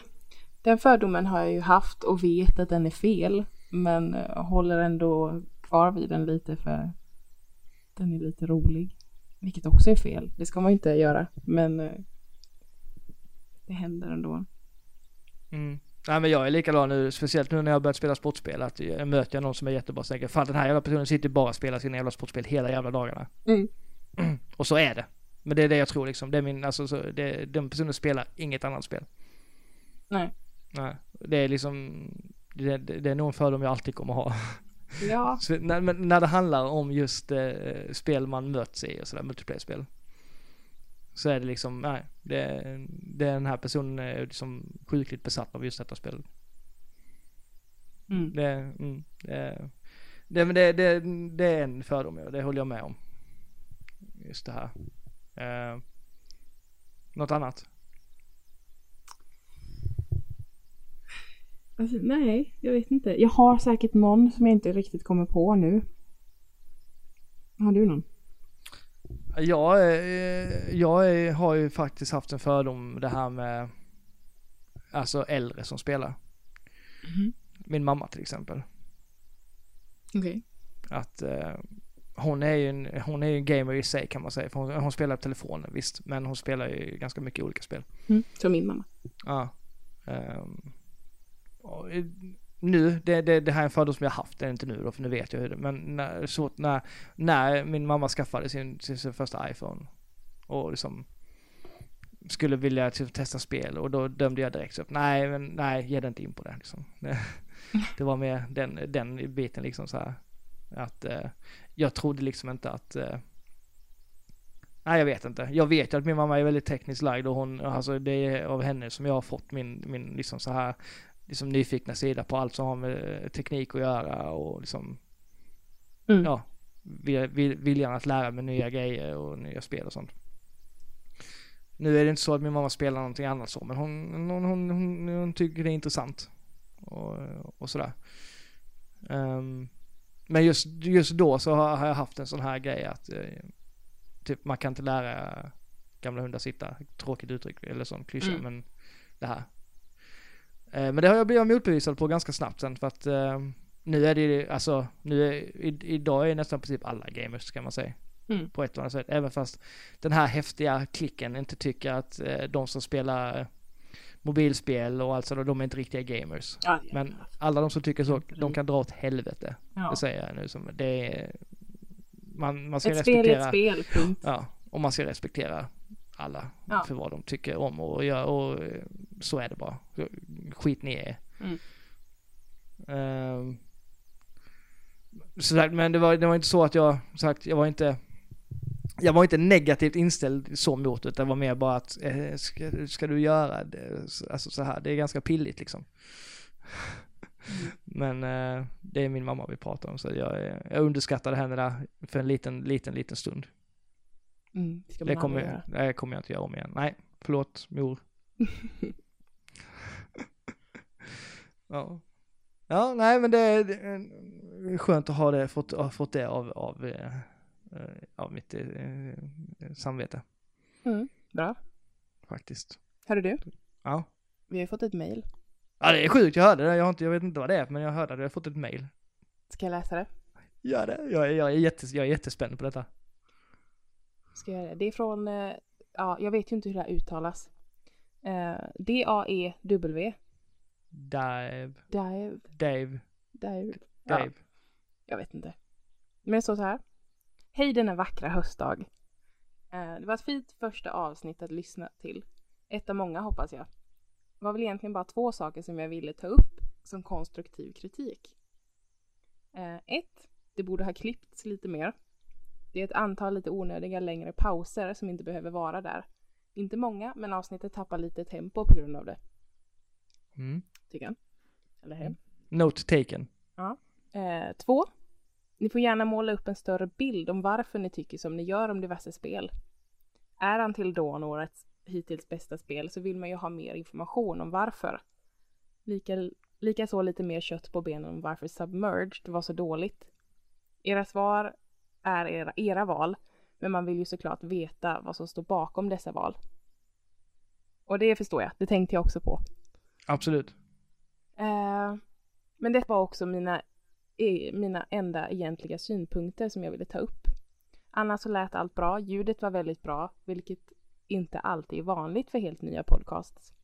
den fördomen har jag ju haft och vet att den är fel. Men eh, håller ändå kvar vid den lite för den är lite rolig. Vilket också är fel. Det ska man ju inte göra. Men eh, det händer ändå. Mm. Nej men jag är likadan nu, speciellt nu när jag börjat spela sportspel. Att jag möter jag någon som är jättebra så tänker jag, fan den här jävla personen sitter bara och spelar sina jävla sportspel hela jävla dagarna. Mm. Och så är det. Men det är det jag tror liksom. Det är min, alltså så, det, den personen spelar inget annat spel. Nej. Nej. Det är liksom, det, det, är nog en fördom jag alltid kommer ha. Ja. Så, när, men när det handlar om just eh, spel man möts i och sådär, multiplayer-spel. Så är det liksom, nej, det, det är den här personen är liksom sjukligt besatt av just detta spelet. Mm. Det, mm, det, det, men det, det, det är en fördom, det håller jag med om. Just det här. Eh, något annat? Alltså, nej, jag vet inte. Jag har säkert någon som jag inte riktigt kommer på nu. Har du någon? Jag, är- jag har ju faktiskt haft en fördom det här med alltså äldre som spelar. min mamma till exempel. Okej. Att eh, hon är ju en, hon är ju en gamer i sig kan man säga. För hon, hon spelar på telefonen visst, men hon spelar ju ganska mycket olika spel. Mm. Som min mamma. Ja. Eh, nu, det, det, det här är en fördom som jag haft, det är inte nu då, för nu vet jag hur det men när, så, när, när min mamma skaffade sin, sin, sin första iPhone och liksom skulle vilja typ, testa spel och då dömde jag direkt upp, nej men nej, ge dig inte in på det liksom. Det, det var mer den, den biten liksom så här. Att eh, jag trodde liksom inte att eh, Nej jag vet inte. Jag vet ju att min mamma är väldigt tekniskt lagd och hon, alltså det är av henne som jag har fått min, min liksom så här, liksom nyfikna sida på allt som har med teknik att göra och liksom, Mm. ja, vil- vil- viljan att lära mig nya grejer och nya spel och sånt. Nu är det inte så att min mamma spelar någonting annat så, men hon, hon, hon, hon, hon tycker det är intressant. Och, och sådär. Ehm, men just, just då så har har jag haft en sån här grej att eh, typ man kan inte lära gamla hundar sitta. Tråkigt uttryck eller sån klyscha Mm. men det här. Eh, men det har jag blivit motbevisad på ganska snabbt sen för att eh, nu är det alltså, nu är, i, idag är nästan princip alla gamers kan man säga. Mm. På ett eller annat sätt. Även fast den här häftiga klicken inte tycker att eh, de som spelar mobilspel och alltså de är inte riktiga gamers. Ja, Men alla de som tycker så, de kan dra åt helvete. ja. Det säger jag nu som, det är, man, man ska Ett spel är respektera, ett spel, punkt. ja, och man ska respektera alla Ja. för vad de tycker om och gör och eh, så är det bara. Skit ni är. Mm. Ehm, så men det var, det var inte så att jag, sagt, jag var inte jag var inte negativt inställd så mot det, det var mer bara att, eh, ska, ska du göra det? Alltså så här, det är ganska pilligt liksom. Men eh, det är min mamma vi pratar om, så jag, eh, jag underskattade henne där för en liten, liten, liten stund. Mm. Det kommer, göra. det kommer jag inte göra om igen. Nej, förlåt mor. ja. Ja, nej men det är, skönt att ha det, fått, ha fått det av, av, eh, eh, av mitt eh, samvete Mm. Bra. faktiskt. Hörru du, Ja. vi har ju fått ett mail. Ja det är sjukt, jag hörde det, jag, har inte, jag vet inte vad det är men jag hörde det, jag har fått ett mail. Ska jag läsa det? Gör det, jag, jag, är jättes, jag är jättespänd på detta. Ska jag göra det? Det är från, eh, ja, jag vet ju inte hur det här uttalas. Eh, D-A-E-W. Dave, Dive. Dave, Dive. Dave. Ja, jag vet inte. Men det står så här. Hej denna vackra höstdag. Eh, det var ett fint första avsnitt att lyssna till. Ett av många hoppas jag. Det var väl egentligen bara två saker som jag ville ta upp som konstruktiv kritik. Ett, det borde ha klippts lite mer. Det är ett antal lite onödiga längre pauser som inte behöver vara där. Inte många, men avsnittet tappar lite tempo på grund av det, Mm. tycker jag. Eller hur? Note taken. Eh, två. Ni får gärna måla upp en större bild om varför ni tycker som ni gör om diverse spel. Är Until Dawn årets hittills bästa spel så vill man ju ha mer information om varför. Lika, likaså lite mer kött på benen om varför Submerged var så dåligt. Era svar är era, era val, men man vill ju såklart veta vad som står bakom dessa val. Och det förstår jag, det tänkte jag också på. Absolut. Eh, men det var också mina, mina enda egentliga synpunkter som jag ville ta upp. Annars så lät allt bra, ljudet var väldigt bra, vilket inte alltid är vanligt för helt nya podcasts.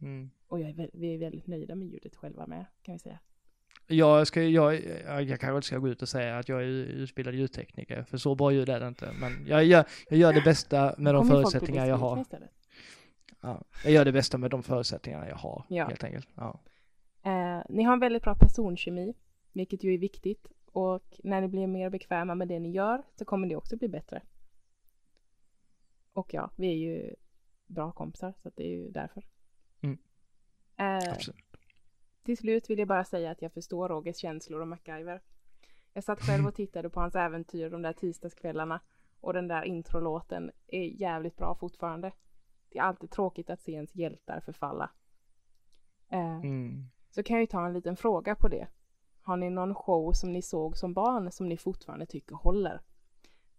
Mm. Och jag är vi är väldigt nöjda med ljudet själva med, kan vi säga. Jag, ska, jag, jag, jag kanske inte ska gå ut och säga att jag är utbildad ljudtekniker, för så bra ljud är det inte. Men jag gör, jag gör det bästa med de förutsättningar jag har. Ja, jag gör det bästa med de förutsättningar jag har, Ja. helt enkelt. Ja. Eh, ni har en väldigt bra personkemi, vilket ju är viktigt. Och när ni blir mer bekväma med det ni gör så kommer det också bli bättre. Och ja, vi är ju bra kompisar så det är ju därför. Mm. Eh, Absolut. Till slut vill jag bara säga att jag förstår Rogers känslor om MacGyver. Jag satt själv och tittade på hans äventyr de där tisdagskvällarna och den där introlåten är jävligt bra fortfarande. Det är alltid tråkigt att se ens hjältar förfalla. Eh, Mm. så kan jag ju ta en liten fråga på det. Har ni någon show som ni såg som barn som ni fortfarande tycker håller?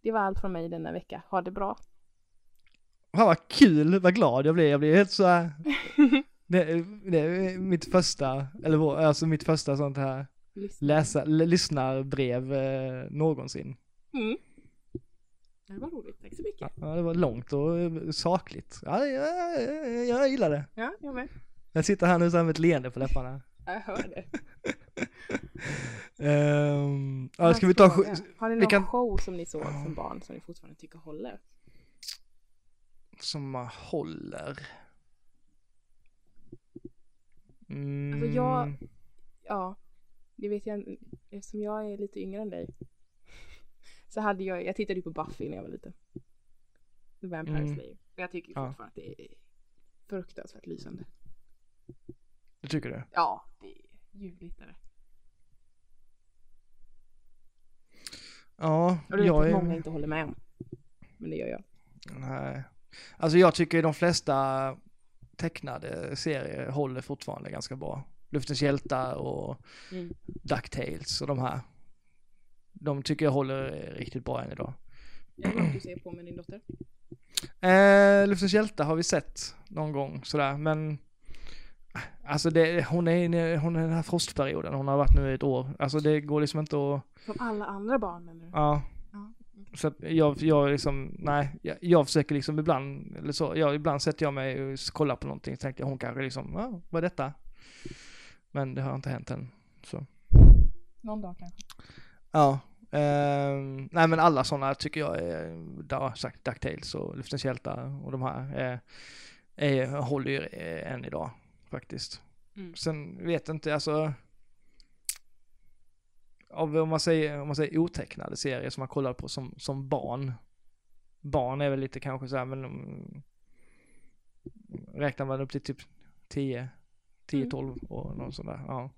Det var allt från mig denna vecka. Ha det bra. Fan vad kul, vad glad jag blir. Jag blir helt så här, Det, det är mitt första, eller vår- alltså mitt första sånt här Lyssna. läsa, lyssnarbrev eh, någonsin. Mm. Det var roligt, tack så mycket. Ja, det var långt och eh, sakligt. Ja, jag, jag, jag gillar det. Ja, jag med. Jag sitter här nu så här med ett leende på läpparna. Jag hör det. Ehm, ja, ska vi ta, Fråga. Har ni någon kan- show som ni såg som barn som ni fortfarande tycker håller? som håller? Mm, Alltså jag, ja, det vet jag eftersom jag är lite yngre än dig. Så hade jag, jag tittade ju på Buffy när jag var liten. The Vampire Mm. Slayer. Och jag tycker Ja. fortfarande att det är fruktansvärt lysande. Det tycker du? Ja, det är ljuvligt är det. Ja, Och det jag är... många inte håller med om. Men det gör jag. Nej. Alltså jag tycker de flesta tecknade serier håller fortfarande ganska bra. Luftens hjältar och Mm. DuckTales och de här. De tycker jag håller riktigt bra än idag. Något du ser på med din dotter? Eh, Luftens hjältar har vi sett någon gång sådär, men Alltså det, hon är inne- hon är i den här frostperioden, hon har varit nu i ett år. Alltså det går liksom inte att, Som alla andra barn menar du? ja. Så att jag, jag liksom, nej, jag, jag försöker liksom ibland, eller så, jag, ibland sätter jag mig och kollar på någonting, tänkte jag hon kanske liksom, ja, vad är detta? Men det har inte hänt än, så. Någon dag kanske. Ja, ehm, nej men alla sådana tycker jag är, där sagt DuckTales och Luftens hjältar och de här är, är, håller ju eh, än idag faktiskt. Mm. Sen vet jag inte, alltså av, om man säger, om man säger otecknade serier som man kollar på som, som barn. Barn är väl lite kanske så här, men um, räknar man upp till typ 10, 10, Mm. 12 och någon sån där, ja.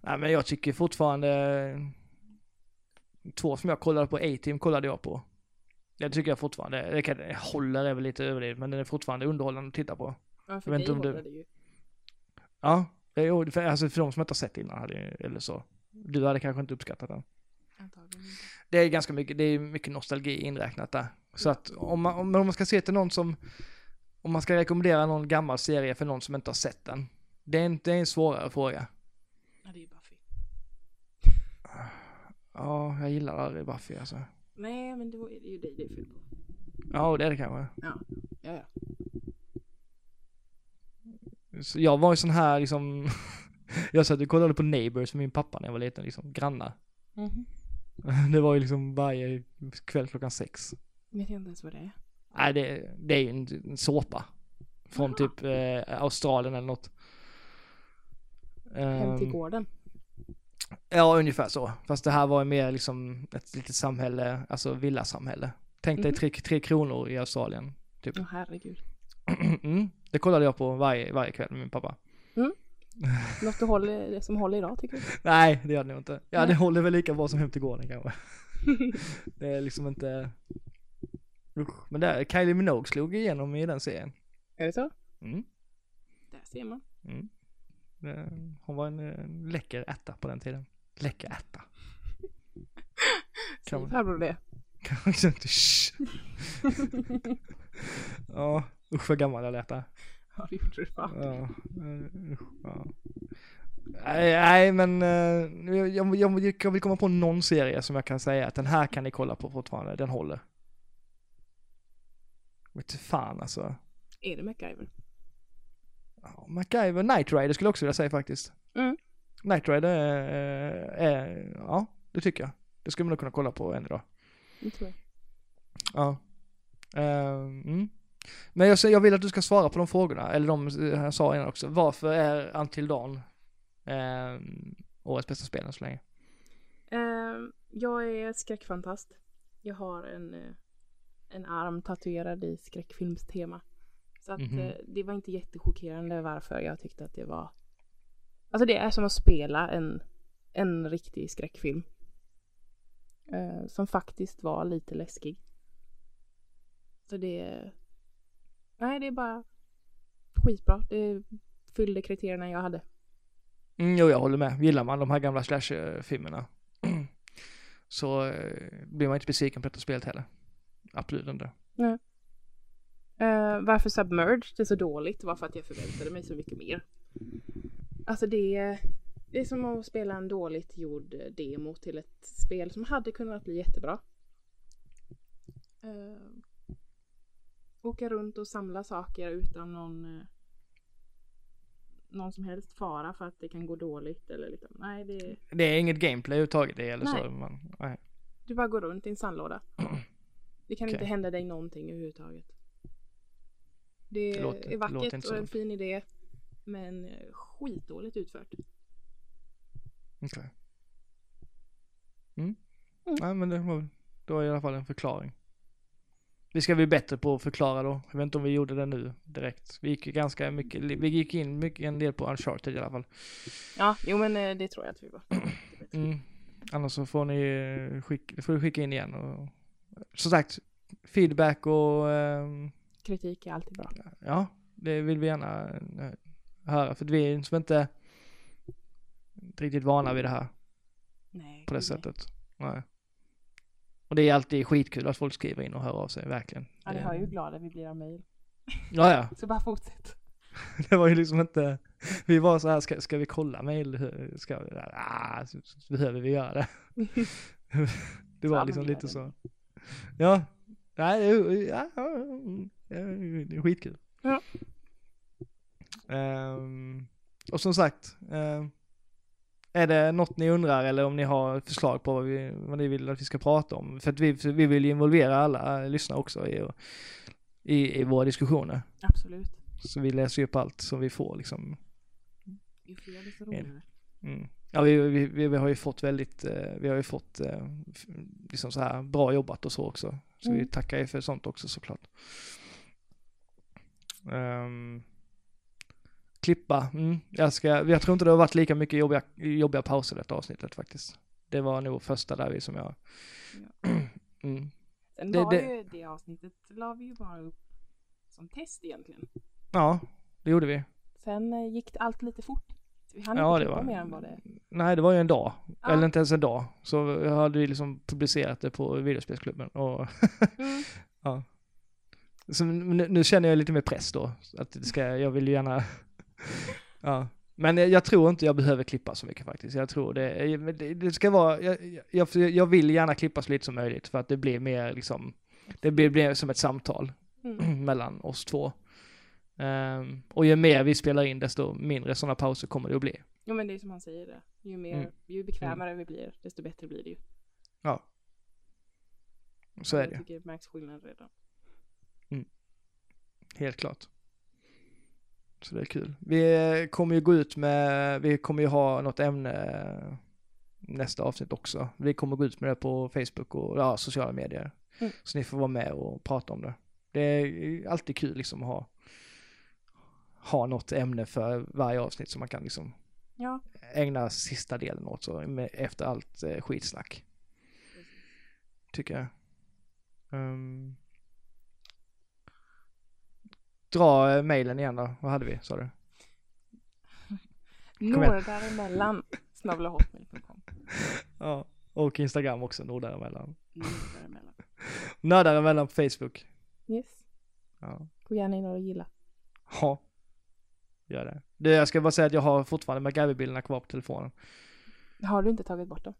Nej men jag tycker fortfarande två som jag kollade på, A-Team kollade jag på. Det tycker jag fortfarande, det kan, håller är väl lite överdrivet men den är fortfarande underhållande att titta på. Ja, för Jag dig du- håller det ju. Ja, det för, alltså för de som inte har sett innan eller så. Du hade kanske inte uppskattat den. Antagligen inte. Det är ganska mycket, det är mycket nostalgi inräknat där. Så att om man, om man ska se till någon som, om man ska rekommendera någon gammal serie för någon som inte har sett den. Det är en, det är en svårare fråga. Ja, det är Buffy. Ja, jag gillar aldrig Buffy alltså. Nej, men då är det ju dig det är fel på. Ja, det är det kanske. Ja, ja, ja. Så jag var ju sån här liksom, jag satt och kollade på Neighbors med min pappa när jag var liten, liksom grannar. Mhm. Det var ju liksom varje kväll klockan sex. Vet jag inte ens vad det är. Nej, det, det är ju en, en såpa. Från Jaha. typ eh, Australien eller något. Hem till Ehm, gården. Ja, ungefär så. Fast det här var ju mer liksom ett litet samhälle, alltså villasamhälle. Tänk dig Mhm. tre, tre kronor i Australien. Åh herregud. mm, det kollade jag på varje, varje kväll med min pappa. Något du håller, det som håller idag tycker du? Nej, det gör det nog inte. Ja, Nej. det håller väl lika bra som Hem till gården kanske. det är liksom inte... Usch. Men där, Kylie Minogue slog igenom i den serien. är det så? Mm. Där ser man. Mm. Det- Hon var en, en läcker ärta på den tiden. Läcker ärta. Kan man- farbror det? Kanske inte. Ja, usch vad gammal jag lät där. Ja, det gjorde du fan. Ja, eh, ja. Nej, nej men eh, jag, jag, jag, jag vill komma på någon serie som jag kan säga att den här kan ni kolla på fortfarande, den håller. Vet fan alltså. Är det MacGyver? Ja, MacGyver, Knight Rider skulle jag också vilja säga faktiskt. Mm. Knight Rider är, är, ja det tycker jag. Det skulle man nog kunna kolla på än idag. Det tror jag. Ja. Ehm, mm. Men jag, jag vill att du ska svara på de frågorna, eller de eh, jag sa innan också. Varför är Until Dawn um, årets bästa spel än så länge? Ehm, jag är skräckfantast. Jag har en, eh, en arm tatuerad i skräckfilmstema. Så att Mhm. eh, det var inte jättechockerande varför jag tyckte att det var... Alltså det är som att spela en, en riktig skräckfilm. Eh, som faktiskt var lite läskig. Så det... Nej, det är bara skitbra. Det fyllde kriterierna jag hade. Mm, jo, jag håller med. Gillar man de här gamla slasher-filmerna så eh, blir man inte besviken på detta spelet heller. Absolut inte. Nej. Eh, varför Submerged är så dåligt var för att jag förväntade mig så mycket mer. Alltså det är, det är som att spela en dåligt gjord demo till ett spel som hade kunnat bli jättebra. Eh, åka runt och samla saker utan någon, eh, någon som helst fara för att det kan gå dåligt eller liksom. Nej, det Det är inget gameplay överhuvudtaget det eller Nej. så. Man, nej. Du bara går runt i en sandlåda. Det kan inte Okej. hända dig någonting överhuvudtaget. Det, Det låter- är det vackert inte och en fin idé. Men eh, skitdåligt utfört. Okej. Mm. Mm. Nej men det var då i alla fall en förklaring. Vi ska bli bättre på att förklara då. Jag vet inte om vi gjorde det nu direkt. Vi gick ju ganska mycket, vi gick in mycket en del på Uncharted i alla fall. Ja, jo men eh, det tror jag att vi var. Mm. Annars så får ni eh, skicka, får du skicka in igen och som sagt feedback och ehm, Kritik är alltid bra. ja, det vill vi gärna eh, höra för vi är som inte inte riktigt vana vid det här Nej, på det nej. sättet. Nej. Och det är alltid skitkul att folk skriver in och hör av sig, verkligen. Ja, det hör ju hur glada vi blir av mejl. Ja, ja. Så bara fortsätt. Det var ju liksom inte, vi var så här, ska, ska vi kolla mejl? Ska vi, ah, behöver vi göra det. Det var liksom lite så. Ja, nej, ja, det är skitkul. Ja. Ehm, och som sagt, ehm, är det något ni undrar eller om ni har förslag på vad, vi, vad ni vill att vi ska prata om? För att vi, vi vill ju involvera alla lyssnare också i, i, i våra diskussioner. Absolut. Så vi läser ju upp allt som vi får liksom. Ju fler desto roligare. Mm. Ja, vi, vi, vi, vi har ju fått väldigt, eh, vi har ju fått eh, liksom så här bra jobbat och så också. Så vi Mm. tackar ju för sånt också såklart. Ehm, klippa, mm, jag ska, jag tror inte det har varit lika mycket jobbiga, jobbiga pauser detta avsnittet faktiskt. Det var nog första där vi som jag, mm. Sen Det- var det- ju det avsnittet la vi ju bara upp som test egentligen. ja, det gjorde vi. Sen eh, gick det allt lite fort. Vi hann Ja, inte klippa var- mer än vad det... Nej, det var ju en dag. Ja. Eller inte ens en dag. Så hade vi liksom publicerat det på videospelsklubben och Mm. Ja. Så nu, nu känner jag lite mer press då. Att det ska, jag vill ju gärna, ja. Men jag, jag tror inte jag behöver klippa så mycket faktiskt. Jag tror det, det, det ska vara, jag, jag, jag vill gärna klippa så lite som möjligt för att det blir mer liksom, det blir, blir som ett samtal Mm. mellan oss två. Ehm, och ju mer vi spelar in desto mindre sådana pauser kommer det att bli. Jo men det är som han säger det. Ju, mer, Mm. ju bekvämare vi blir, desto bättre blir det ju. Ja. Så är Jag det tycker det märks skillnad redan. Helt klart. Så det är kul. Vi kommer ju gå ut med, vi kommer ju ha något ämne nästa avsnitt också. Vi kommer gå ut med det på Facebook och ja, sociala medier. Mm. Så ni får vara med och prata om det. Det är alltid kul liksom att ha, ha något ämne för varje avsnitt som man kan liksom Ja, ägna sista delen åt så med, efter allt eh, skitsnack. Tycker jag. Ehm. Dra eh, mailen igen då. Vad hade vi sa du? några däremellan snabelahotmail.com. Ja. Och Instagram också, Nordaremellan. Några däremellan. Nördaremellan på Facebook. Yes. Ja. Gå gärna in och gilla. Ja. Gör det. Du, jag ska bara säga att jag har fortfarande MacGyver-bilderna kvar på telefonen. Har du inte tagit bort dem?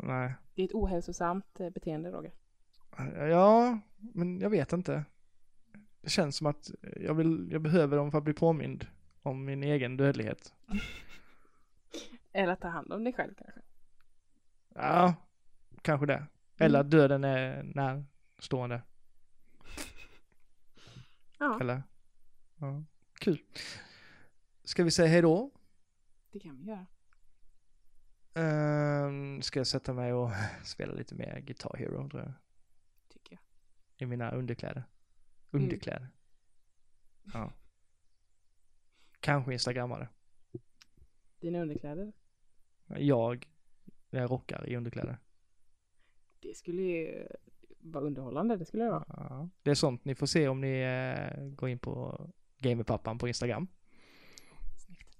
Nej. Det är ett ohälsosamt eh, beteende Roger. Ja, men jag vet inte. Det känns som att jag, vill, jag behöver dem för att bli påmind om min egen dödlighet. Eller att ta hand om dig själv kanske. Ja, kanske det. Eller att döden är närstående. Ja, Eller? Ja, kul. Ska vi säga hej då? det kan vi göra. Ehm, ska jag sätta mig och spela lite mer Guitar Hero tror jag. Tycker jag. I mina underkläder. Mm. Underkläder. Ja. Kanske instagrammare. Dina underkläder. Jag, jag rockar i underkläder. Det skulle ju vara underhållande. Det skulle det vara. Ja. Det är sånt ni får se om ni eh, går in på Gamerpappan på Instagram. Snyggt.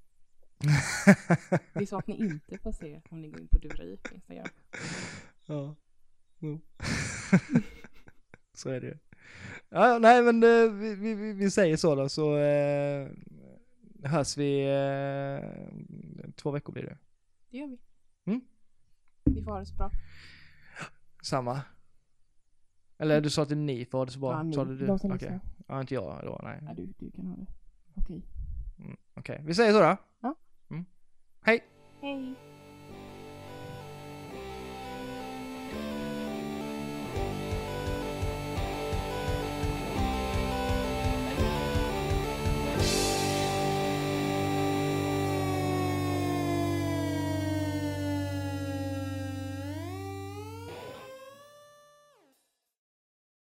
Det är sånt ni inte får se om ni går in på Duveri på Instagram. ja. Jo. Så är det ju. Ja, nej men eh, vi, vi, vi- säger så då så eh, hörs vi eh, två veckor blir det. Det gör vi. Mm. Vi får ha det så bra. Samma. Eller du sa att ni får ha det så bra. Ja, ni, sa du, du? de som lyssnar. Ja, inte jag då, nej. Ja, du, du kan ha det. Okej. Mm, Okej, vi säger så då. Ja. Mm. Hej! Hej.